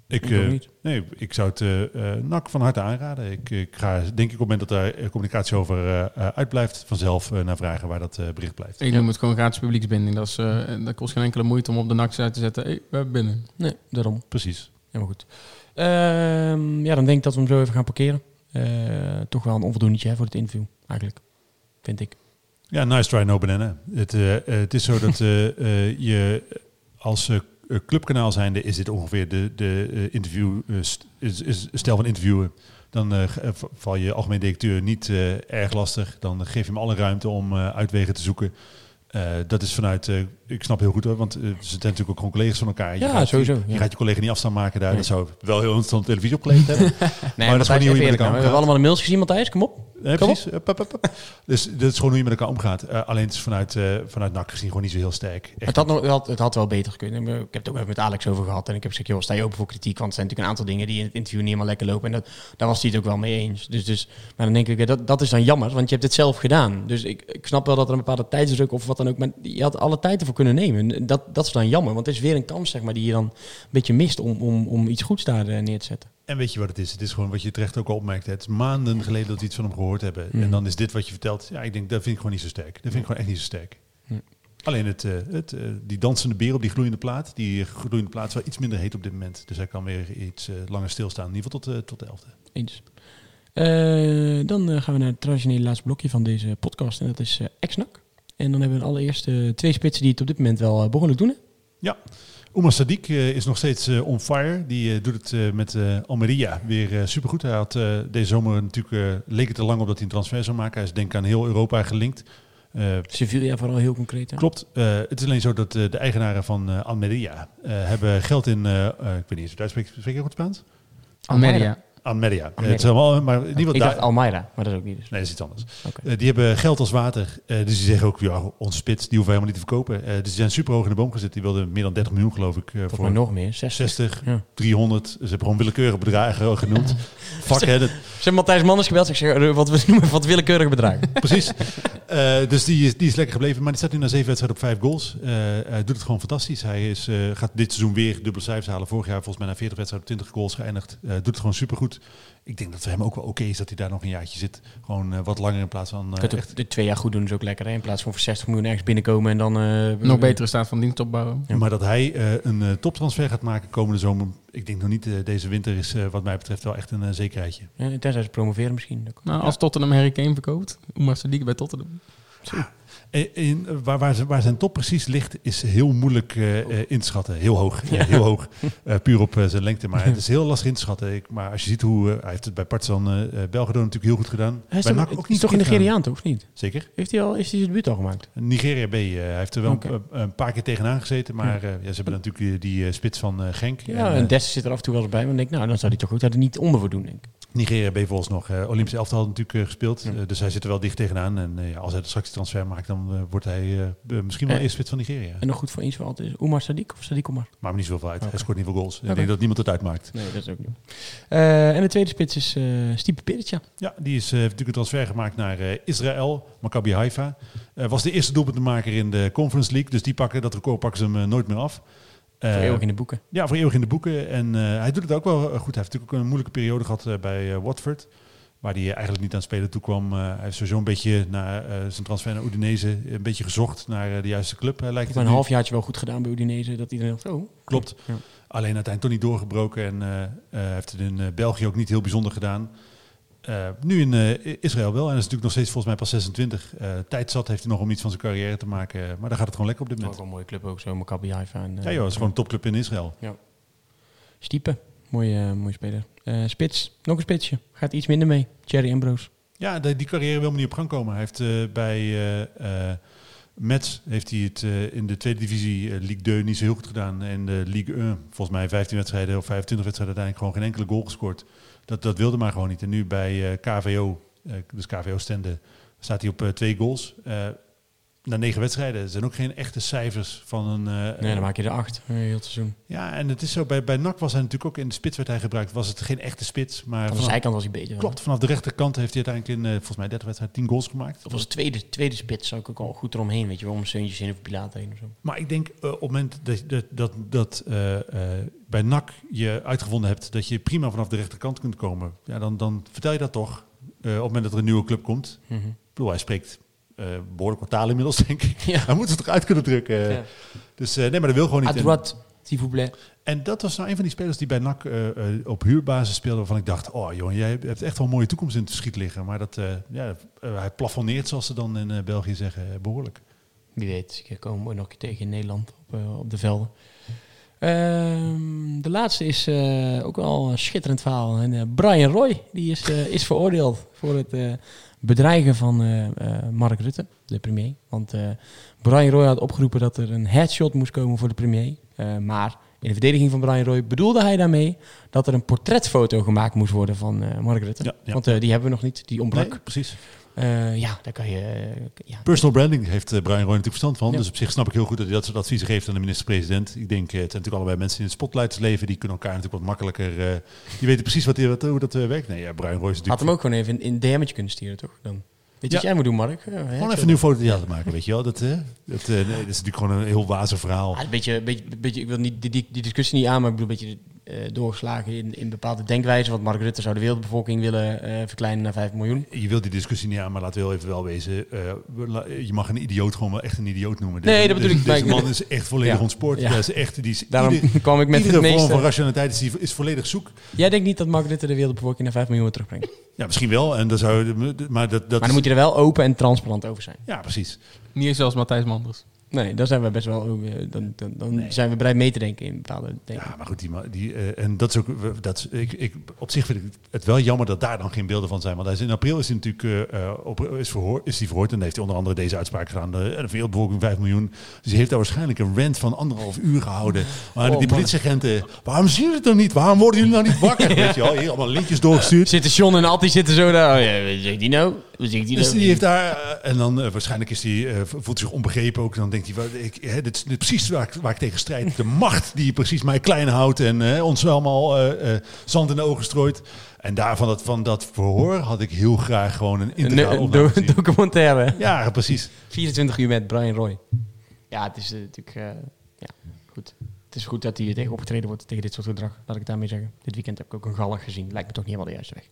Ik, eh, niet. Nee, ik zou het eh eh, NAC van harte aanraden. Ik, ik ga denk ik op het moment dat daar communicatie over eh, eh, uitblijft, vanzelf eh, naar vragen waar dat eh, bericht blijft. Ik noem het gewoon gratis publieksbinding. Dat, is, eh, dat kost geen enkele moeite om op de NAC-site te zetten. Hey, we hebben binnen. Nee, daarom. Precies. Helemaal goed. Ehm, ja, dan denk ik dat we hem zo even gaan parkeren. Eh, toch wel een onvoldoende hè, voor het interview, eigenlijk. Vind ik. Ja, nice try, no banana. Het, het is zo dat je als clubkanaal zijnde is dit ongeveer de, de eh, interview, eh, is, is stijl van interviewen. Dan eh, eh, val je algemeen directeur niet eh, erg lastig. Dan geef je hem alle ruimte om eh, uitwegen te zoeken. Eh, dat is vanuit, eh, ik snap heel goed hoor, want eh, ze zijn natuurlijk ook gewoon collega's van elkaar. Je Ja, gaat, sowieso, Je, ja. gaat je collega niet afstand maken daar. Nee. Dat zou wel heel interessant televisie opgeleverd hebben. Nee, maar dat is gewoon niet hoe je elkaar We hebben allemaal de mails gezien, Matthijs. Kom op. Nee, precies. Hup, hup, hup, hup. Dus dat is gewoon hoe je met elkaar omgaat. Eh, alleen het is vanuit, eh vanuit NAC gezien gewoon niet zo heel sterk. Echt Het had, nog, het, had, het had wel beter gekund. Ik heb het ook even met Alex over gehad. En ik heb gezegd, joh, sta je open voor kritiek? Want er zijn natuurlijk een aantal dingen die in het interview niet helemaal lekker lopen. En dat, daar was hij het ook wel mee eens. Dus, dus, maar dan denk ik, dat, dat is dan jammer. Want je hebt het zelf gedaan. Dus ik, ik snap wel dat er een bepaalde tijdsdruk of wat dan ook... Maar je had alle tijd ervoor kunnen nemen. En Dat, dat is dan jammer. Want het is weer een kans, zeg maar, die je dan een beetje mist... om, om, om iets goeds daar eh, neer te zetten. En weet je wat het is? Het is gewoon wat je terecht ook al opmerkt. Het is maanden geleden dat we iets van hem gehoord hebben. Mhm. En dan is dit wat je vertelt. Ja, ik denk, dat vind ik gewoon niet zo sterk. Dat vind ik gewoon echt niet zo sterk. Alleen het, eh, het, eh, die dansende beer op die gloeiende plaat. Die gloeiende plaat is wel iets minder heet op dit moment. Dus hij kan weer iets eh, langer stilstaan. In ieder geval tot, tot de elfde. Eens. Dan gaan we naar het traditionele laatste blokje van deze podcast. En dat is eh Exnak. En dan hebben we allereerst eh, twee spitsen die het op dit moment wel behoorlijk doen. Hè? Ja, Oumar Sadiq eh, is nog steeds eh, on fire. Die eh, doet het met Almeria weer supergoed. Hij had deze zomer natuurlijk, eh, leek het te lang op dat hij een transfer zou maken. Hij is denk ik aan heel Europa gelinkt. Eh, Sevilla vooral heel concreet. Hè? Klopt. Eh, het is alleen zo dat de eigenaren van Almeria eh, hebben geld in, ik weet niet eens hoe Duits spreek, spreek je goed Spaans? Almeria. Almeria. Eh, Almeria. het is allemaal, maar in ieder ik dacht Almeida, maar dat is ook niet dus. Nee, dat is iets anders. Eh, die hebben geld als water. Eh, dus die zeggen ook, ja, onze spits, die hoeven we helemaal niet te verkopen. Eh, dus die zijn super hoog in de boom gezet. Die wilden meer dan 30 miljoen, geloof ik. voor nog meer, 60. 60, Ja. 300. Ze hebben gewoon willekeurige bedragen genoemd. Fuck, hè. dat- Ze hebben Matthijs Manders gebeld. Ik zeg, wat we noemen wat willekeurige bedragen. Precies. Dus die is, die is lekker gebleven. Maar die staat nu na zeven wedstrijden op vijf goals. Hij doet het gewoon fantastisch. Hij is, gaat dit seizoen weer dubbele cijfers halen. Vorig jaar volgens mij na 40 wedstrijden op 20 goals geëindigd. Doet het gewoon supergoed. Ik denk dat het voor hem ook wel oké is dat hij daar nog een jaartje zit. Gewoon eh, wat langer in plaats van... Eh, echt, de twee jaar goed doen is ook lekker. Hè? In plaats van voor 60 miljoen ergens binnenkomen en dan... eh, Nog betere staat van dienst opbouwen. Ja. Maar dat hij eh, een toptransfer gaat maken komende zomer. Ik denk nog niet, deze winter is eh, wat mij betreft wel echt een zekerheidje. Ja, tenzij ze promoveren misschien. Nou, als Tottenham Harry Kane verkoopt, Oumar Sadiq bij Tottenham. En, en, eh, waar, waar, zijn- waar zijn top precies ligt, is heel moeilijk eh, eh, in te schatten. Heel hoog. Ja, heel hoog. Eh, puur op eh, zijn lengte. Maar het is heel lastig in te schatten. Ik, maar als je ziet hoe... eh, hij heeft het bij Partizan eh eh, Belgrado natuurlijk heel goed gedaan. Hij is bij NAC ook niet toch een Nigeriaan, toch? Of niet? Zeker. Heeft hij al is hij zijn debuut al gemaakt? Nigeria B. eh, hij heeft er wel een, een paar keer tegenaan gezeten. Maar eh, ja, ze hebben natuurlijk die, die eh, spits van eh, Genk. Ja, En, en eh, Dest zit er af en toe wel eens bij. Maar ik denk, nou, dan zou hij toch goed er niet onder voor doen, denk ik. Nigeria B volgens nog uh, Olympische elftal had natuurlijk uh, gespeeld. Ja. Uh, dus hij zit er wel dicht tegenaan. En als hij de straks transfer maakt, dan wordt hij misschien wel Eh, eerst spits van Nigeria. En nog goed voor eens altijd is Omar Sadiq of Sadiq Omar? Maakt me niet zoveel uit. Hij scoort niet veel goals. Ik denk dat niemand het uitmaakt. Nee, dat is ook niet. En de tweede spits is Stipe Perica. Ja, die is, heeft natuurlijk een transfer gemaakt naar Israël, Maccabi Haifa. Was de eerste doelpuntenmaker in de Conference League. Dus die pakken dat record pakken ze hem nooit meer af. Eh, Voor eeuwig in de boeken. Ja, voor eeuwig in de boeken. En eh, hij doet het ook wel eh, goed. Hij heeft natuurlijk ook een moeilijke periode gehad eh, bij Watford. Waar hij eigenlijk niet aan het spelen toe kwam. Hij heeft sowieso een beetje naar zijn transfer naar Udinese een beetje gezocht naar de juiste club. Lijkt heb een halfjaartje wel goed gedaan bij Udinese. Dat iedereen dacht, oh. Klopt. Ja. Alleen uiteindelijk toch niet doorgebroken. En heeft het in België ook niet heel bijzonder gedaan. Eh, nu in eh, Israël wel. En dat is natuurlijk nog steeds volgens mij pas 26. Eh tijd zat heeft hij nog om iets van zijn carrière te maken. Maar daar gaat het gewoon lekker op dit Ook moment. wel een mooie club ook zo, Maccabi Haifa. En, Ja joh, het is gewoon een topclub in Israël. Stiepe, mooie, mooie speler. Spits, nog een spitsje. Gaat iets minder mee. Thierry Ambrose. Ja, die, die carrière wil maar niet op gang komen. Hij heeft bij Metz heeft hij het in de tweede divisie eh, Ligue 2 niet zo heel goed gedaan. En de Ligue 1, volgens mij 15 wedstrijden of 25 wedstrijden uiteindelijk gewoon geen enkele goal gescoord. Dat, dat wilde maar gewoon niet. En nu bij eh, KVO, eh, dus KVO Stende, staat hij op eh, twee goals. Na negen wedstrijden. Er zijn ook geen echte cijfers van een... eh, Nee, dan maak je er acht. eh, heel seizoen. Ja, en het is zo, bij, bij NAC was hij natuurlijk ook in de spits werd hij gebruikt. Was het geen echte spits, maar... Van de zijkant was hij beter. Klopt, vanaf de rechterkant heeft hij uiteindelijk in, eh, volgens mij, 30 wedstrijden 10 goals gemaakt. Of als tweede, tweede spits zou ik ook al goed eromheen. Weet je wel, om Seuntjes in of Pilaten heen of zo. Maar ik denk op het moment dat, dat, dat, dat bij NAC je uitgevonden hebt dat je prima vanaf de rechterkant kunt komen, ja, dan, dan vertel je dat toch op het moment dat er een nieuwe club komt. Ik bedoel, hij spreekt eh, behoorlijk wat taal inmiddels, denk ik. Ja. Hij moet het toch uit kunnen drukken. Ja. Dus eh, nee, maar dat wil gewoon niet. Droite, s'il vous plaît. En dat was nou een van die spelers die bij NAC eh, op huurbasis speelde, waarvan ik dacht, oh jongen, jij hebt echt wel een mooie toekomst in het verschiet liggen. Maar dat, ja, hij plafonneert, zoals ze dan in België zeggen, eh, behoorlijk. Wie weet, ik kom nog een keer tegen in Nederland op, op de velden. Ehm, de laatste is ook wel een schitterend verhaal. En, Brian Roy die is, is veroordeeld voor het bedreigen van eh, eh, Mark Rutte, de premier. Want eh, Brian Roy had opgeroepen dat er een headshot moest komen voor de premier. Maar in de verdediging van Brian Roy bedoelde hij daarmee dat er een portretfoto gemaakt moest worden van Mark Rutte. Ja, ja. Want die hebben we nog niet, die ontbrak. Nee, precies. Eh, ja, daar kan je... eh, ja, Personal branding heeft eh, Brian Roy natuurlijk verstand van. Ja. Dus op zich snap ik heel goed dat hij dat soort adviezen geeft aan de minister-president. Ik denk, het zijn natuurlijk allebei mensen die in het spotlight leven. Die kunnen elkaar natuurlijk wat makkelijker... eh, die weten precies wat, wat, hoe dat werkt. Nee, ja, Brian Roy is Had natuurlijk... hem ook gewoon even in een DM'tje kunnen sturen, toch? Dan. Weet je Ja. wat jij moet doen, Mark? Ja, Gewoon even een nieuw fototheater maken, weet je wel. Dat, dat, nee, dat is natuurlijk gewoon een heel wazig verhaal. Ah, een beetje, beetje, beetje, ik wil niet die, die, die discussie niet aan, maar ik bedoel een beetje doorgeslagen in, in bepaalde denkwijzen. Want Mark Rutte zou de wereldbevolking willen eh, verkleinen naar 5 miljoen. Je wilt die discussie niet aan, maar laten we wel even wel wezen. eh, je mag een idioot gewoon wel echt een idioot noemen. Nee, Deze- dat bedoel deze, ik, Deze man is echt volledig Ja. ontspoord. Ja. Is echt, die is, Daarom ieder- kwam ik met iedere het vorm meeste. van rationaliteit is, die- is volledig zoek. Jij denkt niet dat Mark Rutte de wereldbevolking naar 5 miljoen wil terugbrengen. Ja, misschien wel. En dan zou, maar dat, dat Maar dan moet je er wel open en transparant over zijn. Ja, precies. Niet zoals Matthijs Manders. Nee, daar zijn we best wel over. Dan, dan, dan zijn we bereid mee te denken in bepaalde dingen. Ja, maar goed, die, die, eh, en dat is ook, dat, is- ik, ik, op zich vind ik het wel jammer dat daar dan geen beelden van zijn. Want hij is in april is hij natuurlijk eh, eh, op, is, verhoor, is hij verhoord en heeft hij onder andere deze uitspraak gedaan. De, de wereldbevolking 5 miljoen. Dus hij heeft daar waarschijnlijk een rant van anderhalf uur gehouden. Maar Oh, die politieagenten, waarom zien we het dan niet? Waarom worden jullie nou niet wakker? Weet je wel, hier allemaal linkjes doorgestuurd. Zitten John en Attie zitten zo daar. Oh, ja, zegt die nou? Zegt die Dus nou? die heeft daar, eh, en dan eh, waarschijnlijk is die, eh, voelt zich onbegrepen ook. Dan denkt hij, ik, hè, dit is precies waar ik, waar ik tegen strijd. De macht die precies mij klein houdt en eh, ons allemaal eh, eh, zand in de ogen strooit. En daarvan dat, van dat verhoor had ik heel graag gewoon een integrale een do- documentaire. Ja, precies. 24 uur met Brian Roy. Ja, het is eh, natuurlijk... eh, ja, goed. Het is goed dat hij tegen opgetreden wordt tegen dit soort gedrag. Laat ik het daarmee zeggen. Dit weekend heb ik ook een gallig gezien. Lijkt me toch niet helemaal de juiste weg.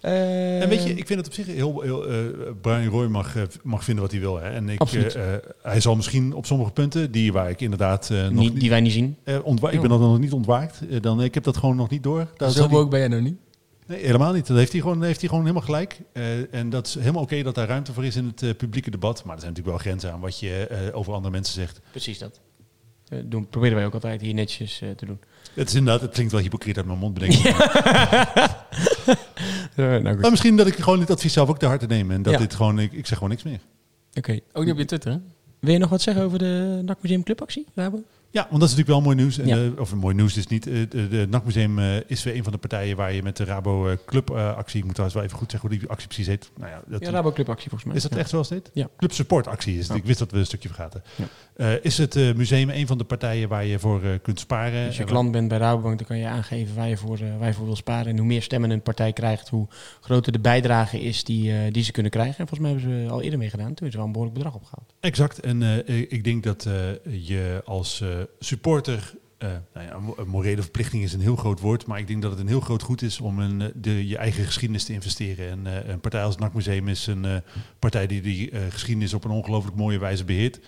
En weet je, ik vind het op zich heel... heel eh, Brian Roy mag, eh, mag vinden wat hij wil. Hè. En ik, Absoluut. eh, eh, hij zal misschien op sommige punten, die waar ik inderdaad eh, nog Niet- die wij niet zien. eh, ontwa- ik ben dan nog niet ontwaakt. Eh, dan, ik heb dat gewoon nog niet door. Daar Zo ben jij nou niet. Nee, helemaal niet. Dat heeft hij gewoon, heeft hij gewoon helemaal gelijk. Eh, en dat is helemaal oké dat daar ruimte voor is in het eh, publieke debat. Maar er zijn natuurlijk wel grenzen aan wat je eh, over andere mensen zegt. Precies dat. Eh, doen, proberen wij ook altijd hier netjes eh, te doen. Het is inderdaad, het klinkt wel hypocriet uit mijn mond bedenken. nou goed. Maar misschien dat ik gewoon dit advies zelf ook te harte neem. En dat Ja. dit gewoon, ik, ik zeg gewoon niks meer. Oké. Ook niet op je Twitter, hè? Wil je nog wat zeggen over de NAC Museum Clubactie, Rabo? Ja, want dat is natuurlijk wel mooi nieuws. En, Ja. eh, of mooi nieuws is niet. eh, de de NAC-museum eh, is weer een van de partijen waar je met de Rabo eh, Club eh, actie... Ik moet trouwens wel even goed zeggen hoe die actie precies heet. Nou ja, dat, Ja, Rabo Clubactie volgens mij. Is dat Ja. echt zoals dit? Ja. Club Support actie is het. Ik wist dat we een stukje vergaten. Eh, is het eh, museum een van de partijen waar je voor eh, kunt sparen? Als je Eh, klant bent bij Rabobank, dan kan je aangeven waar je voor, eh, waar je voor wil sparen. En hoe meer stemmen een partij krijgt, hoe groter de bijdrage is die, eh, die ze kunnen krijgen. En volgens mij hebben ze al eerder mee gedaan. Toen is er wel een behoorlijk bedrag opgehaald. Exact. En eh, ik denk dat eh, je als eh, supporter eh, nou ja, morele verplichting is een heel groot woord, maar ik denk dat het een heel groot goed is om een, eh, de, je eigen geschiedenis te investeren. En eh, een partij als het NAC-museum is een partij die die geschiedenis op een ongelooflijk mooie wijze beheert.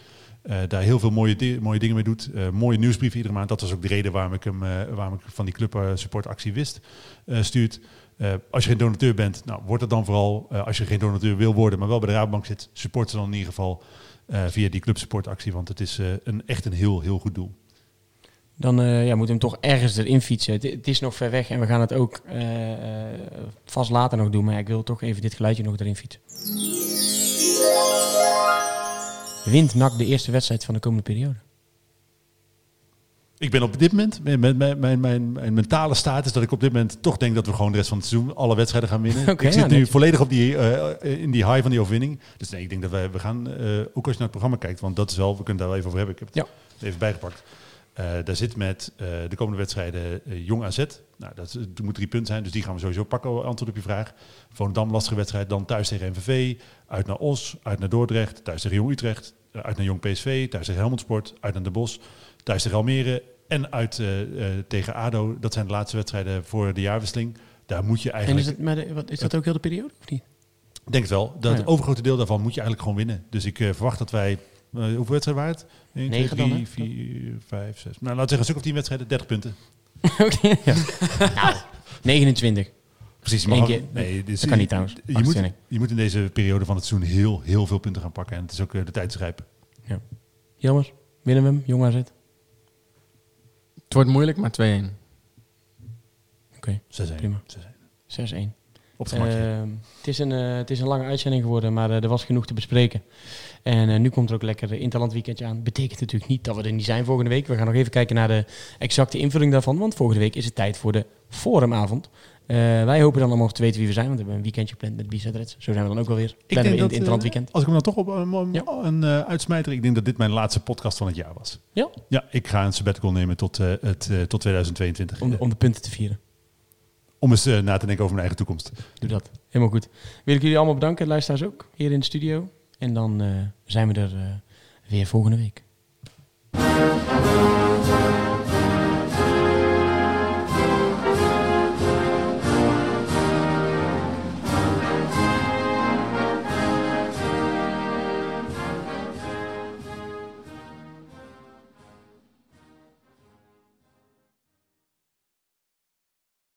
Eh, daar heel veel mooie, mooie dingen mee doet. Mooie nieuwsbrief iedere maand. Dat was ook de reden waarom ik hem, waarom ik van die club supportactie wist, stuurt. Als je geen donateur bent, nou, word het dan vooral. Als je geen donateur wil worden, maar wel bij de Raadbank zit, support ze dan in ieder geval via die clubsupportactie. Want het is eh, een, echt een heel, heel goed doel. Dan eh, ja, moeten we hem toch ergens erin fietsen. Het, is nog ver weg en we gaan het ook eh, eh, vast later nog doen. Maar ik wil toch even dit geluidje nog erin fietsen. Wint NAC de eerste wedstrijd van de komende periode? Ik ben op dit moment, mijn, mijn, mijn, mijn, mentale staat is dat ik op dit moment toch denk dat we gewoon de rest van het seizoen alle wedstrijden gaan winnen. Ik zit ja, nu volledig op die, eh, in die high van die overwinning. Dus nee, ik denk dat wij, we gaan, eh, ook als je naar het programma kijkt, want dat is wel, we kunnen daar wel even over hebben. Ik heb het Ja. even bijgepakt. Eh, daar zit met de komende wedstrijden Jong AZ. Nou, dat, moet drie punten zijn, dus die gaan we sowieso pakken, antwoord op je vraag. Volendam, lastige wedstrijd. Dan thuis tegen MVV, uit naar Os, uit naar Dordrecht, thuis tegen Jong Utrecht, uit naar Jong PSV, thuis tegen Helmond Sport, uit naar De Bosch, thuis tegen Almere en uit eh, tegen ADO. Dat zijn de laatste wedstrijden voor de jaarwisseling. Daar moet je En eigenlijk... is, het, maar de- wat, is dat ook heel de periode of niet? Ik denk het wel. Dat Ah, ja. het overgrote deel daarvan moet je eigenlijk gewoon winnen. Dus ik eh, verwacht dat wij... eh, hoeveel wedstrijden waren het? 1, 2, Negen dan, 3, hè? 4, 5, 6. Nou, laten we zeggen een stuk of 10 wedstrijden, 30 punten. Oké, ja. nou, 29. Precies. Maar keer. nee, dus dat kan niet trouwens. Je moet, 28. je moet in deze periode van het seizoen heel, heel veel punten gaan pakken. En het is ook de tijd te grijpen. Jelmers, winnen we hem? Jong AZ? Het wordt moeilijk, maar 2-1. Oké, 6-1. prima. 6-1. 6-1. Op het gemakje. Ehm, het, is een, eh, het is een lange uitzending geworden, maar eh, er was genoeg te bespreken. En eh, nu komt er ook lekker Interland weekendje aan. Betekent natuurlijk niet dat we er niet zijn volgende week. We gaan nog even kijken naar de exacte invulling daarvan. Want volgende week is het tijd voor de forumavond. Eh, wij hopen dan allemaal te weten wie we zijn, want we hebben een weekendje gepland met Bizet Reds. Zo zijn we dan ook wel weer. Plannen we in het Interland eh, weekend. als ik hem dan toch op een, een, een eh, uitsmijter, ik denk dat dit mijn laatste podcast van het jaar was. Ja? Ja, ik ga een sabbatical nemen tot, eh, het, eh, tot 2022. Om, de- om de punten te vieren. Om eens eh, na te denken over mijn eigen toekomst. Doe dat. Helemaal goed. Wil ik jullie allemaal bedanken, luisteraars ook, hier in de studio. En dan eh, zijn we er eh, weer volgende week.